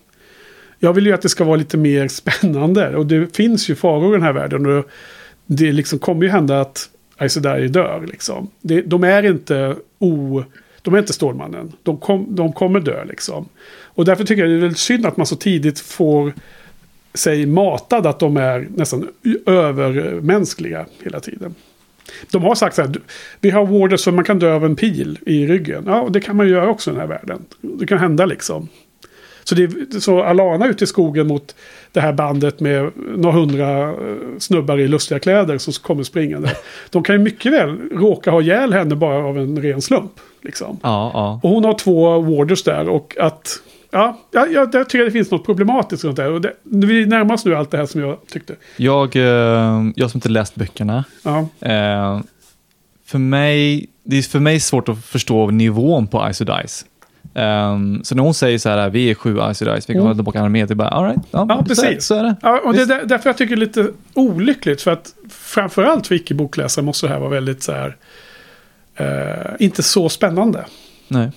S1: Jag vill ju att det ska vara lite mer spännande. Och det finns ju faror i den här världen. Och det liksom kommer ju hända att Aes dör. Liksom. Det, de är inte o... De är inte Stålmannen. De, kom, de kommer dö liksom. Och därför tycker jag det är väldigt synd att man så tidigt får sig matad att de är nästan övermänskliga hela tiden. De har sagt så här, vi har warders så man kan dö av en pil i ryggen. Ja, och det kan man göra också i den här världen. Det kan hända liksom. Så, det, så Alana ute i skogen mot det här bandet med några hundra eh, snubbar i lustiga kläder som kommer springande. De kan ju mycket väl råka ha ihjäl henne bara av en ren slump. Liksom.
S2: Ja, ja.
S1: Och hon har två warders där och att... Ja, jag, jag, jag tycker det finns något problematiskt runt det här. Och det, vi närmar oss nu allt det här som jag tyckte.
S2: Jag, eh, jag som inte läst böckerna,
S1: Ja,
S2: eh, för mig, det är för mig svårt att förstå nivån på Ice Dice. Um, så när hon säger så här, vi är sju Ice Dice, vi kan
S1: Mm.
S2: hålla tillbaka en armé, det är bara, all right, ja,
S1: Ja,
S2: så är-
S1: precis.
S2: Så är det.
S1: ja och det är därför jag tycker det är lite olyckligt. För att framförallt för icke-bokläsare måste det här vara väldigt så här... Eh, inte så spännande.
S2: Nej.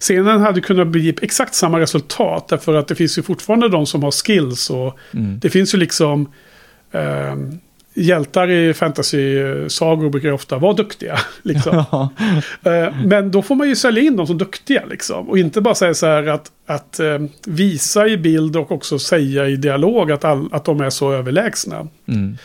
S1: Scenen hade kunnat bli exakt samma resultat. Därför att det finns ju fortfarande de som har skills. Och
S2: Mm.
S1: det finns ju liksom... Eh, hjältar i fantasy-sagor brukar ju ofta vara duktiga. [LAUGHS] Liksom.
S2: Ja.
S1: Eh, Men då får man ju sälja in dem som duktiga liksom. Och inte bara säga så här att, att eh, visa i bild och också säga i dialog att, all, att de är så överlägsna.
S2: Mm.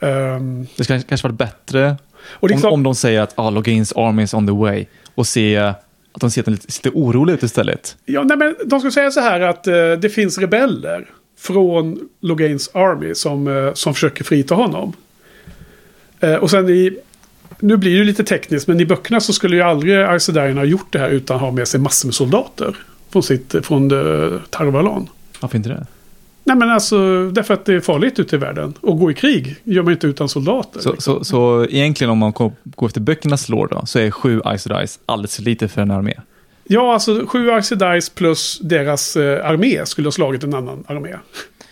S1: Ehm,
S2: Det skulle kanske varit bättre
S1: och liksom,
S2: om, om de säger att ah, Logains army is on the way och se att de ser lite, lite oroliga ut istället.
S1: ja, nej, men de ska säga så här att eh, det finns rebeller från Logains Army som, eh, som försöker frita honom. Eh, och sen i... Nu blir det lite tekniskt, men i böckerna så skulle ju aldrig Arcedarien ha gjort det här utan att ha med sig massor med soldater. Från, sitt, från uh, Tarvalon.
S2: Varför inte det?
S1: Nej men alltså, därför att det är farligt ute i världen. Och gå i krig gör man inte utan soldater.
S2: Så,
S1: liksom.
S2: så, så egentligen om man går efter böckernas lore då, så är sju Ice Dice alldeles för lite för en armé.
S1: Ja, alltså sju Icy Dice plus deras eh, armé skulle ha slagit en annan armé.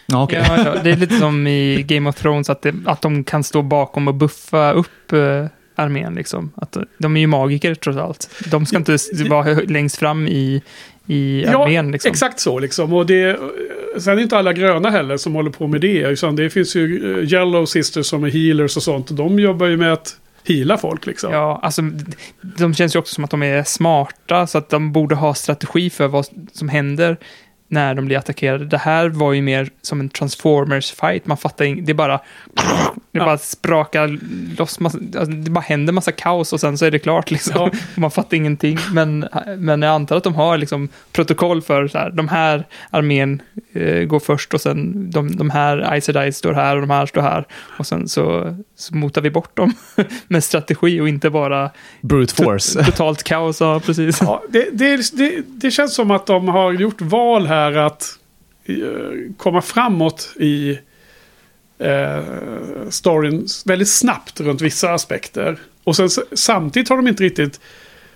S2: Ja, okej.
S3: Ja, ja, det är lite som i Game of Thrones, att, det, att de kan stå bakom och buffa upp eh, armén. Liksom. Att, de är ju magiker trots allt. De ska inte vara längst fram i, i armén. Liksom.
S1: exakt så liksom. Och det, sen är inte alla gröna heller som håller på med det. Utan det finns ju eh, Yellow Sisters som är healers och sånt. Och de jobbar ju med att heala folk liksom.
S3: Ja, alltså, de känns ju också som att de är smarta, så att de borde ha strategi för vad som händer när de blir attackerade. Det här var ju mer som en Transformers-fight. Man fattar inte, det är bara... Det
S1: Ja.
S3: bara sprakar loss, massa, alltså, det bara händer massa kaos och sen så är det klart liksom.
S1: Ja.
S3: Man fattar ingenting. Men, men jag antar att de har liksom protokoll för så här, de här armén eh, går först och sen de, de här Ice står här och de här står här. Och sen så, så motar vi bort dem [LAUGHS] med strategi och inte bara
S2: Brute force.
S3: totalt kaos. Ja, precis.
S1: Ja, det, det, det, det känns som att de har gjort val här att eh, komma framåt i eh, storyn väldigt snabbt runt vissa aspekter. Och sen samtidigt har de inte riktigt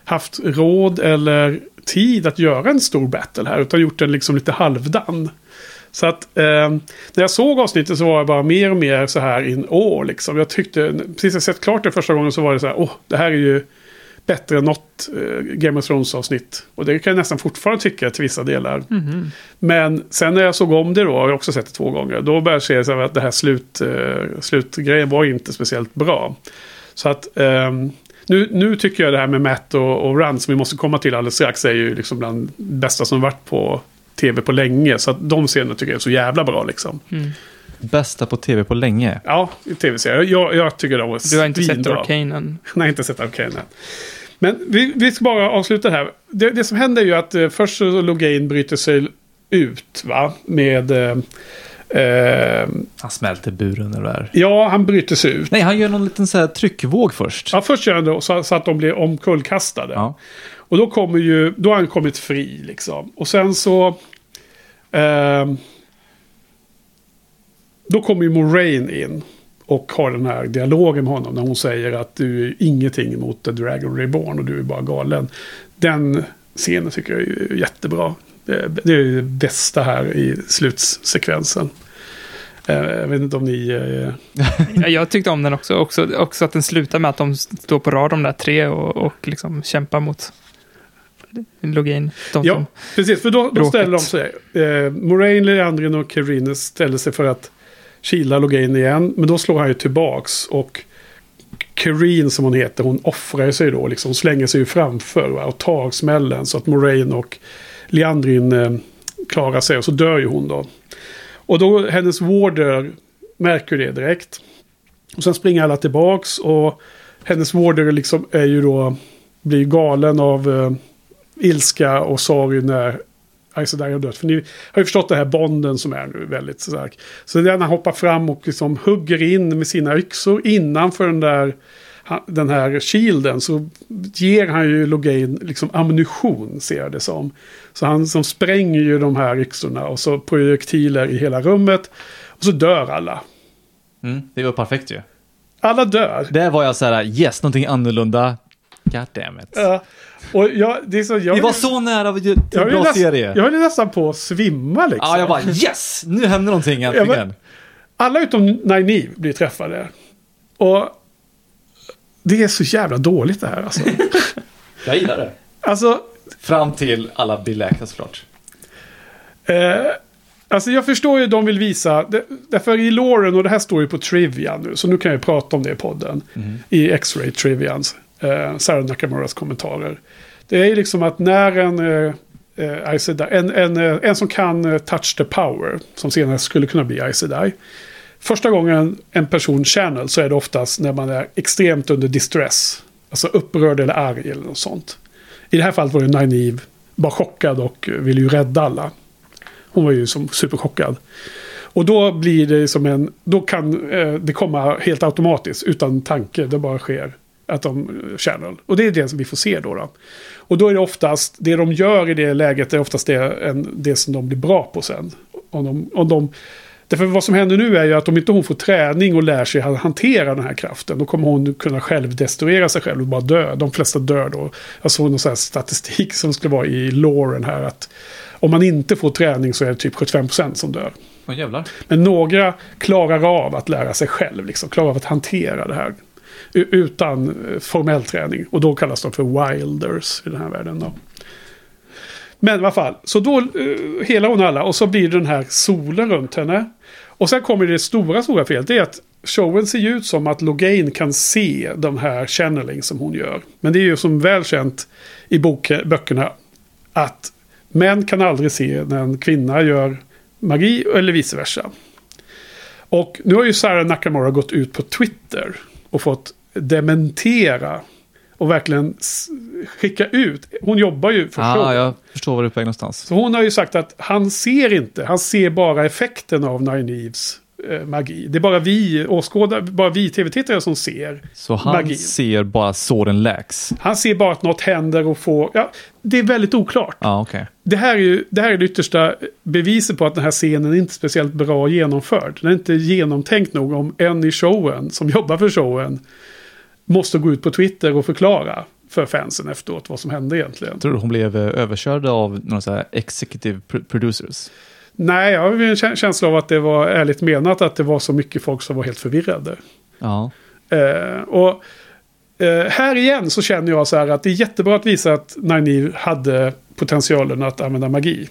S1: haft råd eller tid att göra en stor battle här. Utan gjort den liksom lite halvdan. Så att eh, när jag såg avsnittet så var jag bara mer och mer så här in år liksom. Jag tyckte, precis när jag sett klart det första gången så var det så här, åh, det här är ju bättre än något eh, Game of Thrones-avsnitt. Och det kan jag nästan fortfarande tycka till vissa delar.
S3: Mhm.
S1: Men sen när jag såg om det då, jag har också sett det två gånger, då började jag se att det här slut, eh, slutgrejen var inte speciellt bra. Så att ehm, nu, nu tycker jag det här med Matt och, och Run som vi måste komma till alldeles strax är ju liksom bland det bästa som varit på tv på länge. Så att de scenerna tycker jag är så jävla bra liksom.
S3: Mm.
S2: Bästa på tv på länge.
S1: Ja, i tv-serier. Jag, jag tycker de var
S3: Du har inte sett
S1: svinbra.
S3: Arcane än? [LAUGHS]
S1: Nej, inte sett Arcane än. Men vi, vi ska bara avsluta här. Det, det som händer är ju att eh, först så Logain bryter sig ut va? med... Eh, eh,
S2: Han smälter buren eller där.
S1: ja, han bryter sig ut.
S2: Nej, han gör någon liten så här tryckvåg först.
S1: Ja, först gör han det så, så att de blir omkullkastade.
S2: Ja.
S1: Och då kommer ju, då har han kommit fri liksom. Och sen så... ehm, då kommer ju Moraine in. Och har den här dialogen med honom när hon säger att du är ingenting emot The Dragon Reborn och du är bara galen. Den scenen tycker jag är jättebra. Det, det är det bästa här i slutsekvensen. Eh, Jag vet inte om ni... eh,
S3: Ja, jag tyckte om den också. också. Också att den slutar med att de står på rad de där tre och, och liksom kämpar mot Logain. De
S1: Ja, precis. För då, då ställer de sig. Eh, Moraine, Leandrin och Kerines ställer sig för att Kilar Logain igen. Men då slår han ju tillbaks. Och Kareen som hon heter, hon offrar sig då. Liksom slänger sig ju framför va, och tar smällen. Så att Moraine och Leandrin eh, klarar sig. Och så dör ju hon då. Och då hennes warder märker det direkt. Och sen springer alla tillbaks. Och hennes warder liksom är ju då blir galen av eh, ilska och sorg när Aes Sedai har dött. För ni har ju förstått den här bonden som är nu väldigt stark. Så han hoppar fram och liksom hugger in med sina yxor innanför den där den här shielden så ger han ju Logain liksom ammunition ser jag det som. Så han som spränger ju de här yxorna och så projektiler i hela rummet. Och så dör alla.
S2: Mm, det var perfekt ju.
S1: Alla dör.
S2: Där var jag så här, yes, någonting annorlunda. God damn it.
S1: Ja. Och jag, det är så, jag
S2: Vi var så nära till en
S1: jag
S2: bra
S1: nästan-
S2: serie.
S1: Jag höll nästan på att svimma liksom.
S2: Ja, jag bara yes! Nu händer någonting äntligen.
S1: men- Alla utom Nynaeve blir träffade. Och det är så jävla dåligt det här alltså. [LAUGHS]
S2: Jag gillar det.
S1: alltså,
S2: Fram till alla blir läkta såklart.
S1: eh, alltså jag förstår ju de vill visa. Det, därför i Lauren, och det här står ju på Trivia nu. Så nu kan jag prata om det i podden. I X-Ray Trivians. Eh, Sarah Nakamuras kommentarer. Det är ju liksom att när en... Eh, eh, en, en, eh, en som kan eh, touch the power. Som senare skulle kunna bli Aes Första gången en person channel så är det oftast när man är extremt under distress. Alltså upprörd eller arg eller något sånt. I det här fallet var det Nineve, bara chockad och ville ju rädda alla. Hon var ju som superchockad. Och då blir det som en... Då kan eh, det komma helt automatiskt utan tanke. Det bara sker. Att de channel. Och det är det som vi får se då. då. Och då är det oftast, det de gör i det läget är oftast det, en, det som de blir bra på sen. om de, om de Därför vad som händer nu är ju att om inte hon får träning och lär sig att hantera den här kraften. Då kommer hon kunna själv destruera sig själv och bara dö. De flesta dör då. Jag såg någon sån här statistik som skulle vara i Lauren här. att Om man inte får träning så är det typ 75% som dör. Men några klarar av att lära sig själv. Liksom, klarar av att hantera det här. Utan eh, formell träning. Och då kallas de för wilders i den här världen. Då. Men i alla fall, så då uh, helar hon alla och så blir det den här solen runt henne. Och sen kommer det stora, stora felet. Det är att showen ser ut som att Logain kan se de här channeling som hon gör. Men det är ju som väl känt i bok, böckerna att män kan aldrig se när en kvinna gör magi eller vice versa. Och nu har ju Sarah Nakamura gått ut på Twitter och fått dementera och verkligen skicka ut. Hon jobbar ju för.
S2: Ah, jag förstår var du är på väg någonstans.
S1: Så hon har ju sagt att han ser inte, han ser bara effekten av Nine Eves magi. Det är bara vi åskådare, bara vi tv-tittare som ser.
S2: Så han
S1: Magin.
S2: ser bara såren läks.
S1: Han ser bara att något händer och får, ja, det är väldigt oklart.
S2: Ja, okej.
S1: Det här är ju det, här är det yttersta beviset på att den här scenen är inte speciellt bra genomförd. Den är inte genomtänkt nog om en i showen, som jobbar för showen, måste gå ut på Twitter och förklara för fansen efteråt vad som hände egentligen.
S2: Tror du hon blev eh, överkörd av några så här executive pr- producers?
S1: Nej, jag har en kä- känsla av att det var ärligt menat att det var så mycket folk som var helt förvirrade.
S2: Ja.
S1: Eh, och eh, här igen så känner jag så här att det är jättebra att visa att Nynaeve hade potentialen att använda magi.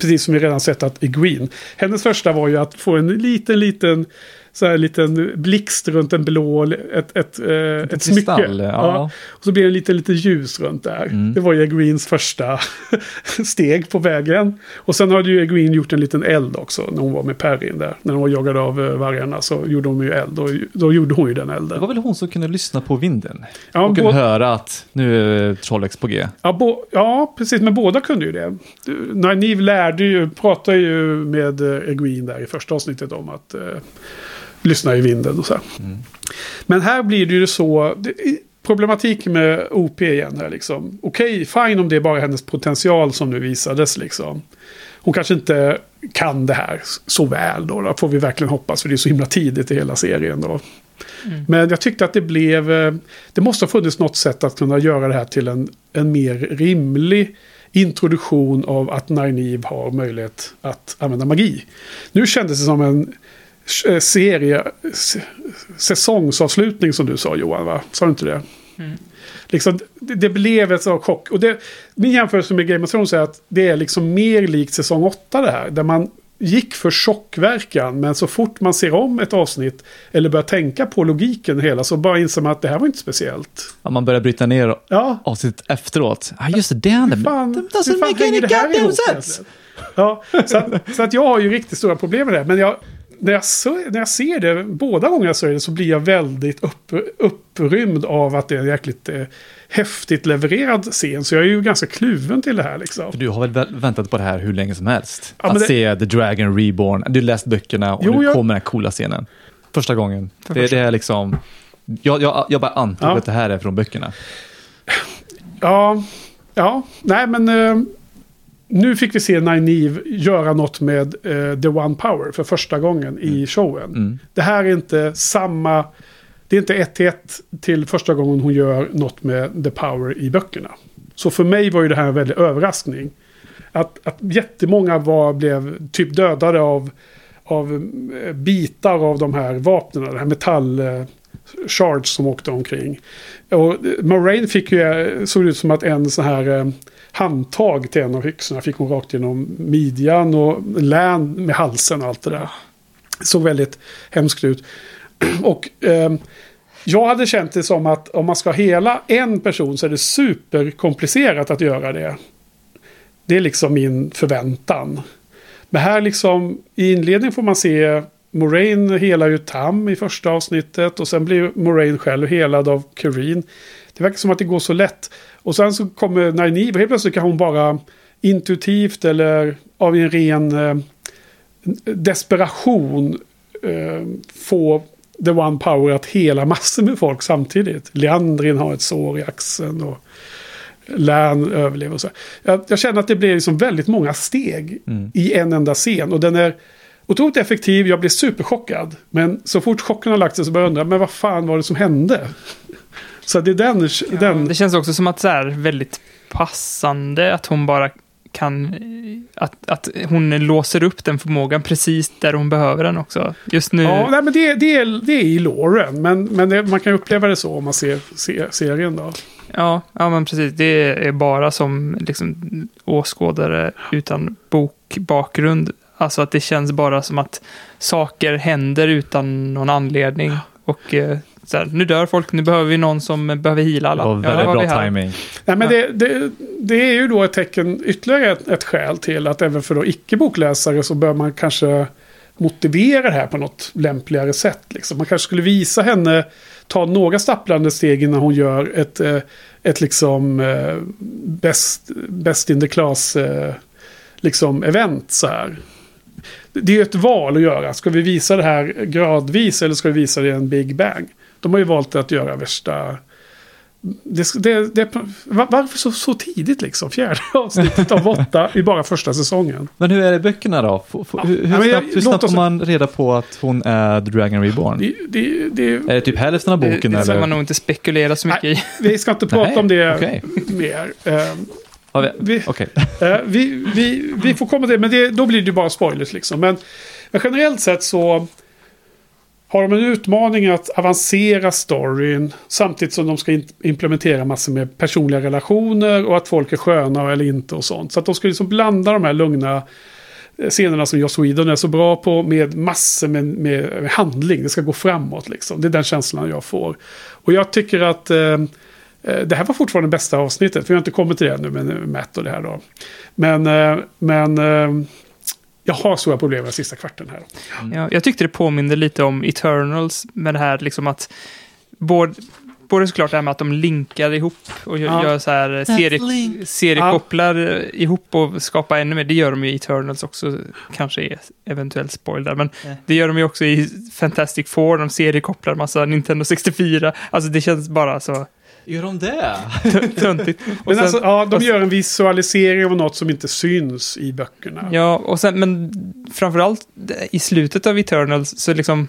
S1: Precis som vi redan sett att Egwene. Hennes första var ju att få en liten, liten så här liten blixt runt en blå, ett, ett, eh, ett smycke.
S2: kristall, ja.
S1: Och så blir det en liten, liten ljus runt där.
S2: Mm.
S1: Det var ju Egwenes första [LAUGHS] steg på vägen. Och sen hade ju Egwene gjort en liten eld också när hon var med Perrin där. När hon var jagad av eh, vargarna så gjorde hon ju eld. Och då gjorde hon ju den elden.
S2: Det var väl hon som kunde lyssna på vinden?
S1: Ja,
S2: och kunde höra att nu är Trollex på G.
S1: Ja, ja, precis. Men båda kunde ju det. Nynaeve lärde ju, pratade ju med eh, Egwene där i första avsnittet om att eh, lyssna i vinden och så. här. Men här blir det ju så. Det, problematik med OP igen här liksom. Okej, fine om det är bara hennes potential som nu visades liksom. Hon kanske inte kan det här så väl då. då får vi verkligen hoppas. För det är så himla tidigt i hela serien då. Men jag tyckte att det blev... eh, Det måste ha funnits något sätt att kunna göra det här till en, en mer rimlig introduktion av att Nynaeve har möjlighet att använda magi. Nu kändes det som en serie, s- säsongsavslutning som du sa Johan, va? Sa du inte det? Liksom, det, det blev ett sån chock. Och det, min jämförelse med Game of Thrones är att det är liksom mer likt säsong 8 det här. Där man gick för chockverkan. Men så fort man ser om ett avsnitt eller börjar tänka på logiken hela så bara inser man att det här var inte speciellt.
S2: Ja, man börjar bryta ner
S1: Ja,
S2: avsnittet efteråt. Ja, just det. Det hände.
S1: fan,
S2: That doesn't
S1: hur fan
S2: make any
S1: hänger det här
S2: goddamn
S1: ihop
S2: sense.
S1: Ja, så att, så att jag har ju riktigt stora problem med det. Men jag, när, jag, så- när jag ser det, båda gånger jag ser det, så blir jag väldigt upp, upprymd av att det är en jäkligt eh, häftigt levererad scen. Så jag är ju ganska kluven till det här liksom.
S2: För du har väl vä- väntat på det här hur länge som helst?
S1: Ja,
S2: att
S1: det-
S2: se The Dragon Reborn. Du läst böckerna och
S1: Jo,
S2: nu
S1: jag-
S2: kommer den här coola scenen. Första gången. Det,
S3: första-
S2: det är liksom... Jag, jag, jag bara antog
S1: Ja.
S2: att det här är från böckerna.
S1: Ja, ja, nej men eh, nu fick vi se Nynaeve göra något med eh, The One Power för första gången i showen.
S2: Mm.
S1: Det här är inte samma, det är inte ett till ett till första gången hon gör något med The Power i böckerna. Så för mig var ju det här en väldig överraskning. Att, att jättemånga var, blev typ dödade av, av eh, bitar av de här vapnen, det här metall... Eh, shards som åkte omkring. Och eh, Moraine fick ju, eh, såg ut som att en sån här handtag till en av yxorna fick hon rakt genom midjan och län med halsen och allt det där. Såg väldigt hemskt ut. [CLEARS THROAT] Och eh, jag hade känt det som att om man ska hela en person så är det superkomplicerat att göra det. Det är liksom min förväntan. Men här liksom i inledningen får man se Moraine hela ju Tam i första avsnittet och sen blir Moraine själv helad av Kareen. Det verkar som att det går så lätt. Och sen så kommer och helt plötsligt kan hon bara intuitivt eller av en ren eh, desperation eh, få The One Power att hela massor med folk samtidigt. Leandrin har ett sår i axeln och Lan överlever och så. Jag, jag känner att det blir liksom väldigt många steg
S2: Mm.
S1: i en enda scen. Och den är otroligt effektiv, jag blir superchockad. Men så fort chocken har lagt sig så börjar jag undra, men vad fan var det som hände? Så det är den... den
S3: Det känns också som att så här väldigt passande att hon bara kan... Att, att hon låser upp den förmågan precis där hon behöver den också. Just nu...
S1: Ja, nej, men det, det, är, det är i Lauren. Men, men det, man kan uppleva det så om man ser, ser serien då.
S3: Ja, ja, men precis. Det är bara som liksom, åskådare utan bokbakgrund. Alltså att det känns bara som att saker händer utan någon anledning. Och eh, så här, nu dör folk, nu behöver vi någon som behöver heala alla.
S2: Och
S3: Ja,
S2: väldigt
S3: har
S2: bra timing.
S1: Nej, men
S3: Ja.
S1: det, det, det är ju då ett tecken, ytterligare ett, ett skäl till att även för då icke-bokläsare så bör man kanske motivera det här på något lämpligare sätt. Liksom. Man kanske skulle visa henne ta några stapplande steg innan hon gör ett, eh, ett liksom eh, best, best in the class eh, liksom event så här. Det är ju ett val att göra. Ska vi visa det här gradvis eller ska vi visa det i en big bang? De har ju valt att göra värsta... Det, det, det, var- varför så, så tidigt liksom? Fjärde [LAUGHS] avsnittet av åtta i bara första säsongen.
S2: Men hur är det i böckerna då? F-
S1: Ja.
S2: Hur, hur
S1: men
S2: snabbt, hur snabbt får man reda på att hon är The Dragon Reborn?
S1: Det, det, det,
S2: Är det typ hälften av
S3: Det,
S2: boken
S3: det ska
S2: eller?
S3: man nog inte spekulera så mycket i.
S1: vi ska inte prata
S2: Nej,
S1: om det
S2: okej.
S1: mer.
S2: Har vi...
S1: vi,
S2: Okej.
S1: Eh, vi, vi, vi får komma till det, men det, då blir det ju bara spoilers liksom. Men, men generellt sett så har de en utmaning att avancera storyn samtidigt som de ska implementera massor med personliga relationer och att folk är sköna eller inte och sånt. Så att de ska liksom blanda de här lugna eh, scenerna som Joss Whedon är så bra på med massor med, med, med handling. Det ska gå framåt liksom. Det är den känslan jag får. Och jag tycker att eh, eh det här var fortfarande bästa avsnittet. Vi har inte kommit till det ännu med Matt och det här då. Men, eh, men eh, jag har stora problem med den sista kvarten här.
S3: Ja, jag tyckte det påminde lite om Eternals med det här liksom att både, både såklart det här med att de linkar ihop och gör,
S1: Ja.
S3: gör så här serie, seriekopplar ihop och skapar ännu mer. Det gör de i Eternals också, kanske är eventuellt spoil där, men
S2: Nej.
S3: det gör de ju också i Fantastic Four, de seriekopplar massa Nintendo 64. Alltså det känns bara så
S2: Gör de det?
S3: töntigt. [LAUGHS]
S1: Men
S3: sen-
S1: alltså, ja, de gör en visualisering av något som inte syns i böckerna.
S3: Ja, och sen, men framförallt i slutet av Eternals så liksom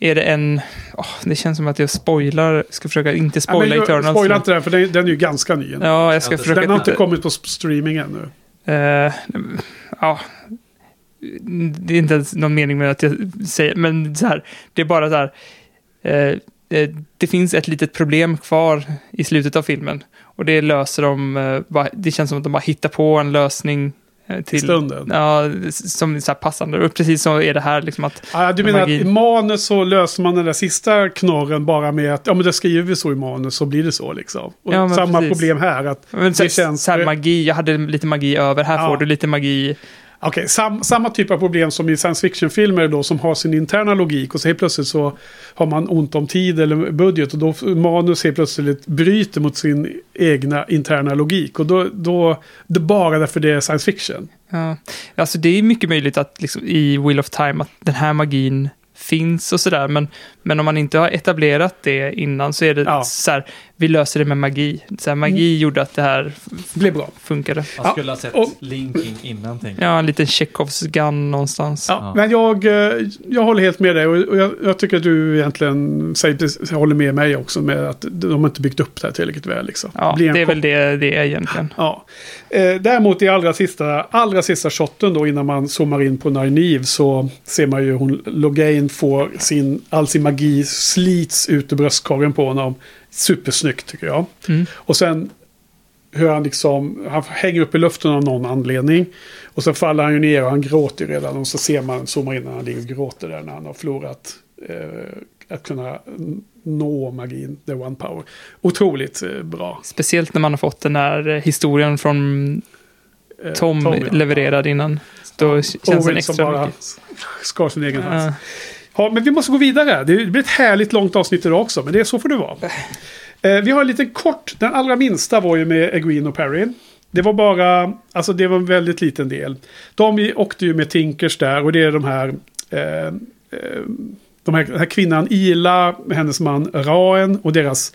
S3: är det en... åh, det känns som att jag spoilar, ska försöka inte
S1: Ja,
S3: spoila
S1: men,
S3: Eternals.
S1: spoila inte den, för den, den är ju ganska ny.
S3: Ja, jag ska
S2: Den
S3: försöka
S1: den har inte kommit på streaming ännu.
S3: Eh, ja, det är inte ens någon mening med att jag säger, men så här, det är bara så här. eh, det finns ett litet problem kvar i slutet av filmen. Och det löser de, eh, det känns som att de bara hittar på en lösning eh, till...
S1: stunden.
S3: Ja, som är så passande. Och precis så är det här liksom att
S1: Ja, du menar
S3: Magi.
S1: att i manus så löser man den där sista knorren bara med att ja men det skriver vi så i manus så blir det så liksom. Och
S3: Ja,
S1: samma
S3: precis.
S1: problem här. att
S3: Men så,
S1: Det känns-
S3: så här magi, jag hade lite magi över, här
S1: Ja.
S3: får du lite magi.
S1: Okej, sam, samma typ av problem som i science fiction-filmer då som har sin interna logik och så helt plötsligt så har man ont om tid eller budget och då manus helt plötsligt bryter mot sin egna interna logik och då, då det bara därför det är science fiction.
S3: Ja. Alltså det är mycket möjligt att liksom, i Wheel of Time att den här magin finns och sådär, men, men om man inte har etablerat det innan så är det
S1: Ja.
S3: så här, vi löser det med magi. Så här, magi gjorde att det här
S1: Det blir bra.
S3: funkade.
S2: Man
S1: Ja,
S2: skulle ha sett
S1: och-
S2: linking innan
S3: Ja, en liten Chekhovs gun någonstans.
S1: Ja,
S2: Ja.
S1: Men jag, eh, jag håller helt med dig och jag, jag tycker att du egentligen säger, håller med mig också med att de har inte byggt upp det här tillräckligt väl. Liksom.
S3: Ja,
S1: en
S3: det är väl det det är egentligen.
S1: Ja. Eh, däremot i allra sista, allra sista shotten då innan man zoomar in på Nynaeve så ser man ju hon, Logain får sin, all sin magi slits ut ur bröstkorgen på honom. Supersnyggt tycker jag.
S3: Mm.
S1: Och sen hur han liksom, han hänger upp i luften av någon anledning. Och så faller han ju ner och han gråter redan. Och så ser man, zoomar in när han ligger och gråter där när han har förlorat eh, att kunna nå magin, the one power. Otroligt eh, bra.
S3: Speciellt när man har fått den här historien från
S1: Eh,
S3: Tom,
S1: ja.
S3: levererad innan. Då känns den
S1: Owen som
S3: extra
S1: bara
S3: mycket.
S1: skar sin egen hals.
S3: Ja.
S1: Men vi måste gå vidare. Det blir ett härligt långt avsnitt idag också, men det är så får det vara. Eh, vi har en liten kort, den allra minsta var ju med Egwene och Perry. Det var bara, alltså det var en väldigt liten del. De åkte ju med Tinkers där och det är de här, eh, eh, de här, den här kvinnan Ila, hennes man Raen och deras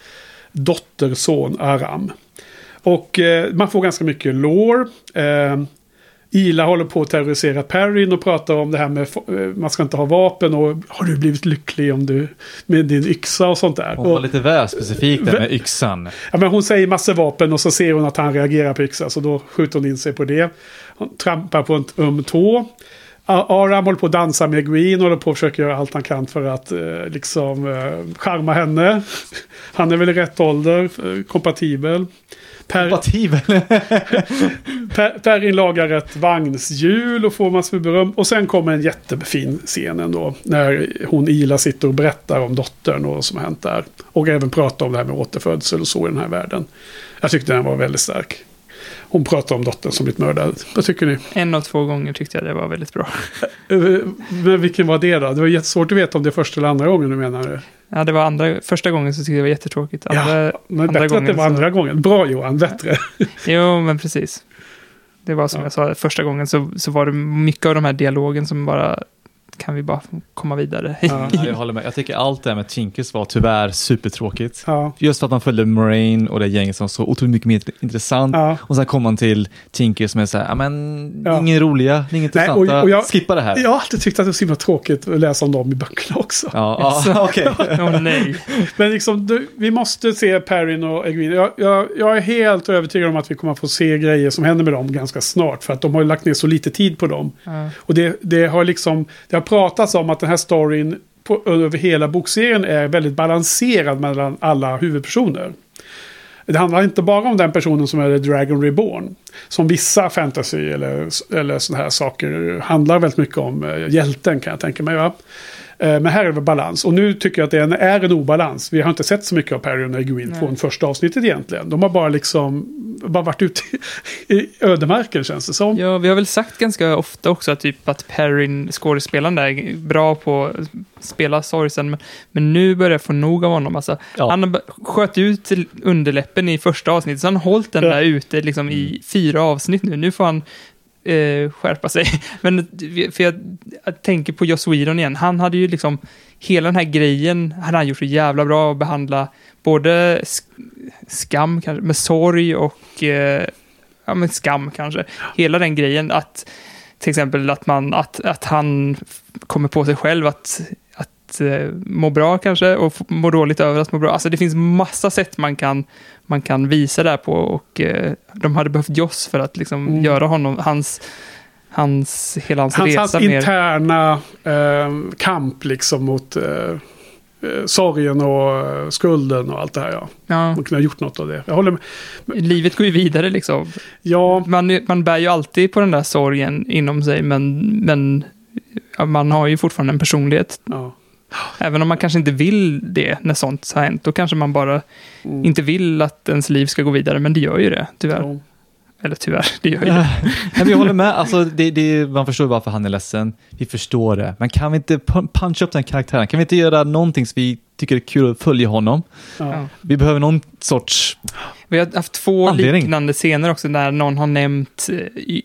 S1: dotterson Aram. Och eh, man får ganska mycket lore. Eh, Ila håller på att terrorisera Perrin och pratar om det här med eh, man ska inte ha vapen och har du blivit lycklig om du med din yxa och sånt där.
S2: Hon var
S1: Och,
S2: lite väl specifik där med yxan.
S1: ja, men hon säger massor vapen och så ser hon att han reagerar på yxa så då skjuter hon in sig på det. Hon trampar på en öm tå. Aram håller på att dansa med Green och håller på att försöka göra allt han kan för att eh, liksom eh, charma henne. Han är väl i rätt ålder, eh, kompatibel. Per,
S2: Kompatibel. [LAUGHS]
S1: per, Perrin lagar ett vagnshjul och får massor med beröm. Och sen kommer en jättefin scen ändå. När hon Ila sitter och berättar om dottern och vad som har hänt där. Och även pratar om det här med återfödsel och så i den här världen. Jag tyckte den var väldigt stark. Hon pratar om dottern som blivit mördad. Vad tycker ni?
S3: En av två gånger tyckte jag det var väldigt bra.
S1: Eh, Men vilken var det då? Det var jättesvårt att veta om det är första eller andra gången du menar det.
S3: Ja, det var andra, första gången så tyckte jag det var jättetråkigt. Andra,
S1: Ja, men
S3: andra
S1: bättre att det var
S3: så-
S1: andra gången. Bra Johan, bättre. [LAUGHS]
S3: Jo, men precis. Det var som
S1: Ja.
S3: jag sa, första gången så, så var det mycket av de här dialogen som bara, kan vi bara komma vidare?
S1: Ja.
S2: Ja, jag håller med. Jag tycker allt det här med Tinkers var tyvärr supertråkigt.
S1: Ja.
S2: Just för att man följde Moraine och det gänget som var så otroligt mycket mer intressant.
S1: Ja.
S2: Och sen kom man till Tinker som är så här, men,
S1: Ja.
S2: ingen roliga, ingen
S1: Nej, och-
S2: intressanta,
S1: och jag-
S2: skippa det här.
S1: Jag har alltid tyckt att det är så himla tråkigt att läsa om dem i böckerna också.
S2: Ja, ja [LAUGHS] [LAUGHS] okej.
S3: Åh nej.
S1: Men liksom, du, vi måste se Perrin och Egwene. Jag, jag, jag är helt övertygad om att vi kommer att få se grejer som händer med dem ganska snart. För att de har ju lagt ner så lite tid på dem.
S3: Ja.
S1: Och det, det har liksom, det har har pratats om att den här storyn på, över hela bokserien är väldigt balanserad mellan alla huvudpersoner. Det handlar inte bara om den personen som är Dragon Reborn. Som vissa fantasy eller, eller sådana här saker handlar väldigt mycket om. Eh, hjälten kan jag tänka mig. Va? Eh, Men här är det balans. Och nu tycker jag att det är en, är en obalans. Vi har inte sett så mycket av Perry och
S3: Nej.
S1: från första avsnittet egentligen. De har bara liksom bara varit ute i, i ödemarken känns det som.
S3: Ja, vi har väl sagt ganska ofta också att, typ att Perrin, skådespelaren där, är bra på att spela sorgsen, men, men nu börjar jag få nog av honom. Alltså,
S2: Ja.
S3: Han sköt ut underläppen i första avsnittet, så han har hållit den
S1: Ja.
S3: där ute liksom, i fyra avsnitt nu. Nu får han eh, skärpa sig. [LAUGHS] Men för jag, jag tänker på Joss Whedon igen, han hade ju liksom hela den här grejen hade han gjort så jävla bra att behandla både sk- skam kanske, med sorg och eh, ja, men skam kanske. Hela den grejen att till exempel att, man, att, att han kommer på sig själv att, att eh, må bra kanske och må dåligt över att må bra. Alltså det finns massa sätt man kan, man kan visa där på och eh, de hade behövt Joss för att liksom
S1: Mm.
S3: göra honom, hans, hans, hela hans,
S1: Hans,
S3: resa
S1: hans
S3: mer.
S1: interna eh, kamp liksom mot eh, sorgen och skulden och allt det här. Ja.
S3: Ja,
S1: Man kunde ha gjort något av det. Jag håller med.
S3: livet går ju vidare liksom.
S1: Ja,
S3: Man, man bär ju alltid på den där sorgen inom sig, men, men man har ju fortfarande en personlighet.
S1: ja.
S3: Även om man kanske inte vill det när sånt har hänt, då kanske man bara
S1: Mm.
S3: inte vill att ens liv ska gå vidare, men det gör ju det, tyvärr. Eller tyvärr, det gör ju det. [LAUGHS]
S2: Nej, jag håller med, alltså, det, det, man förstår varför han är ledsen. Vi förstår det. Men kan vi inte pu- puncha upp den karaktären? Kan vi inte göra någonting som vi tycker är kul att följa honom?
S1: Ja.
S2: Vi behöver någon sorts...
S3: Vi har haft två
S2: Anledning.
S3: liknande scener också, där någon har nämnt eh,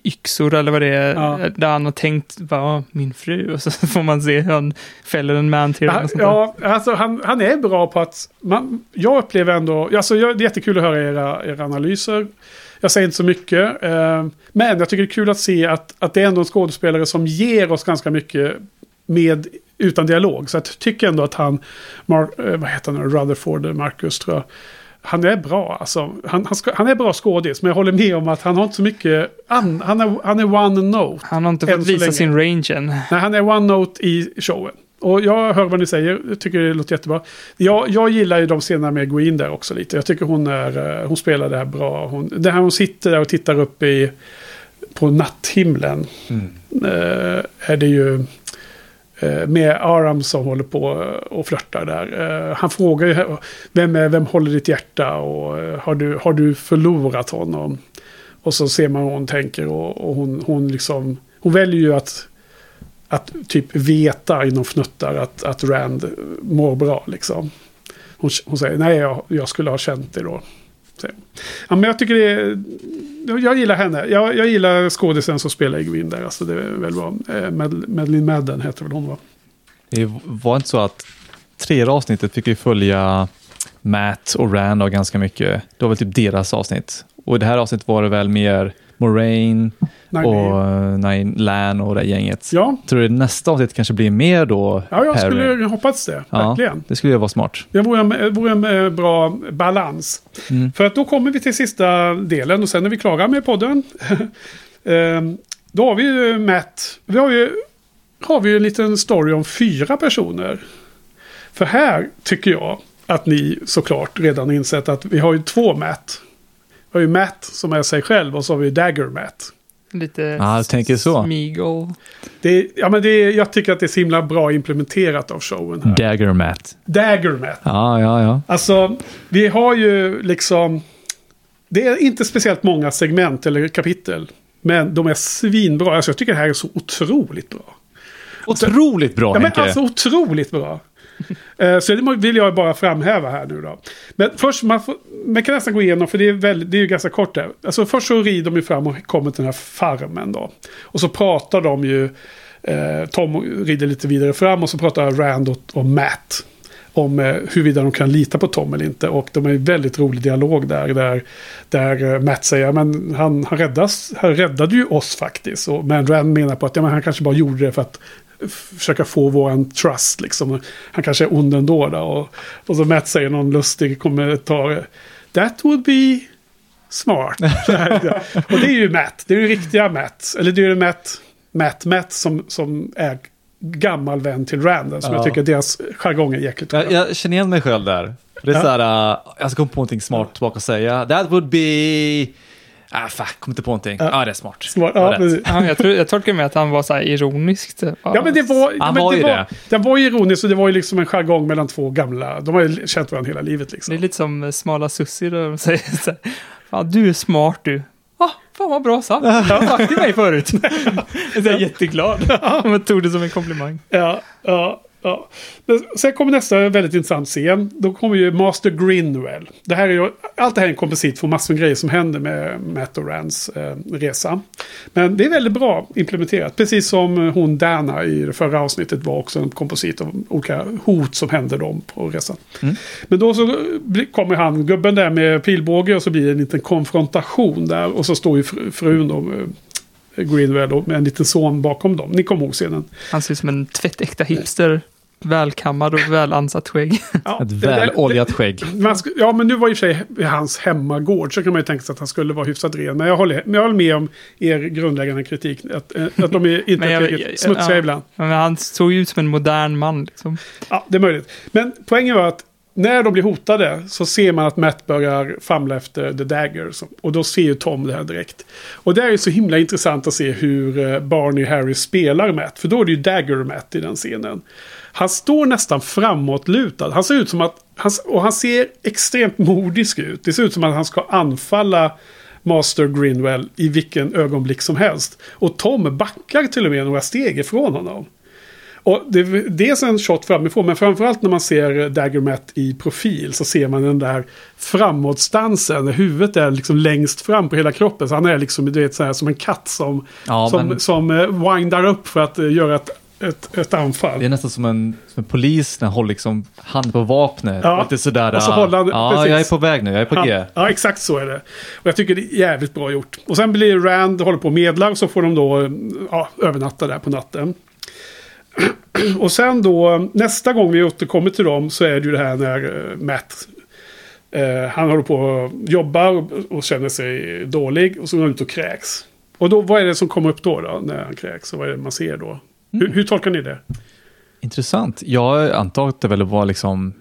S3: yxor eller vad det är,
S1: Ja.
S3: där han har tänkt, vad min fru, [LAUGHS] och så får man se hur han fäller en man till
S1: Ja, ja, alltså han, han är bra på att... Man, jag upplever ändå... Alltså jag, det är jättekul att höra era, era analyser. Jag säger inte så mycket. Eh, men jag tycker det är kul att se att, att det är ändå en skådespelare som ger oss ganska mycket med, utan dialog. Så jag tycker ändå att han... Mar, eh, vad heter han? Rutherford, Marcus tror jag. Han är bra, alltså. Han, han, ska, han är bra skådis, men jag håller med om att han har inte så mycket... An, han, är, han är one note.
S3: Han har inte fått visa sin range än.
S1: Nej, han är one note i showen. Och jag hör vad ni säger, jag tycker det låter jättebra. Jag, jag gillar ju de scenerna med Green där också lite. Jag tycker hon, är, eh, hon spelar det här bra. Hon, det här hon sitter där och tittar upp i, på natthimlen.
S2: Mm.
S1: Eh, är det ju eh, med Aram som håller på och flörtar där. Eh, han frågar ju vem, är, vem håller ditt hjärta och har, du, har du förlorat honom? Och så ser man hur hon tänker och, och hon, hon liksom hon väljer ju att att typ veta inom fnuttar att, att Rand mår bra liksom. Hon, hon säger nej jag, jag skulle ha känt det då. Så, ja, men jag tycker det är, jag gillar henne. Jag, jag gillar skådisen som spelar Egwin där. Alltså det är väl bra. Eh, Mad- Madeleine Madden heter väl hon va?
S2: Det var inte så att tredje avsnittet fick vi följa Matt och Rand och ganska mycket. Det var väl typ deras avsnitt. Och i det här avsnittet var det väl mer Moraine
S1: Nej,
S2: och eh, Nine Lan och det gänget.
S1: Ja,
S2: Tror du nästa avsnitt kanske blir mer då
S1: ja jag
S2: Perry?
S1: skulle hoppats det.
S2: Ja.
S1: Verkligen.
S2: Det skulle ju vara smart.
S1: Det vore en, vore en eh, bra balans.
S2: Mm.
S1: För att då kommer vi till sista delen och sen är vi klara med podden. [LAUGHS] Ehm, då har vi ju Matt. Vi har ju, har vi ju en liten story om fyra personer. För här tycker jag att ni såklart redan insett att vi har ju två Matt. Vi har ju Matt som är sig själv och så har vi Dagger Matt.
S3: Lite
S2: jag tänker så.
S3: Smeagol.
S1: Det, ja, men det, är- jag tycker att det är så himla bra implementerat av showen här.
S2: Dagger Matt.
S1: Dagger Matt.
S2: Ja, ja, ja.
S1: Alltså, vi har ju liksom... Det är inte speciellt många segment eller kapitel. Men de är svinbra. Alltså jag tycker det här är så otroligt bra.
S2: Otroligt bra
S1: Ja, men
S2: Henke.
S1: alltså otroligt bra. [LAUGHS] Eh, Så det vill jag bara framhäva här nu då. Men först, man, får, man kan nästan gå igenom, för det är, väldigt, det är ju ganska kort där. Alltså först så rider de ju fram och kommer till den här farmen då. Och så pratar de ju, eh, Tom rider lite vidare fram och så pratar Rand och, och Matt. Om eh, huruvida de kan lita på Tom eller inte. Och de har en väldigt rolig dialog där. Där, där eh, Matt säger men han, han, räddas, han räddade ju oss faktiskt. Och, men Rand menar på att ja, men han kanske bara gjorde det för att försöka få våran trust liksom. Han kanske är ond ändå då. Och, och så Matt säger någon lustig kommentar. That would be smart. [LAUGHS] och det är ju Matt. Det är ju riktiga Matt. Eller det är ju Matt, Matt, Matt som, som är gammal vän till Rand. Som
S2: Ja.
S1: jag tycker deras jargong är jäkligt.
S2: Jag, jag känner igen mig själv där. Det är
S1: Ja.
S2: så här, uh, jag ska komma på någonting smart tillbaka och säga. That would be... Ah, fuck, kom inte på någonting. Ja,
S1: Ja.
S2: ah, det är smart.
S1: Smart.
S2: Det
S1: Ja, precis.
S3: Ja, jag, tror, jag tolkar med att han var så här ironisk. typ.
S1: Ja men det var,
S2: Han
S1: men
S2: var
S1: det
S2: ju
S1: var,
S2: det.
S1: Den var ironisk och det var ju liksom en jargong mellan två gamla. De har ju känt varandra hela livet liksom.
S3: Det är lite som eh, smala Sussi då de säger så här. Fan, du är smart du. Ah, fan vad bra sagt. Jag har sagt till mig förut. [LAUGHS] Jag är jätteglad. Jag tog det som en komplimang.
S1: Ja, ja, ja. Sen kommer nästa väldigt intressant scen. Då kommer ju Master Grinwell. Det här är ju, allt det här är en komposit för massor med grejer som händer med Matt och Rands eh, resa. Men det är väldigt bra implementerat. Precis som hon Dana i det förra avsnittet var också en komposit av olika hot som hände dem på resan.
S2: Mm.
S1: Men då så kommer han, gubben där med pilbåge och så blir det en liten konfrontation där. Och så står ju fr- frun då, eh, Greenwell med en liten son bakom dem. Ni kommer ihåg scenen.
S3: Han ser ut som en tvättäkta hipster. Välkammad och välansatt skägg. [LAUGHS]
S1: Ja,
S2: Ett väloljat skägg.
S1: Man sk- ja, men nu var i och för sig i hans hemmagård så kan man ju tänka sig att han skulle vara hyfsat ren. Men jag håller, men jag håller med om er grundläggande kritik. Att, eh, att de är inte
S3: jag-
S1: tillräckligt
S3: jag-
S1: smutsiga
S3: ja.
S1: ibland.
S3: Men han såg ju ut som en modern man. Liksom.
S1: Ja, det är möjligt. Men poängen var att när de blir hotade så ser man att Matt börjar famla efter The Dagger. Och då ser ju Tom det här direkt. Och det är ju så himla intressant att se hur eh, Barney Harry spelar Matt. För då är det ju Dagger Matt i den scenen. Han står nästan framåtlutad. Han ser ut som att... Han, och han ser extremt modisk ut. Det ser ut som att han ska anfalla Master Grinwell i vilken ögonblick som helst. Och Tom backar till och med några steg ifrån honom. Och det är dels en shot framifrån, men framförallt när man ser Dagger Matt i profil så ser man den där framåtstansen. När huvudet är liksom längst fram på hela kroppen. Så han är liksom du vet, så här, som en katt som,
S2: Ja,
S1: som,
S2: men
S1: som eh, windar upp för att eh, göra ett, ett, ett anfall.
S2: det är nästan som en, som en polis när han håller liksom hand på vapnet.
S1: Ja,
S2: Lite sådär.
S1: och så
S2: ah,
S1: håller han-
S2: ja,
S1: precis.
S2: jag är på väg nu. Jag är på G.
S1: Ja, ja, exakt så är det. Och jag tycker det är jävligt bra gjort. Och sen blir Rand, håller på och medlar, och så får de då ja, övernatta där på natten. [CLEARS THROAT] Och sen då, nästa gång vi återkommer till dem så är det ju det här när eh, Matt, eh, han håller på och jobbar och, och känner sig dålig och så går han ut och kräks. Och då, vad är det som kommer upp då, då när han kräks? Och vad är det man ser då? Hur, hur tolkar ni det?
S2: Intressant. Jag antar att det väl var liksom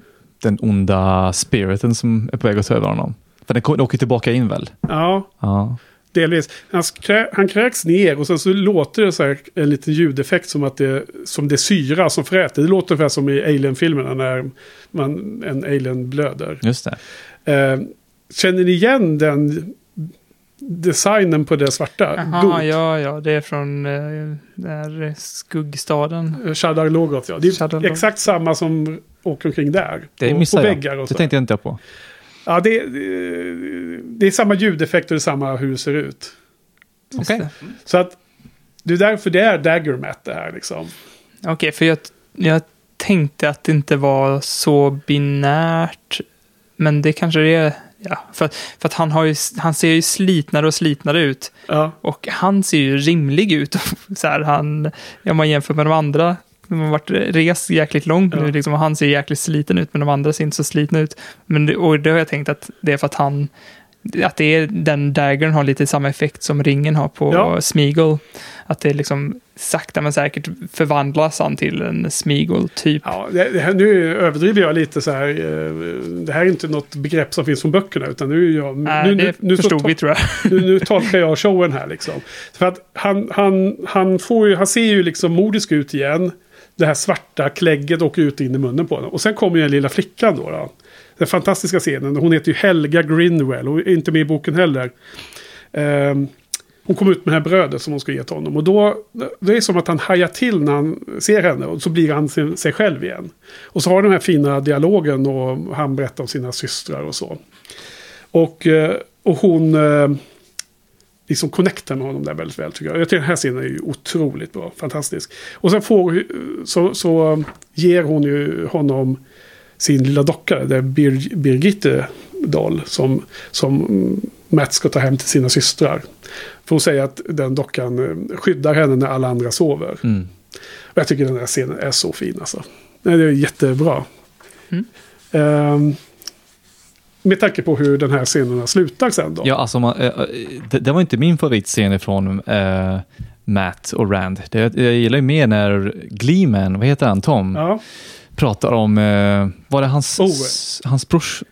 S2: den onda spiriten som är på väg att ta över honom. För den ko- åker tillbaka in väl?
S1: Ja,
S2: Ja.
S1: Delvis. Han, skrä, han kräks ner och sen så låter det så här en liten ljudeffekt som att det, som det syra som fräter. Det låter ungefär som i Alien-filmerna när man, en alien blöder.
S2: Just det.
S1: Eh, känner ni igen den designen på det svarta? Got.
S3: ja, ja, det är från eh, där skuggstaden.
S1: Eh, Shadar Logoth, ja. Det är
S3: Shadar Logoth.
S1: exakt samma som åker omkring där.
S2: Det
S1: på,
S2: missade
S1: på väggar och
S2: Det
S1: så.
S2: tänkte jag inte på.
S1: Ja, det, det, det är samma ljudeffekt och det är samma hur det ser ut.
S2: Okej.
S3: det.
S1: Så att det är därför det är Dagger Matt det här liksom.
S3: Okej, för jag, jag tänkte att det inte var så binärt. Men det kanske det är ja, för, för att han, har ju, han ser ju slitnare och slitnare ut.
S1: Ja,
S3: Och han ser ju rimlig ut. [LAUGHS] så här, han, om man jämför med de andra, de har varit rest jäkligt långt
S1: Ja.
S3: nu, liksom, och han ser jäkligt sliten ut, men de andra ser inte så slitna ut. Men det, och det har jag tänkt att det är för att han, att det är, den daggern har lite samma effekt som ringen har på
S1: Ja.
S3: Smeagol. Att det liksom sakta men säkert förvandlas han till en Smeagol-typ.
S1: ja det, här, nu överdriver jag lite så här. eh, Det här är inte något begrepp som finns från böckerna. Utan nu, är jag,
S3: Nej,
S1: nu,
S3: det
S1: nu, nu, så
S3: förstod
S1: to-
S3: vi tror jag. [LAUGHS]
S1: nu, nu tolkar jag showen här liksom. För att han, han, han, får ju, han ser ju liksom modisk ut igen. Det här svarta klägget åker ut in i munnen på honom. Och sen kommer ju den lilla flickan då. då. Den fantastiska scenen. Hon heter ju Helga Grinwell och är inte med i boken heller. Ehm, hon kommer ut med det här brödet som hon ska ge till honom. Och då, det är som att han hajar till när han ser henne. Och så blir han sig, sig själv igen. Och så har de här fina dialogen och han berättar om sina systrar och så. Och, eh, och hon eh, liksom connectar med honom där väldigt väl tycker jag. Jag tycker den här scenen är ju otroligt bra, fantastisk. Och sen får, eh, så, så ger hon ju honom sin lilla docka, det är Bir, Birgitte Dahl, som, som Matt ska ta hem till sina systrar. För hon säger att den dockan eh, skyddar henne när alla andra sover.
S2: Mm.
S1: Och jag tycker den här scenen är så fin alltså. Nej, Det är jättebra.
S3: Mm.
S1: Ehm, med tanke på hur den här scenen slutar sen då.
S2: Ja, alltså, man, eh, eh, det, det var inte min favoritscen ifrån eh, Matt och Rand. Det, jag gillar ju mer när Gleeman, vad heter han, Tom,
S1: Ja.
S2: pratar om, eh, var det hans,
S1: Owen.
S2: hans brors,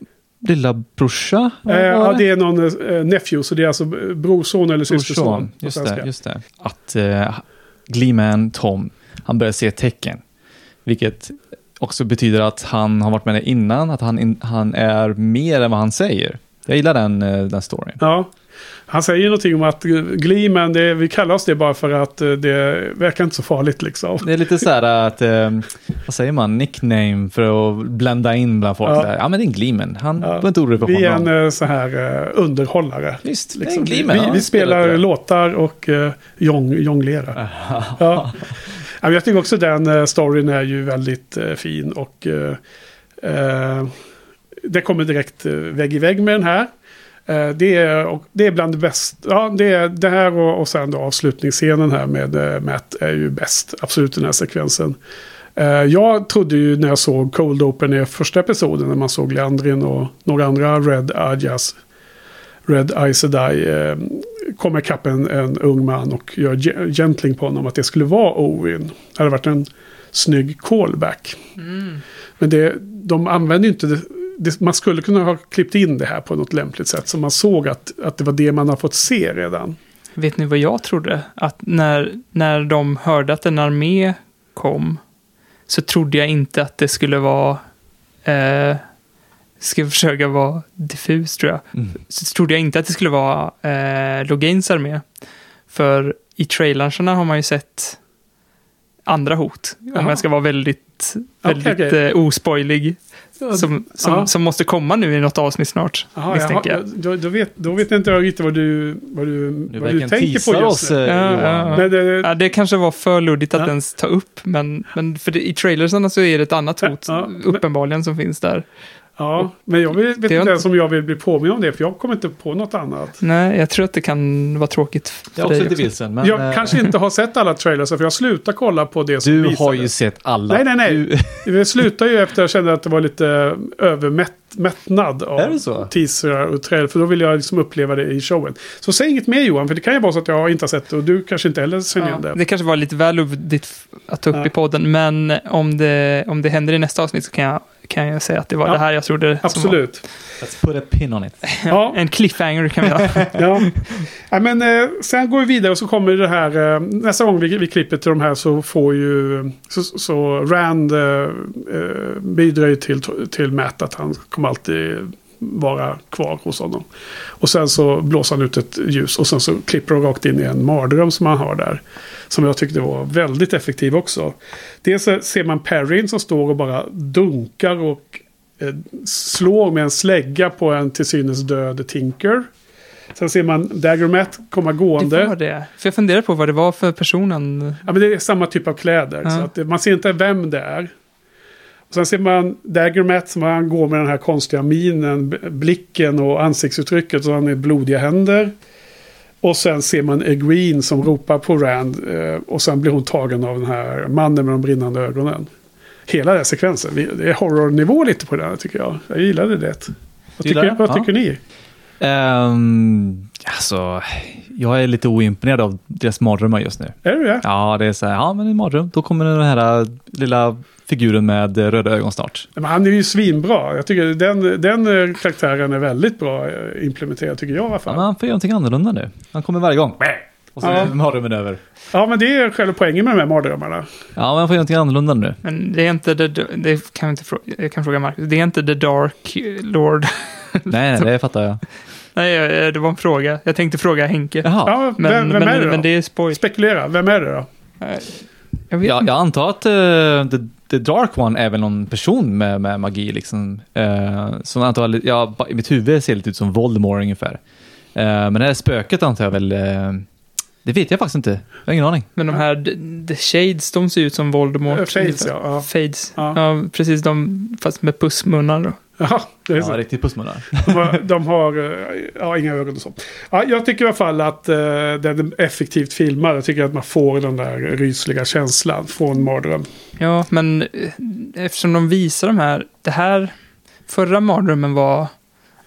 S2: lilla brorsa?
S1: Eh, ja, det är någon eh, nephew, så det är alltså brorson eller systerson.
S2: Just det, just det. Att eh, Gleeman, Tom, han börjar se tecken. Vilket också betyder att han har varit med där innan, att han, in, han är mer än vad han säger. Jag gillar den, eh, den storyn.
S1: Ja. Han säger någonting om att Gleeman, det, vi kallar oss det bara för att eh, det verkar inte så farligt liksom.
S2: Det är lite så här att, eh, vad säger man, nickname för att blända in bland folk.
S1: Ja.
S2: Ja, ja men det är en Gleeman. Han
S1: Ja.
S2: var inte orolig för
S1: Vi är
S2: honom.
S1: en eh, så här eh, underhållare.
S2: Visst, det är
S1: Liksom.
S2: en Gleeman.
S1: vi,
S2: ja,
S1: vi spelar
S2: det.
S1: låtar och uh, jong, jonglerar. [LAUGHS] Ja. Ja, Jag tycker också den storyn är ju väldigt fin och eh, det kommer direkt vägg i vägg med den här. Eh, det, är, och det är bland det bästa. Ja, det, är, det här och, och sen då avslutningsscenen här med eh, Matt är ju bäst. Absolut den här sekvensen. Eh, jag trodde ju när jag såg Cold Open i första episoden när man såg Leandrin och några andra Red Ajas Red Sedai eh, kommer ikapp en, en ung man och gör ge- gentling på honom att det skulle vara Owen. Det hade varit en snygg callback. Men det, de använder ju inte det. Man skulle kunna ha klippt in det här på något lämpligt sätt. Så man såg att, att det var det man har fått se redan.
S3: Vet ni vad jag trodde? Att när, när de hörde att en armé kom så trodde jag inte att det skulle vara... Eh, ska jag försöka vara diffus tror jag.
S2: Mm.
S3: Så trodde jag inte att det skulle vara eh, Logains armé. För i trailersarna har man ju sett andra hot. Om
S1: Jaha.
S3: jag ska vara väldigt, väldigt
S1: okej.
S3: eh, ospoilig. Som, som,
S1: Ja.
S3: som måste komma nu i något avsnitt snart,
S1: Jaha,
S3: misstänker jag.
S1: då, då, vet, då vet inte jag riktigt vad du, vad du,
S2: Du
S1: vad du tänker på just
S2: oss,
S1: nu.
S2: eh,
S3: Ja.
S1: Men det,
S3: Ja, det kanske var för luddigt att
S1: Ja.
S3: ens ta upp, men, men för det, i trailersarna så är det ett annat hot uppenbarligen som finns där.
S1: Ja, men jag vet, vet inte ens om jag vill bli påminn om det. För jag kommer inte på något annat.
S3: Nej, jag tror att det kan vara tråkigt för
S2: Jag är
S3: dig
S2: också lite
S3: också.
S2: vilsen. Men,
S1: jag
S2: eh,
S1: kanske inte har sett alla trailers. För jag slutar kolla på det som
S2: Du
S1: visades.
S2: har ju sett alla.
S1: Nej, nej, nej.
S2: Du, [LAUGHS]
S1: Det slutar ju efter att jag kände att det var lite övermättnad av teaser och trailer. För då vill jag liksom uppleva det i showen. Så säg inget mer Johan, för det kan ju vara så att jag inte har sett det och du kanske inte heller känner
S3: Ja,
S1: det.
S3: det kanske var lite väl att ta upp
S1: Ja.
S3: i podden, men om det, om det händer i nästa avsnitt så kan jag, kan jag säga att det var
S1: Ja,
S3: det här jag trodde.
S1: Absolut.
S2: let's put a pin on it. [LAUGHS]
S1: Ja,
S3: en cliffhanger kan vi göra. [LAUGHS]
S1: ja. ja men, eh, sen går vi vidare och så kommer det här. Eh, nästa gång vi, vi klipper till de här så får ju så, så Rand eh, eh, bidrar ju till, till Matt att han kommer alltid vara kvar hos honom. Och sen så blåser han ut ett ljus och sen så klipper de rakt in i en mardröm som han har där. Som jag tyckte var väldigt effektiv också. Dels ser man Perrin som står och bara dunkar och eh, slår med en slägga på en till synes död Tinker. Sen ser man Daggermat komma
S3: Det
S1: gående.
S3: var det. För jag funderade på vad det var för personen.
S1: Ja, men det är samma typ av kläder.
S3: Ja.
S1: Så att det, man ser inte vem det är. Sen ser man Daggermat som han går med den här konstiga minen, blicken och ansiktsuttrycket. Så han är blodiga händer. Och sen ser man Egwene som ropar på Rand. eh, Och sen blir hon tagen av den här mannen med de brinnande ögonen. Hela den här sekvensen. Det är horrornivå lite på den här tycker jag. Jag gillade det. Vad tycker, vad
S2: Ja.
S1: tycker ni?
S2: Um, alltså, jag är lite oimponerad av deras mardrömmar just nu.
S1: Är du det?
S2: Ja, det är så här, ja men en mardröm. Då kommer den här lilla figuren med röda ögon snart.
S1: Men han är ju svinbra. Jag tycker den, den eh, karaktären är väldigt bra eh, implementerad tycker jag i alla
S2: Ja,
S1: fall.
S2: men han får göra någonting annorlunda nu. Han kommer varje gång. Och så
S1: Ja.
S2: är mardrömmen över.
S1: Ja, men det är själva poängen med de här mardrömmarna.
S2: Ja, men han får göra någonting annorlunda nu.
S3: Men det är inte the, det kan vi inte fråga, jag kan fråga Marcus, det är inte the dark lord.
S2: Nej, nej, det fattar jag. [LAUGHS]
S3: Nej, eh, det var en fråga. Jag tänkte fråga Henke.
S2: Jaha.
S1: Ja,
S3: Men,
S1: vem, vem
S3: men,
S1: är det då?
S3: men det är spoil.
S1: Spekulera, vem är det då?
S3: Jag vet
S2: Ja, jag antar att uh, the, the Dark One är väl någon person med, med magi liksom. Uh, som antar, ja, i mitt huvud ser lite ut som Voldemort ungefär. Uh, men det här spöket antar jag väl, eh, det vet jag faktiskt inte. Jag har ingen aning.
S3: Men de här the- shades, de ser ut som Voldemort.
S1: Eh, Fades, ja. ja.
S3: Fades.
S1: Ja.
S3: Ja. precis. De, fast med pussmunnar då.
S1: Ja, det är
S2: Ja,
S1: så.
S2: riktigt pussmunnar.
S1: De har, de har eh, ja, inga ögon och så. Ja, jag tycker i alla fall att uh, den är effektivt filmad. Jag tycker att man får den där rysliga känslan från mardröm.
S3: Ja, men eh, eftersom de visar de här, det här, förra mardrömmen var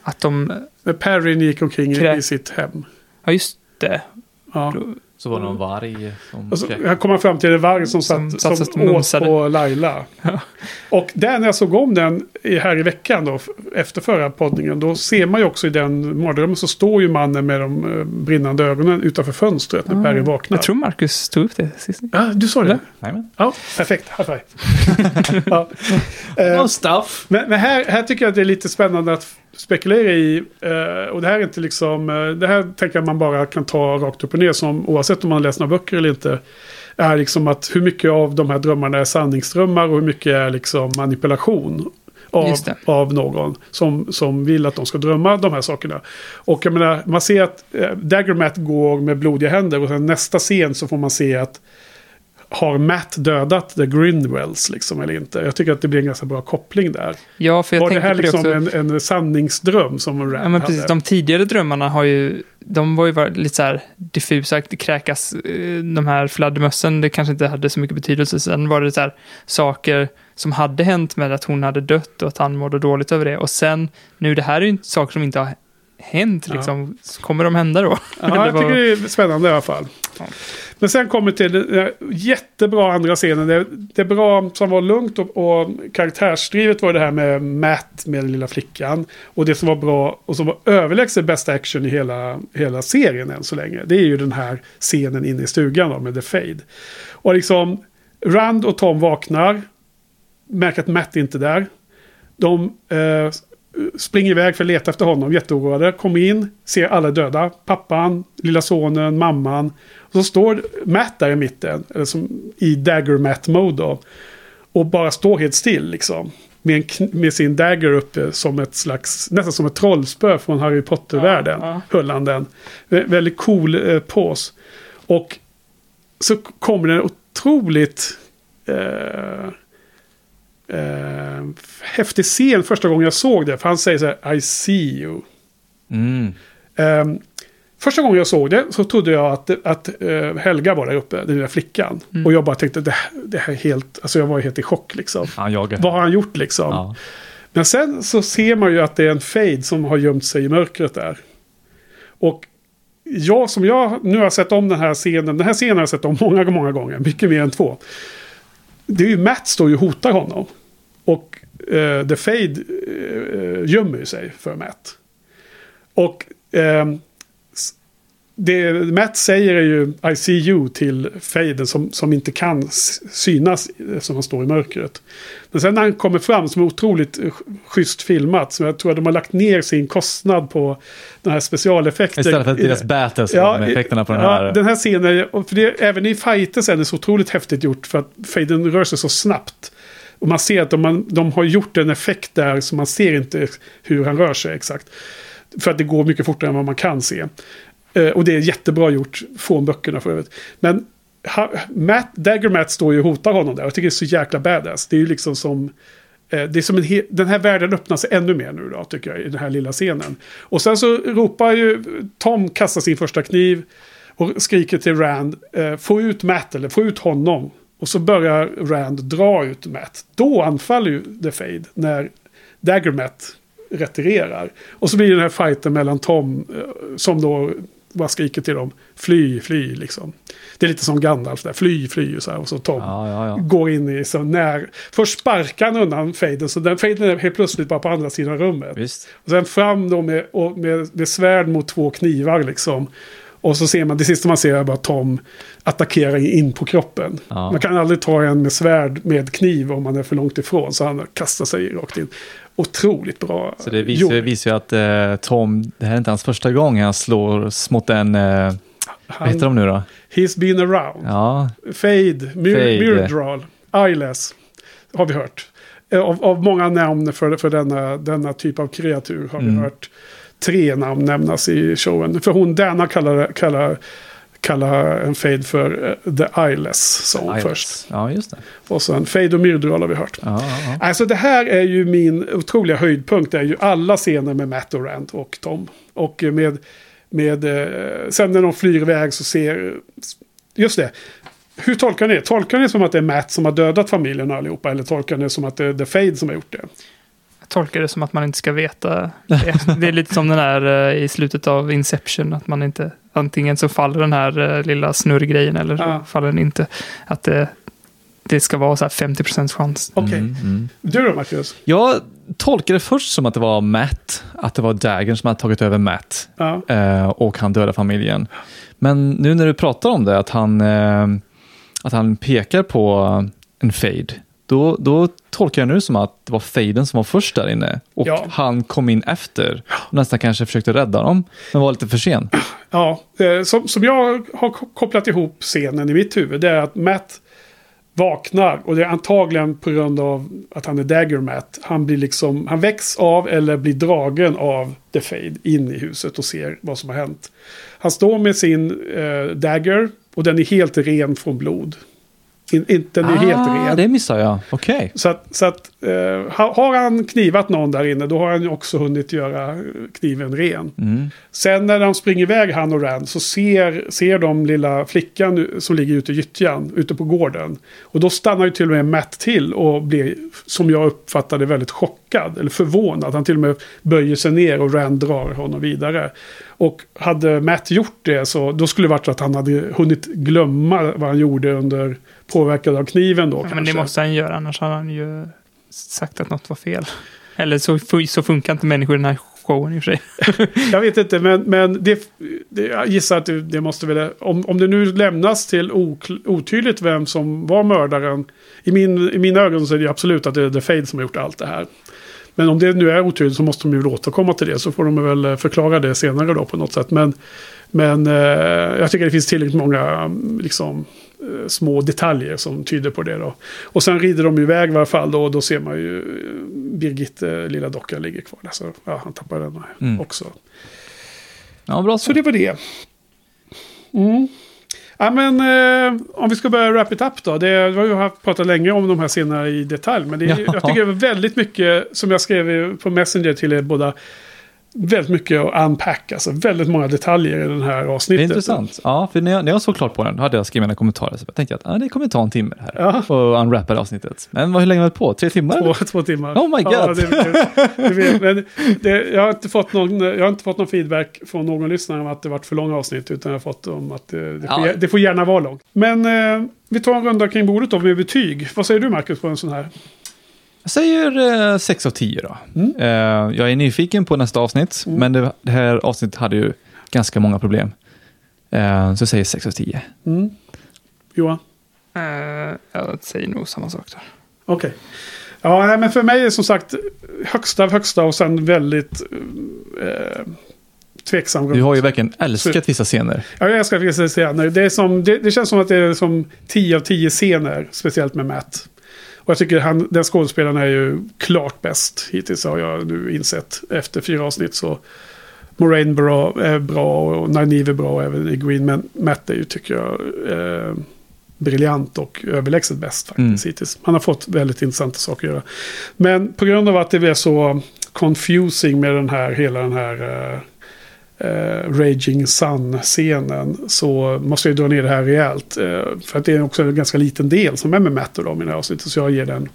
S3: att de,
S1: Perrin gick omkring i,
S3: Krä-
S1: i sitt hem.
S3: ja just det,
S1: Ja.
S2: Så var det någon varg som
S1: Och så,
S2: skrek.
S1: här kommer fram till en varg som,
S3: Som
S1: satt,
S3: satt
S1: som, åt på Laila.
S3: Ja.
S1: Och där när jag såg om den här i veckan då, efter förra poddningen, då ser man ju också i den mardrömmen så står ju mannen med de eh, brinnande ögonen utanför fönstret när
S3: Ah.
S1: Perry vaknar.
S3: jag tror Marcus tog upp det sist.
S1: Ja, du sa det?
S2: Jajamän.
S1: Ja, perfekt. High five. [LAUGHS] ja. Eh,
S2: stuff.
S1: men men här, här tycker jag att det är lite spännande att spekulera i. Eh, och det här är inte liksom... Eh, det här tänker jag man bara kan ta rakt upp och ner som oavsett om man läser några böcker eller inte. Är liksom att hur mycket av de här drömmarna är sanningsdrömmar och hur mycket är liksom manipulation. Av, av någon som, som vill att de ska drömma de här sakerna. Och jag menar, man ser att eh, Daggermat går med blodiga händer och sen nästa scen så får man se att har Matt dödat The Grinwells liksom eller inte? Jag tycker att det blir en ganska bra koppling där.
S3: Ja, för jag
S1: Var det här
S3: det
S1: liksom
S3: också.
S1: en, en sanningsdröm som Rand
S3: Ja, men precis.
S1: hade?
S3: De tidigare drömmarna har ju, de var ju lite så här diffusa, det kräkas, eh, de här fladdermössen, det kanske inte hade så mycket betydelse. Sen var det så här saker som hade hänt med att hon hade dött och att han mådde dåligt över det. Och sen, nu det här är ju saker som inte har hänt,
S1: Ja.
S3: liksom. Kommer de hända då?
S1: Ja, [LAUGHS]
S3: Det
S1: jag tycker det är spännande i alla fall.
S3: Ja.
S1: Men sen kommer vi till den jättebra andra scenen. Det, det bra som var lugnt och, och karaktärsdrivet var det här med Matt med den lilla flickan. Och det som var bra och som var överlägset bästa action i hela, hela serien än så länge. Det är ju den här scenen inne i stugan då, med The Fade. Och liksom Rand och Tom vaknar. Märker att Matt inte är där. De eh, springer iväg för att leta efter honom, jätteoroade. Kommer in, ser alla döda. Pappan, lilla sonen, mamman. Och så står Matt där i mitten, eller som i dagger matt mode då. Och bara står helt still liksom. Med, en, med sin dagger uppe som ett slags, nästan som ett trollspö från Harry Potter-världen.
S3: Ja, ja.
S1: Höll han den. Vä- väldigt cool eh, pose. Och så kommer det en otroligt eh, eh, häftig scen första gången jag såg det. För han säger så här, I see you.
S2: Mm.
S1: Ehm, första gången jag såg det så trodde jag att, att eh, Helga var där uppe, den lilla flickan.
S3: Mm.
S1: Och jag bara tänkte, det, här- det här är helt, alltså jag var helt i chock liksom.
S2: Han jagar.
S1: Vad har han gjort liksom?
S2: Ja.
S1: Men sen så ser man ju att det är en fade som har gömt sig i mörkret där. Och jag som jag nu har sett om den här scenen, den här scenen har jag sett om många, många gånger, mycket mer än två. Det är ju Matt står ju och hotar honom. Och eh, The Fade eh, gömmer ju sig för Matt. Och s- det Matt säger är ju I see you till Faden som, som inte kan synas som han står i mörkret. Men sen när han kommer fram som är otroligt eh, schysst filmat. Så jag tror att de har lagt ner sin kostnad på den här specialeffekten.
S2: Istället för att deras battles med effekterna på den här.
S1: Ja, den här scenen, för det, även i fighten så är det så otroligt häftigt gjort för att Faden rör sig så snabbt. Och man ser att de, man, de har gjort en effekt där så man ser inte hur han rör sig exakt. För att det går mycket fortare än vad man kan se. Eh, och det är jättebra gjort från böckerna för övrigt. Men ha, Matt, Dagger Matt står ju och hotar honom där. Jag tycker det är så jäkla badass. Det är ju liksom som Eh, det är som en he- den här världen öppnar sig ännu mer nu då, tycker jag, i den här lilla scenen. Och sen så ropar ju Tom, kastar sin första kniv och skriker till Rand, eh, få ut Matt, eller få ut honom. Och så börjar Rand dra ut Matt. Då anfaller ju The Fade, när Dagger Matt retirerar. Och så blir det den här fighten mellan Tom, eh, som då bara skriker till dem, fly, fly liksom. Det är lite som Gandalf där, fly, fly, så här, och så Tom
S2: Ja, ja, ja.
S1: går in i så när... Först sparkar han undan fejden, så den fejden är helt plötsligt bara på andra sidan rummet.
S2: Visst.
S1: Och sen fram då med, och med, med svärd mot två knivar liksom. Och så ser man, det sista man ser är bara Tom attackera in på kroppen.
S2: Ja.
S1: Man kan aldrig ta en med svärd med kniv om man är för långt ifrån. Så han kastar sig rakt in. Otroligt bra.
S2: Så det visar,
S1: gjort.
S2: visar ju att eh, Tom, det här är inte hans första gång han slår mot en, eh, vad heter de nu då?
S1: He's been around.
S2: Ja,
S1: Fade, Myr,
S2: Fade.
S1: Myrdral, Eyeless. Har vi hört. Eh, Av, av många namn för, för denna, denna typ av kreatur har vi
S2: Mm.
S1: hört tre namn nämnas i showen. För hon, Dana kallar, kallar, kallar en Fade för eh, The Eyeless, hon
S2: Eyeless.
S1: först.
S2: Ja, just det.
S1: Och sen Fade och Myrdral har vi hört.
S2: Ja, ja, ja.
S1: Alltså det här är ju min otroliga höjdpunkt. Det är ju alla scener med Matt och Rand och Tom. Och med, med eh, sen när de flyr iväg så ser... Just det. Hur tolkar ni det? Tolkar ni det som att det är Matt som har dödat familjen allihopa? Eller tolkar ni det som att det är The Fade som har gjort det?
S3: Tolkar det som att man inte ska veta. [LAUGHS] Det, är lite som den här eh, i slutet av Inception, att man inte, antingen så faller den här eh, lilla snurrgrejen eller så
S1: Ja.
S3: faller den inte. Att det, det ska vara så här 50% chans.
S1: Okej.
S2: Mm, mm.
S1: Du då Marcus?
S2: Jag tolkade först som att det var Matt, att det var Daggern som hade tagit över Matt
S1: Ja.
S2: eh, och han dödade familjen. Men nu när du pratar om det, att han, att han pekar på en fade, då, då tolkar jag nu som att det var faden som var först där inne och
S1: Ja.
S2: han kom in efter och nästan kanske försökte rädda dem, men var lite för sen.
S1: Ja, eh, som, som jag har ko- kopplat ihop scenen i mitt huvud. Det är att Matt vaknar. Och det är antagligen på grund av att han är Dagger Matt. Han blir liksom, han väcks av eller blir dragen av The Fade in i huset och ser vad som har hänt. Han står med sin eh, Dagger och den är helt ren från blod. In, inte, den är helt ren.
S2: Ah, det missar jag. Okej.
S1: Så att, så att eh, ha- har han knivat någon där inne då har han ju också hunnit göra kniven ren.
S2: Mm.
S1: Sen när de springer iväg han och Rand så ser, ser de lilla flickan nu- som ligger ute i gyttjan, ute på gården. Och då stannar ju till och med Matt till och blir, som jag uppfattade, väldigt chockad. Eller förvånad. Han till och med böjer sig ner och Rand drar honom vidare. Och hade Matt gjort det så då skulle det varit att han hade hunnit glömma vad han gjorde under påverkad av kniven då
S3: Ja,
S1: kanske.
S3: men det måste han göra, annars har han ju sagt att något var fel. Eller så, så funkar inte människor i den här showen i och för sig. [LAUGHS]
S1: Jag vet inte, men, men det, det, jag gissar att det, det måste väl... Om, om det nu lämnas till otydligt vem som var mördaren. I, min, I mina ögon så är det absolut att det är The Fade som har gjort allt det här. Men om det nu är otydligt så måste de ju återkomma till det. Så får de väl eh, förklara det senare då på något sätt. Men, men eh, jag tycker det finns tillräckligt många mm, liksom, små detaljer som tyder på det. Då. Och sen rider de iväg i alla fall då. Och då ser man ju eh, Birgit, eh, lilla dockan, ligger kvar där. Så ja, han tappar den
S2: Mm.
S1: också.
S2: Ja, bra
S1: Så
S2: så.
S1: det var det. Mm. Ja, men eh, om vi ska börja wrap it up då. Det, vi har pratat länge om de här scenerna i detalj. Men det,
S2: Ja.
S1: jag tycker det var väldigt mycket, som jag skrev på Messenger till er båda, väldigt mycket att unpack. Alltså väldigt många detaljer i den här
S2: Det är
S1: avsnittet.
S2: intressant. Ja, för när jag, när jag såg klart på den, då hade jag skrivit mina kommentarer. Så jag tänkte att ah, det kommer ta en timme här.
S1: Ja.
S2: Och unwrappa det avsnittet. Men vad, hur länge har vi hållit på? Tre timmar?
S1: Två, två timmar.
S2: Oh my God.
S1: Ja, det, det, det, det, jag, har inte fått någon, jag har inte fått någon feedback från någon lyssnare om att det varit för långa avsnitt. Utan jag har fått om att det, det, får,
S2: Ja.
S1: det får gärna vara långt. Men eh, vi tar en runda kring bordet då med betyg. Vad säger du Marcus på en sån här?
S2: Jag säger eh, 6 av 10 då.
S1: Mm.
S2: Eh, jag är nyfiken på nästa avsnitt,
S1: Mm.
S2: men det, det här avsnittet hade ju ganska många problem. Eh, så jag säger 6 av 10.
S1: Mm. Johan?
S3: Eh, jag säger nog samma sak där.
S1: Okej. Ja, nej, men för mig är som sagt högsta av högsta och sen väldigt eh, tveksam.
S2: Du har ju verkligen älskat vissa scener.
S1: Ja, jag ska faktiskt säga nej, det, är som, det, det känns som att det är som 10 av 10 scener, speciellt med Matt. Och jag tycker han, den skådespelaren är ju klart bäst hittills har jag nu insett efter fyra avsnitt. Så Moraine bra, är bra och Nynaeve är bra även i Green. Men Matt är ju, tycker jag, eh, briljant och överlägset bäst faktiskt
S2: Mm.
S1: hittills. Han har fått väldigt intressanta saker att göra. Men på grund av att det blev så confusing med den här, hela den här eh, eh, Raging Sun-scenen så måste jag dra ner det här rejält. Eh, för att det är också en ganska liten del som är med Mastodon i det här avsnittet. Så jag ger den...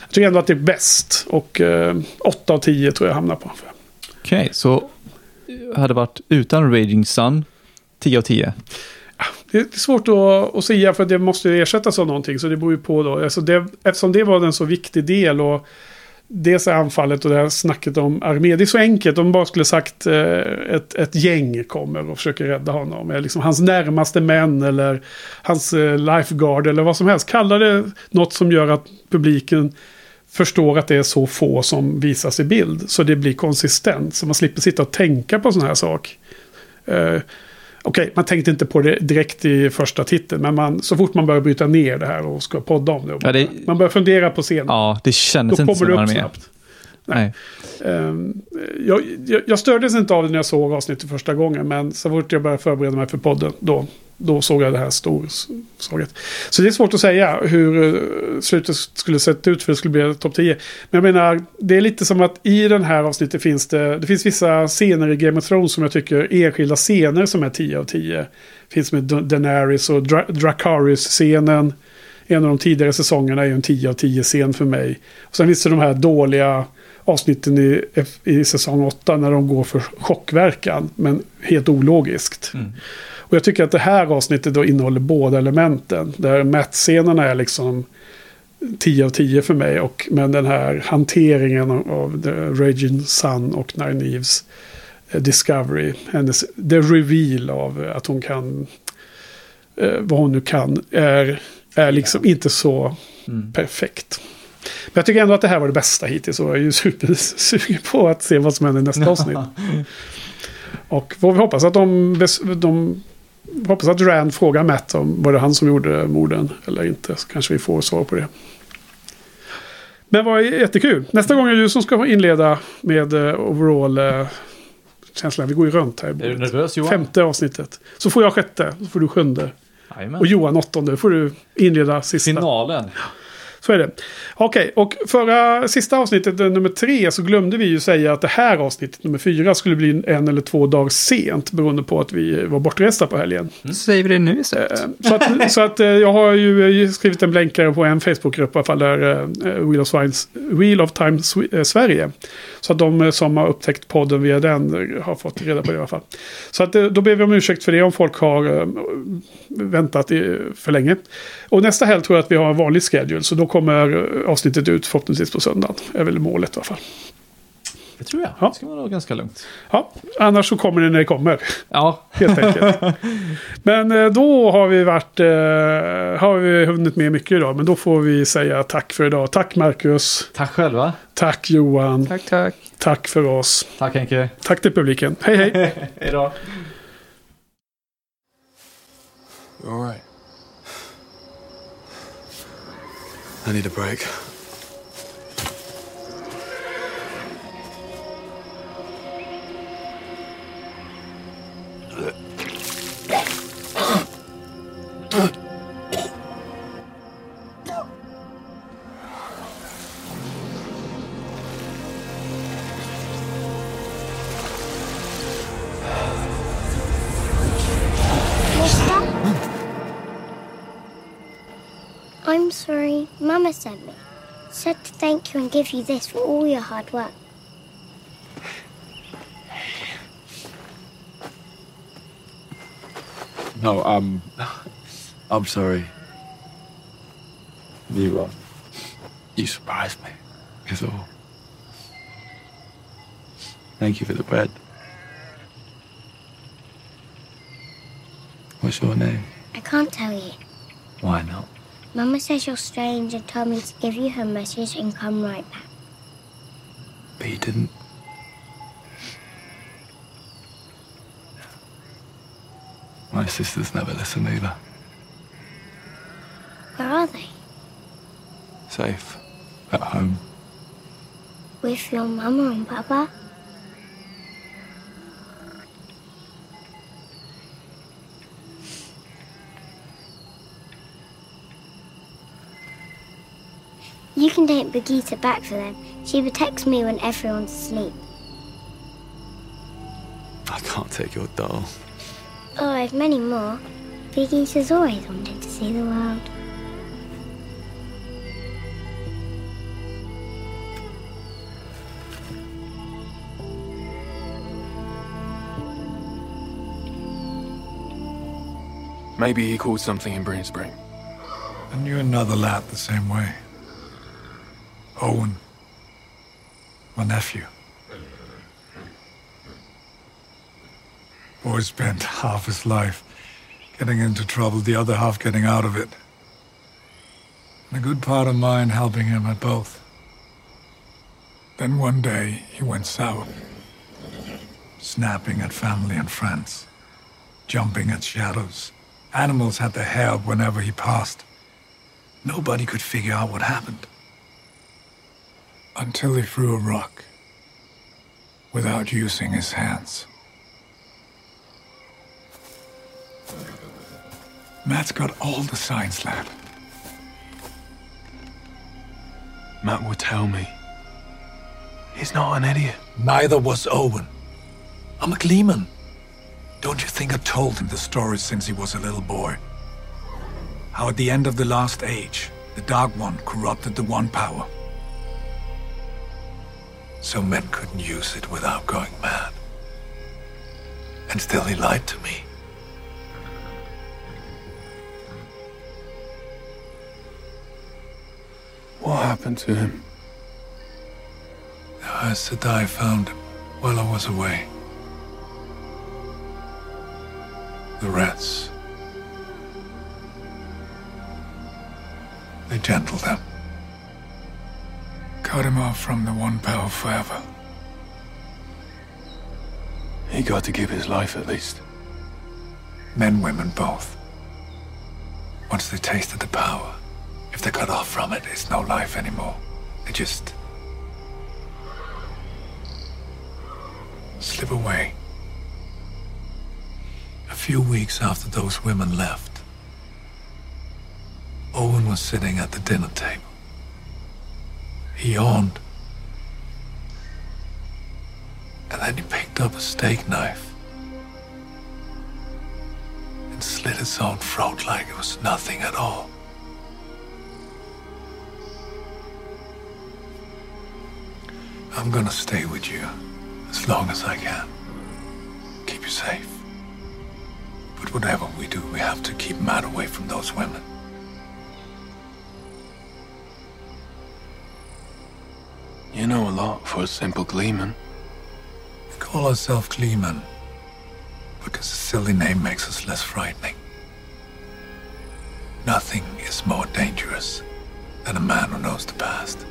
S1: Jag tycker ändå att det är bäst. Och eh, 8 av 10 tror jag hamnar på.
S2: Okej, så hade varit utan Raging Sun, 10 av 10.
S1: Det är svårt att, att säga för det måste ersättas av någonting. Så det beror ju på då. Alltså det, eftersom det var en så viktig del och dels är anfallet och det här snacket om armé. Det är så enkelt. Om de bara skulle sagt eh, ett, ett gäng kommer och försöker rädda honom. Eller liksom hans närmaste män eller hans eh, lifeguard eller vad som helst. Kalla det något som gör att publiken förstår att det är så få som visas i bild. Så det blir konsistent. Så man slipper sitta och tänka på sån här sak. Eh, Okej, man tänkte inte på det direkt i första titeln. Men man, så fort man börjar bryta ner det här och ska podda om det.
S2: Ja, det-
S1: Man börjar fundera på scenen.
S2: Ja, det kändes inte som
S1: upp
S2: armé.
S1: snabbt.
S2: Nej.
S1: Eh, jag, jag, jag stördes inte av det när jag såg avsnittet första gången. Men så fort jag började förbereda mig för podden. Då, då såg jag det här storslaget. Så det är svårt att säga hur eh, slutet skulle sett ut. För det skulle bli topp 10. Men jag menar, det är lite som att i den här avsnittet finns det. Det finns vissa scener i Game of Thrones som jag tycker enskilda scener som är 10 av 10. Finns med Daenerys och Dra- Dracarys-scenen. En av de tidigare säsongerna är ju en 10 av 10 scen för mig. Och sen finns det de här dåliga avsnitten i, i säsong 8 när de går för chockverkan. Men helt ologiskt.
S2: Mm.
S1: Och jag tycker att det här avsnittet då innehåller båda elementen. Där Matt-scenerna är liksom 10 av 10 för mig. Och, men den här hanteringen av, av The Raging Sun och Nine Eves eh, Discovery. Hennes, the reveal av att hon kan, eh, vad hon nu kan, är, är liksom inte så
S2: Mm.
S1: perfekt. Men jag tycker ändå att det här var det bästa hittills. Och jag är ju supersugen på att se vad som händer i nästa avsnitt. Och vi hoppas att de, de hoppas att Rand frågar Matt om var det han som gjorde morden eller inte. Så kanske vi får svar på det. Men vad jättekul. Nästa gång är det du som ska inleda med uh, overall uh, känslan. Vi går ju runt här.
S2: Är du nervös Johan?
S1: Femte avsnittet. Så får jag sjätte. Så får du sjunde.
S2: Jajamän.
S1: Och Johan åttonde. får du inleda sista.
S2: Finalen.
S1: Så är det. Okej, och förra sista avsnittet, eh, nummer tre, så glömde vi ju säga att det här avsnittet, nummer fyra, skulle bli en eller två dagar sent. Beroende på att vi var bortresta på helgen.
S3: Så säger vi det nu istället.
S1: Eh, Så att, [LAUGHS] så att eh, jag har ju eh, skrivit en blänkare på en Facebookgrupp i alla fall. Där eh, Wheel of, Swines, Wheel of Time eh, Sverige. Så att de som har upptäckt podden via den har fått reda på det i alla fall. Så att eh, då ber vi om ursäkt för det om folk har eh, väntat i, för länge. Och nästa helg tror jag att vi har en vanlig schedule. Så då kommer eh, avsnittet ut förhoppningsvis på söndagen. är väl målet i alla fall.
S2: Det tror jag.
S1: Ja.
S2: Det ska vara ganska lugnt.
S1: Ja, annars så kommer det när det kommer.
S2: Ja.
S1: Helt enkelt. Men eh, då har vi varit, eh, har vi hunnit med mycket idag. Men då får vi säga tack för idag. Tack Marcus.
S2: Tack själva.
S1: Tack Johan.
S3: Tack, tack.
S1: Tack för oss.
S2: Tack Henke.
S1: Tack till publiken. Hej hej. [LAUGHS]
S2: Hej då.
S4: All right? I need a break.
S5: I'm sorry. Mama sent me. Said to thank you and give you this for all your hard work.
S4: No, um, I'm sorry. You, uh, you surprised me. Is all. Thank you for the bread. What's your name?
S5: I can't tell you.
S4: Why not?
S5: Mama says you're strange and told me to give you her message and come right back.
S4: But you didn't. My sisters never listen either. safe at home.
S5: With your mama and papa? You can take Brigitte back for them. She protects me when everyone's asleep.
S4: I can't take your doll.
S5: Oh, I've many more. Brigitte has always wanted to see the world.
S4: Maybe he caught something in Breen Spring.
S6: I knew another lad the same way. Owen. My nephew. Boy spent half his life getting into trouble, the other half getting out of it. And a good part of mine helping him at both. Then one day he went south, snapping at family and friends, jumping at shadows. Animals had their hair up whenever he passed. Nobody could figure out what happened. Until he threw a rock without using his hands. Matt's got all the signs, lad.
S4: Matt will tell me. He's not an idiot.
S6: Neither was Owen. I'm a Gleeman. Don't you think I told him the story since he was a little boy? How at the end of the last age, the Dark One corrupted the One Power. So men couldn't use it without going mad. And still he lied to me.
S4: What happened to him?
S6: The Sedai found him while I was away. The rats. They gentled him. Cut him off from the One Power forever.
S4: He got to give his life at least.
S6: Men, women, both. Once they tasted the power, if they're cut off from it, it's no life anymore. They just slip away. A few weeks after those women left, Owen was sitting at the dinner table. He yawned. And then he picked up a steak knife and slit his own throat like it was nothing at all. I'm gonna stay with you as long as I can. Keep you safe. But whatever we do, we have to keep Matt away from those women.
S4: You know a lot for a simple gleeman.
S6: We call ourselves Gleeman because a silly name makes us less frightening. Nothing is more dangerous than a man who knows the past.